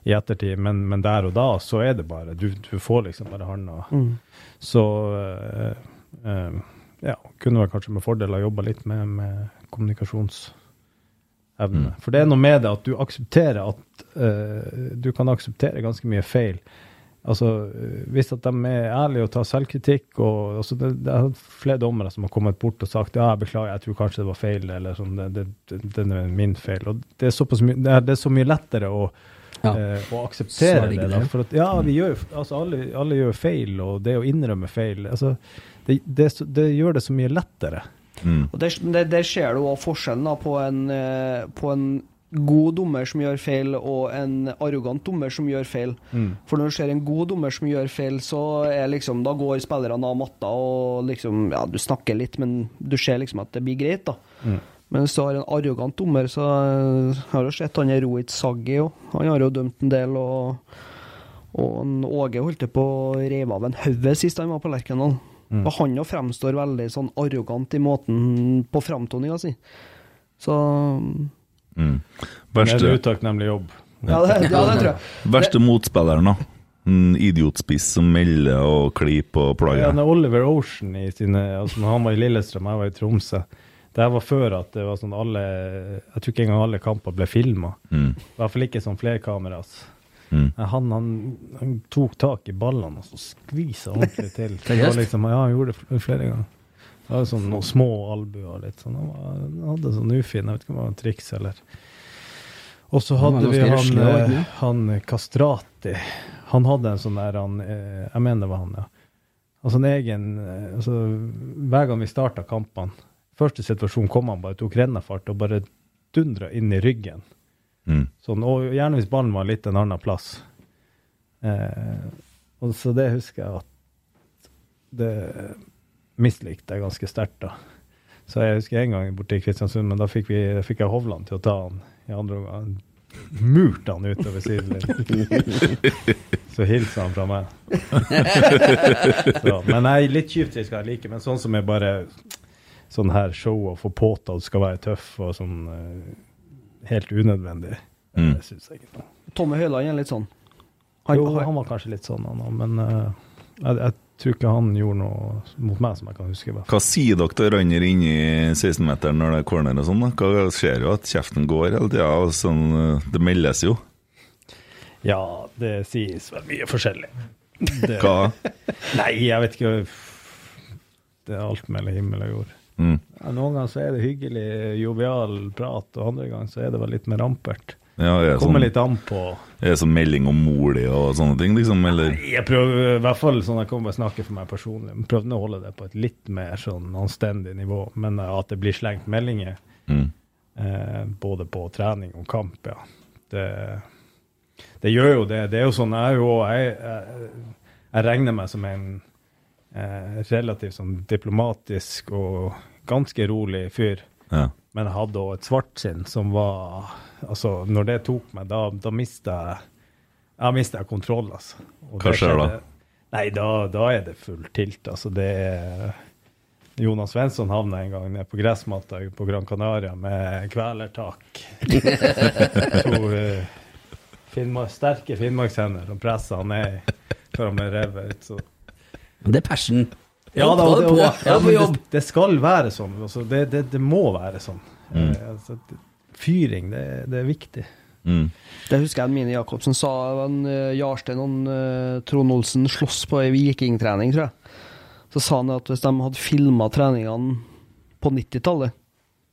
i ettertid, men, men der og da så er det bare Du, du får liksom bare handa. Så øh, øh, ja, kunne vel kanskje med fordel ha jobba litt med, med kommunikasjonsevne. For det er noe med det at du aksepterer at øh, Du kan akseptere ganske mye feil. Altså, Hvis at de er ærlige og tar selvkritikk og altså det, det er flere dommere som har kommet bort og sagt ja, jeg beklager, jeg tror kanskje det var feil, eller sånn, det, det, det, det er min feil. Og det er, såpass mye, det er, det er så mye lettere å, Ja. eh, å akseptere det. Da, det. for at, ja, vi gjør, jo- altså, alle, alle gjør feil, og det å innrømme feil altså, det, det, det gjør det så mye lettere. Mm. Og Der, der, der ser du også forskjellen da, på, en, eh, på en god dommer som gjør feil, og en arrogant dommer som gjør feil. For når du ser en god dommer som gjør feil, så er liksom, da går spillerne av matta og liksom Ja, du snakker litt, men du ser liksom at det blir greit, da. Men hvis du har en arrogant dommer, så eh, har du sett han er Rohit Saggi òg. Han har jo dømt en del, og, og Åge holdt på å rive av en hode sist han var på Lerkendal. Og han jo fremstår veldig sånn arrogant i måten på framtoninga si. Så Mm. Det er utakknemlig jobb. ja det, ja, det tror jeg. verste motspilleren, da? En idiotspiss som melder og klyper og Ja, plager. Ja, Oliver Ocean i sine altså når Han var i Lillestrøm, jeg var i Tromsø. Det her var før at det var sånn alle Jeg tror ikke engang alle kamper ble filma. Mm. I hvert fall ikke sånn flerkameras. Mm. Han, han, han tok tak i ballene og så skvisa ordentlig til. Det var liksom, ja, han gjorde det flere ganger. Det var sånn noen små albuer litt sånn. Han, var, han hadde sånn ufin, jeg vet ikke om det var en triks eller Og så hadde vi han, han, han Kastrati. Han hadde en sånn der han, eh, Jeg mener det var han, ja. Altså en egen eh, altså, Hver gang vi starta kampene Første situasjon kom han bare tok rennafart og bare dundra inn i ryggen. Mm. Sånn, og gjerne hvis ballen var litt en annen plass. Eh, og så det husker jeg at det mislikte jeg ganske sterkt, da. Så jeg husker en gang borte i Kristiansund, men da fikk, vi, fikk jeg Hovland til å ta han i andre omgang. Murte han utover sidelinjen. Så hilser han fra meg. så, men nei, litt tjuvtrill skal jeg like, men sånn som er bare sånn her show og få påtatt skal være tøff og sånn eh, helt unødvendig. Mm. Det syns jeg ikke noe. Tommy Høiland er litt sånn. Jo, han var kanskje litt sånn, han òg, men uh, jeg, jeg tror ikke han gjorde noe mot meg som jeg kan huske. Hva sier dere til hverandre inni 16-meteren når det er corner og sånn? Hva skjer jo at kjeften går hele tida, og sånn, det meldes jo. Ja, det sies vel mye forskjellig. Det, Hva? nei, jeg vet ikke. Det er alt mellom himmel og jord. Mm. Ja, noen ganger så er det hyggelig, jovial prat, og andre ganger så er det vel litt mer ampert. Ja, er Kommer sånn, litt an på er det sånn melding om mor di og sånne ting, liksom? Eller? Jeg prøver i hvert fall sånn jeg kommer å snakke for meg personlig. Prøvde å holde det på et litt mer sånn anstendig nivå, men eh, at det blir slengt meldinger Mm. eh, både på trening og kamp, ja. Det, det gjør jo det. Det er jo sånn, jeg jo jeg, jeg, jeg regner meg som en eh, relativt sånn diplomatisk og ganske rolig fyr. Ja. Men jeg hadde òg et svartsinn som var Altså, når det tok meg, da, da mista jeg jeg mista kontroll, altså. Og Hva skjer da? Nei, da, da er det full tilt. Altså, det er Jonas Svensson havna en gang nede på gressmatta på Gran Canaria med kvelertak. to uh, Finnmark, sterke finnmarkshender som pressa han ned før han ble revet ut. Så Det er passion. ja, da, det, det Ja, det, det skal være sånn. Altså, det, det, det må være sånn. Mm. Eh, altså, det- fyring, det, det er viktig. Mm. Det husker jeg Mine Jacobsen sa. En, uh, Jarstein og uh, Trond Olsen sloss på ei vikingtrening, tror jeg. Så sa han at hvis de hadde filma treningene på 90-tallet,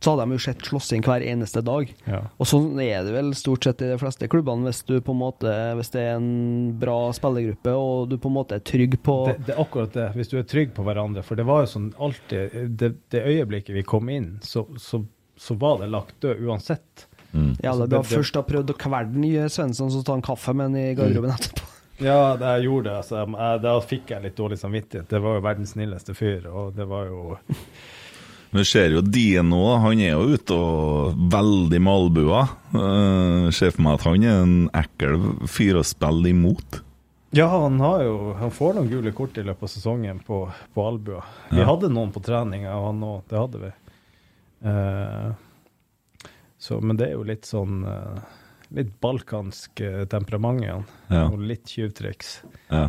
så hadde de jo sett slåssing hver eneste dag. Ja. Og sånn er det vel stort sett i de fleste klubbene, hvis du på en måte Hvis det er en bra spillergruppe og du på en måte er trygg på Det, det er akkurat det, hvis du er trygg på hverandre. For det var jo sånn alltid Det, det øyeblikket vi kom inn, så, så, så var det lagt død uansett. Mm. Ja, Altså, det, det- det- først har prøvd å kvele den nye Svensson, så ta en kaffe med den i garderoben etterpå. Ja, det jeg gjorde det. Altså, jeg, da fikk jeg litt dårlig samvittighet. Det var jo verdens snilleste fyr, og det var jo Men vi ser jo Dino, han er jo ute og veldig med albua. Uh, ser for meg at han er en ekkel fyr å spille imot. Ja, han har jo Han får noen gule kort i løpet av sesongen på, på albua. Vi Ja. hadde noen på trening, og han òg. Det hadde vi. Eh, så, men det er jo litt sånn eh, Litt balkansk eh, temperament igjen. Ja. Og litt tjuvtriks. Ja.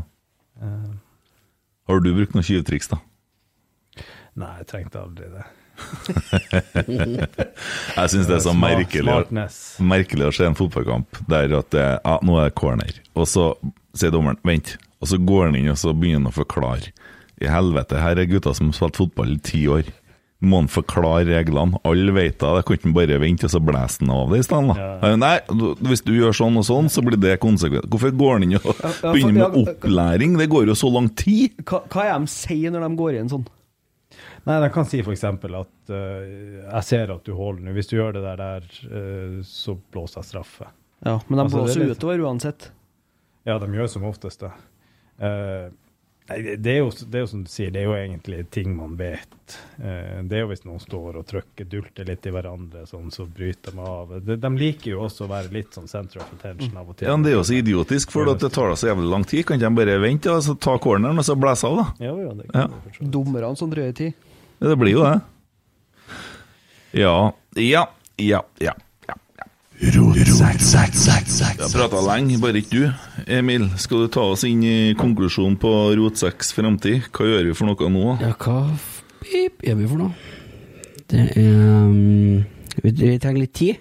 Har du brukt noen tjuvtriks, da? nei, jeg trengte aldri det. Jeg syns det er så merkelig, merkelig å se en fotballkamp der at det, ja, nå er det corner, og så sier dommeren 'vent', og så går han inn og så begynner han å forklare. I helvete, her er gutter som har spilt fotball i ti år. Må han forklare reglene? Alle vet det. Jeg kan ikke bare vente, og så blæse han av det i stedet? da? Ja. Nei, hvis du gjør sånn og sånn, så blir det konsekvent. Hvorfor går han inn og ja, begynner med opplæring? Det går jo så lang tid! Hva, hva er det de sier når de går inn sånn? Nei, de kan si f.eks. at uh, jeg ser at du holder nå. Hvis du gjør det der, der eh, så blåser jeg straffe. Ja, Men de Altså, er blåser litt- utover uansett. Ja, de gjør som oftest det. Eh, Nei, det- det er, jo, det er jo som du sier, det er jo egentlig ting man vet. Eh, Det er jo hvis noen står og trykker, dulter litt i hverandre, sånn, så bryter de av. De, de liker jo også å være litt sånn center of attention av og til. Ja, men Det er jo så idiotisk, for det tar da så jævlig lang tid. Kan de bare vente og så ta corneren og så blæse av, da? Ja, ja, det kan ja. Dommerne som drøyer tid. Ja, Det blir jo det. Ja, ja, ja, ja. ja. Vi har prata lenge, bare ikke du. Emil, skal du ta oss inn i konklusjonen på Rotsekks framtid? Hva gjør vi for noe nå? Ja, hva pip gjør vi for noe? Det er um, vi, vi trenger litt tid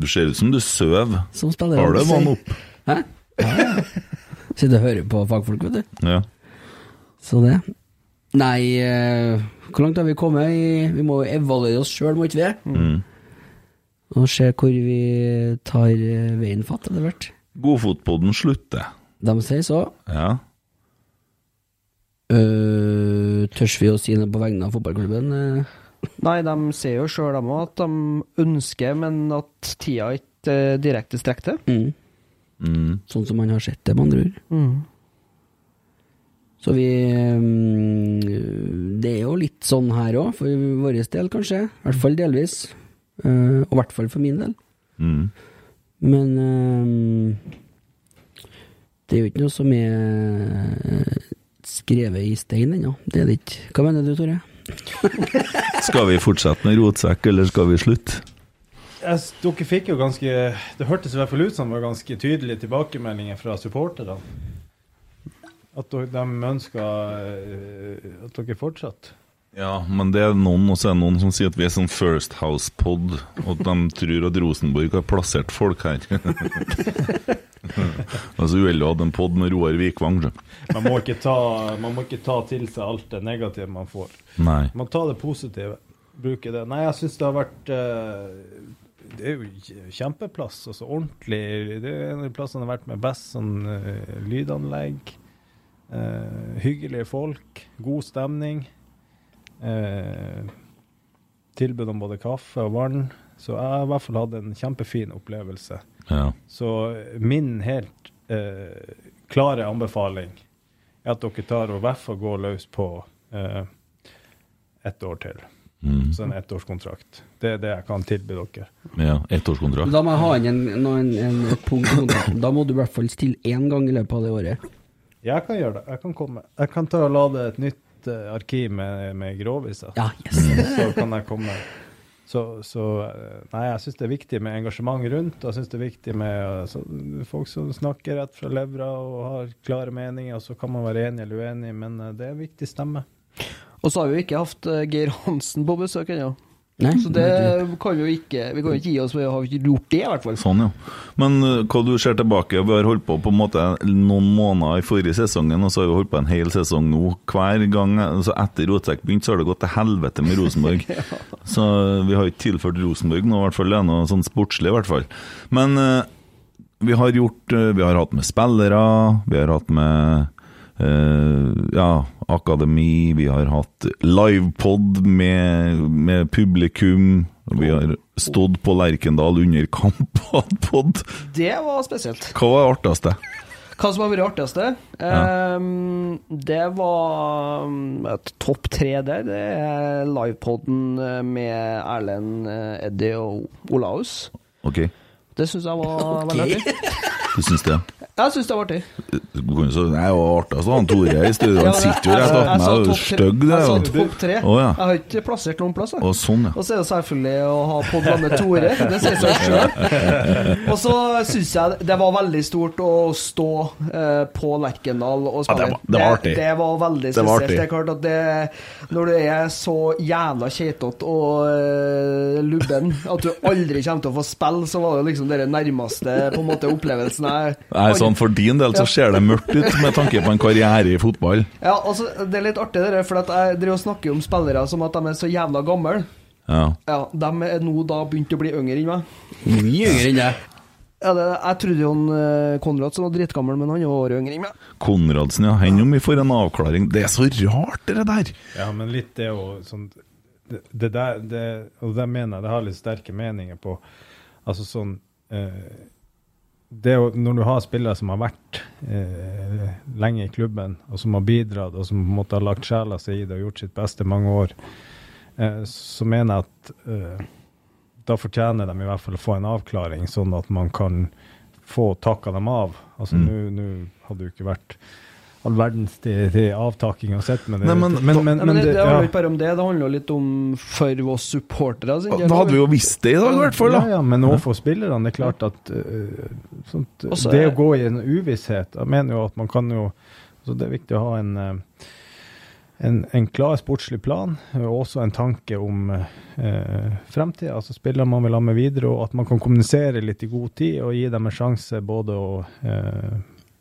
Du ser ut som du sover. Har du vann opp? Hæ? Ja, ja. Sitter og hører på fagfolk, vet du. Ja. Så det. Nei, uh, hvor langt har vi kommet? i- Vi må jo evaluere oss sjøl, må ikke vi? Mm. Og se hvor vi tar eh, veien fatt etter hvert. Godfotpodden slutter. De sier så. Ja. Uh, tørs vi å si noe på vegne av fotballklubben? Eh, Nei, de ser jo sjøl at de ønsker, men at tida ikke eh, direkte strekker til. mm. Mm. Sånn som man har sett det, med andre ord. Mm. Så vi mm, Det er jo litt sånn her òg, for vår del kanskje. I hvert fall delvis. Eh, og i hvert fall for min del. Mm. Men eh, det er jo ikke noe som er eh, skrevet i stein ennå. Det er det ikke. Hva mener du, Tore? Skal vi fortsette med rotsekk, eller skal vi slutte? Dere fikk jo ganske Det hørtes i hvert fall ut som det var ganske tydelige tilbakemeldinger fra supporterne. At de ønska at dere fortsatte. Ja, men det er noen, og så er noen som sier at vi er sånn First House-pod, og at de tror at Rosenborg har plassert folk her. altså uheldig å ha en pod med Roar Vikvang. Man må, ikke ta, man må ikke ta til seg alt det negative man får. Nei. Man tar det positive. Bruke det. Nei, jeg syns det har vært uh, Det er jo kjempeplass. Altså ordentlig Det er en av de plassene jeg har vært med best sånn uh, lydanlegg. Uh, hyggelige folk. God stemning. Eh, tilbud om både kaffe og vann. Så jeg har i hvert fall hatt en kjempefin opplevelse. Ja. Så min helt eh, klare anbefaling er at dere tar og i hvert fall går løs på eh, ett år til. Mm. Så en ettårskontrakt. Det er det jeg kan tilby dere. ja Ettårskontrakt. Da må jeg ha inn en, en, en, et punkt. Da må du i hvert fall stille én gang i løpet av det året. Jeg kan gjøre det. Jeg kan komme. Jeg kan ta og lade et nytt eh, arkiv med, med gråviser. Ja, yes. Så kan jeg komme. Så, så eh, Nei, jeg syns det er viktig med engasjement rundt. Jeg syns det er viktig med eh, så, folk som snakker rett fra levra og har klare meninger. og Så kan man være enig eller uenig, men det er en viktig stemme. Og så har vi jo ikke hatt Geir Hansen på besøk ennå. Nei, Så det kan vi jo ikke Vi kan jo ikke gi oss vi har ikke gjort det, i hvert fall. Sånn, ja. Men uh, hva du ser tilbake, vi har holdt på på en måte noen måneder i forrige sesongen, og så har vi holdt på en hel sesong nå. Hver gang, altså etter Rotsekk begynte, så har det gått til helvete med Rosenborg. Så vi har ikke tilført Rosenborg nå, i hvert fall. Det er noe sånn sportslig, i hvert fall. Men uh, vi har gjort uh, Vi har hatt med spillere, vi har hatt med ja, akademi, vi har hatt livepod med, med publikum. Vi har stått på Lerkendal under kamp pod. Det var spesielt. Hva var det artigste? Hva som har vært det artigste? Um, det var um, et topp tre der. Det er livepoden eh, med Erlend, eh, Eddie og Olaus. Ok, Det syns jeg var veldig artig. du syns det? Jeg syns det var artig. Det var artig. altså. han Tore i studio, han sitter jo rett jeg- attmed meg og er stygg, det. Jeg sa topp tre. Oh, ja. Jeg har ikke plassert noen plass. Og sånn, ja. Og så er det selvfølgelig å ha podda med Tore. Det sier seg sjøl. Og så syns jeg det var veldig stort å stå eh, på Lerkendal og Ja, det var- det var artig. Det, var veldig Det var spesielt. Det, Det er klart at det Når du er så jævla keitete og eh, lubben at du aldri kommer til å få spille, så var det liksom det nærmeste på en måte opplevelsen jeg Nei, sånn For din del så ser det mørkt ut med tanke på en karriere i fotball. Ja, altså, det er litt artig, det der, for at jeg driver og snakker om spillere som at de er så jævla gamle. Ja. Ja, De er nå da begynt å bli yngre enn meg. Mye yngre enn deg. Ja, det, jeg trodde jo han eh, Konradsen var dritgammel, men han er året yngre enn meg. Konradsen, ja. hender om vi får en avklaring. Det er så rart, det der. Ja, men litt det òg sånn det, det der det, Og det mener jeg det har litt sterke meninger på. Altså sånn det å, Når du har spillere som har vært eh, lenge i klubben, og som har bidratt, og som på en måte har lagt sjela si i det og gjort sitt beste mange år, eh, så mener jeg at eh, da fortjener de i hvert fall å få en avklaring, sånn at man kan få takka dem av. Altså Mm. nå hadde det jo ikke vært all verdens til, til avtaking og sett, men det, Nei, men- men, men, men det, det handler jo ikke bare om det, det handler jo litt om for oss supportere. Da hadde vi jo visst det i dag, i hvert fall. Ja, da. ja, men òg for spillerne. Det er klart at uh, sånt, Også Det å gå i en uvisshet Jeg mener jo at man kan jo så Det er viktig å ha en, uh, en, en klar sportslig plan, og også en tanke om eh, fremtida. Altså spillere man vil ha med videre, og at man kan kommunisere litt i god tid og gi dem en sjanse både å øh,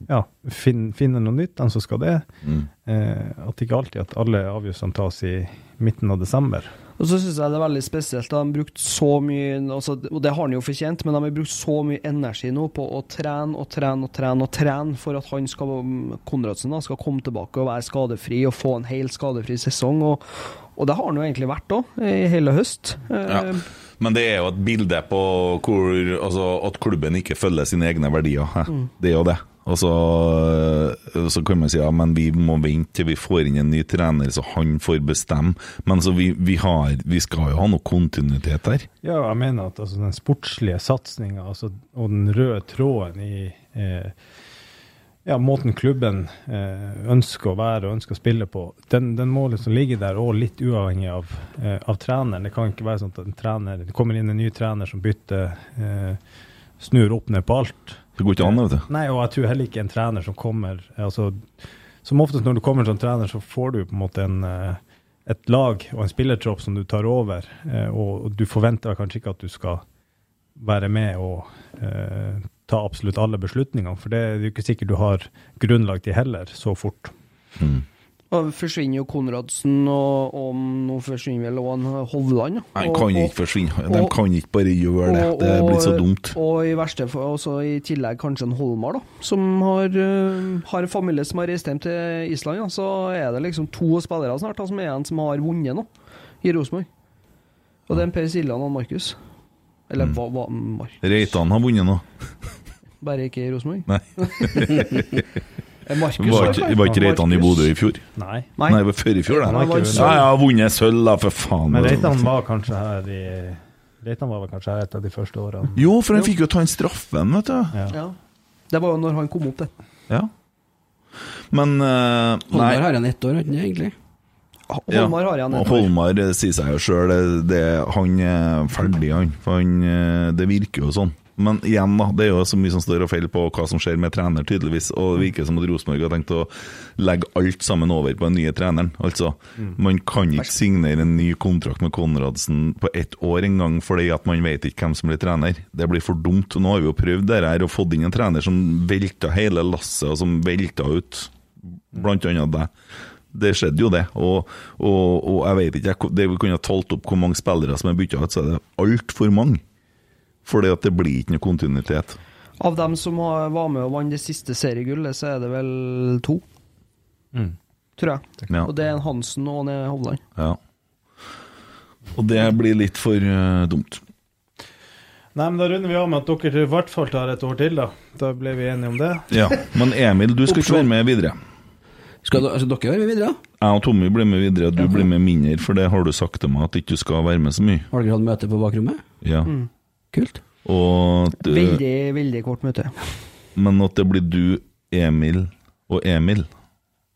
ja, finne, finne noe nytt, den som skal det. Mm. Eh, at ikke alltid at alle avgjørelsene tas i midten av desember. Og så syns jeg det er veldig spesielt. De har brukt så mye altså, Og det har han jo fortjent, men de har brukt så mye energi nå på å trene og trene og trene og trene for at han skal, Konradsen da, skal komme tilbake og være skadefri og få en helt skadefri sesong. Og, og det har han jo egentlig vært òg, i hele høst. Ja. Eh, Men det er jo et bilde på hvor, altså, at klubben ikke følger sine egne verdier. Mm. Det er jo det. Og så, så kan man si ja, men vi må vente til vi får inn en ny trener, så han får bestemme. Men vi, vi, har, vi skal jo ha noe kontinuitet her. Ja, jeg mener at altså, den sportslige satsinga altså, og den røde tråden i eh, ja, måten klubben eh, ønsker å være og ønsker å spille på, den, den må liksom ligge der, og litt uavhengig av, eh, av treneren. Det kan ikke være sånn at en trener, det kommer inn en ny trener som bytter eh, snur opp ned på alt. Det går ikke an, vet du. Nei, og jeg tror heller ikke en trener som kommer altså, Som oftest når du kommer som trener, så får du på en måte en, eh, et lag og en spillertropp som du tar over, eh, og, og du forventer kanskje ikke at du skal være med og eh, ta absolutt alle beslutningene, for det er jo ikke sikkert du har grunnlag til heller, så fort. Mm. Og forsvinner jo Konradsen, og, og nå forsvinner vel òg Hovland. Og, Nei, Og- kan og- ikke forsvinne. De og- kan ikke bare gjøre det. Det blir så dumt. Og i verste fall også i tillegg kanskje en Holmar, da, som har, øh, har en familie som har reist hjem til Island. Ja. Så er det liksom to spillere snart da, som er en som har vunnet nå, i Rosenborg. Og det er Per Siljan og Markus. Eller Mm. hva, hva Markus Reitan har vunnet nå. bare ikke i Rosenborg? Nei. Er Markus Var ikke, var ikke Reitan i Bodø i fjor? Nei. Nei. Nei, det var før i fjor, Han det. Ja, jeg har vunnet sølv, da, for faen. Men Reitan var kanskje her i Reitan var vel kanskje her et av de første årene. Jo, for han fikk jo ta en straffen, vet du. Ja. Ja. Det var jo når han kom opp, det. Ja. Men eh, Nei. Holmar har han ett år, han ikke egentlig? Holmar har igjen ett år. Holmar eh, sier seg jo sjøl han er ferdig, han. For han, eh, det virker jo sånn. Men igjen, da, det er jo så mye som står og faller på hva som skjer med trener, tydeligvis. Og det virker som at Rosenborg har tenkt å legge alt sammen over på den nye treneren. Altså, man kan ikke signere en ny kontrakt med Konradsen på ett år engang, fordi at man vet ikke hvem som blir trener. Det blir for dumt. Nå har vi jo prøvd det her og fått inn en trener som velta hele lasset, og som velta ut blant annet deg. Det skjedde jo, det. Og, og, og jeg vet ikke, jeg- det vi kunne ha talt opp hvor mange spillere som er bytta ut, så er det altfor mange. Fordi at det blir ikke noe kontinuitet. Av dem som var med og vant det siste seriegullet, så er det vel to, Mm. tror jeg. Ja. Og det er en Hansen og en Hovland. Ja. Og det blir litt for uh, dumt. Nei, men Da runder vi av med at dere i hvert fall tar et år til, da. Da ble vi enige om det. Ja, Men Emil, du skal ikke være med videre. Skal dere- altså, dere være med videre? Jeg og Tommy blir med videre, og du blir med mindre, for det har du sagt til meg at ikke du skal være med så mye. Har dere hatt møte på bakrommet? Ja. Kult. Og at, eh, Veldig, veldig kort møte. Men at det blir du, Emil og Emil,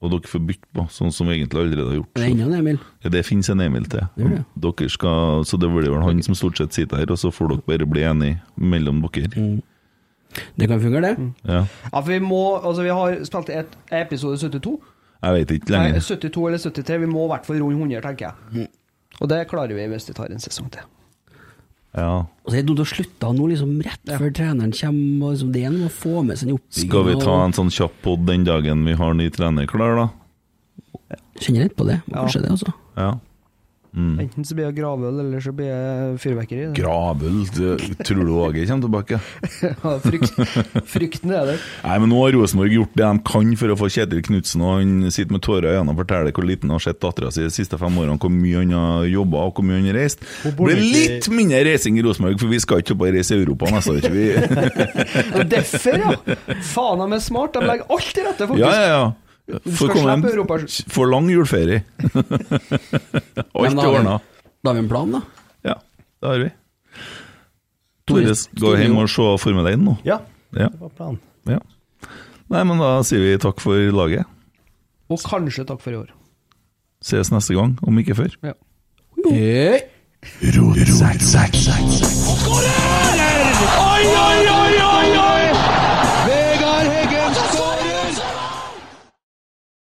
og dere får bytte på, sånn som vi egentlig allerede har gjort. Det er ennå en Emil. Ja, det finnes en Emil til. Det det. Dere skal, så det blir vel han som stort sett sitter her, og så får dere bare bli enige mellom dere. Mm. Det kan fungere, det. Ja. Ja, for vi må Altså, vi har spilt et episode 72. Jeg vet ikke Nei, 72 eller 73. Vi må i hvert fall runde 100, tenker jeg. Mm. Og det klarer vi hvis vi tar en sesong til. Ja. Og så er det dumt å slutte nå, liksom rett før treneren kommer. Og liksom, det er noe å få med seg en oppbygging. Skal vi ta en sånn kjapp pod den dagen vi har ny trener klar, da? Kjenner litt på det. Kanskje Ja. Det, altså. Ja. Enten så blir det gravøl, eller så blir det fyrverkeri. Gravøl, tror du Åge kommer tilbake? Ja, frykt, frykten er der. Nei, men nå har Rosenborg gjort det de kan for å få Kjetil Knutsen, og han sitter med tårer i øynene og forteller hvor liten han har sett dattera si de siste fem årene, hvor mye han har jobba og hvor mye han har reist. Det blir litt mindre reising i Rosenborg, for vi skal ikke bare reise i Europa neste år. Derfor, ja! Faen, de er smart. De legger alt til rette, faktisk. Ja, ja, ja. Får komme en for lang juleferie. Alt er ordna. Da har vi en plan, da. Ja, det har vi. Tore skal hjem og se Formel 1 nå. Ja, Ja, det var planen. ja. Nei, men da sier vi takk for laget. Og kanskje takk for i år. Ses neste gang, om ikke før. Ja. Hei. Skårer! Oi, oi, oi, oi, oi!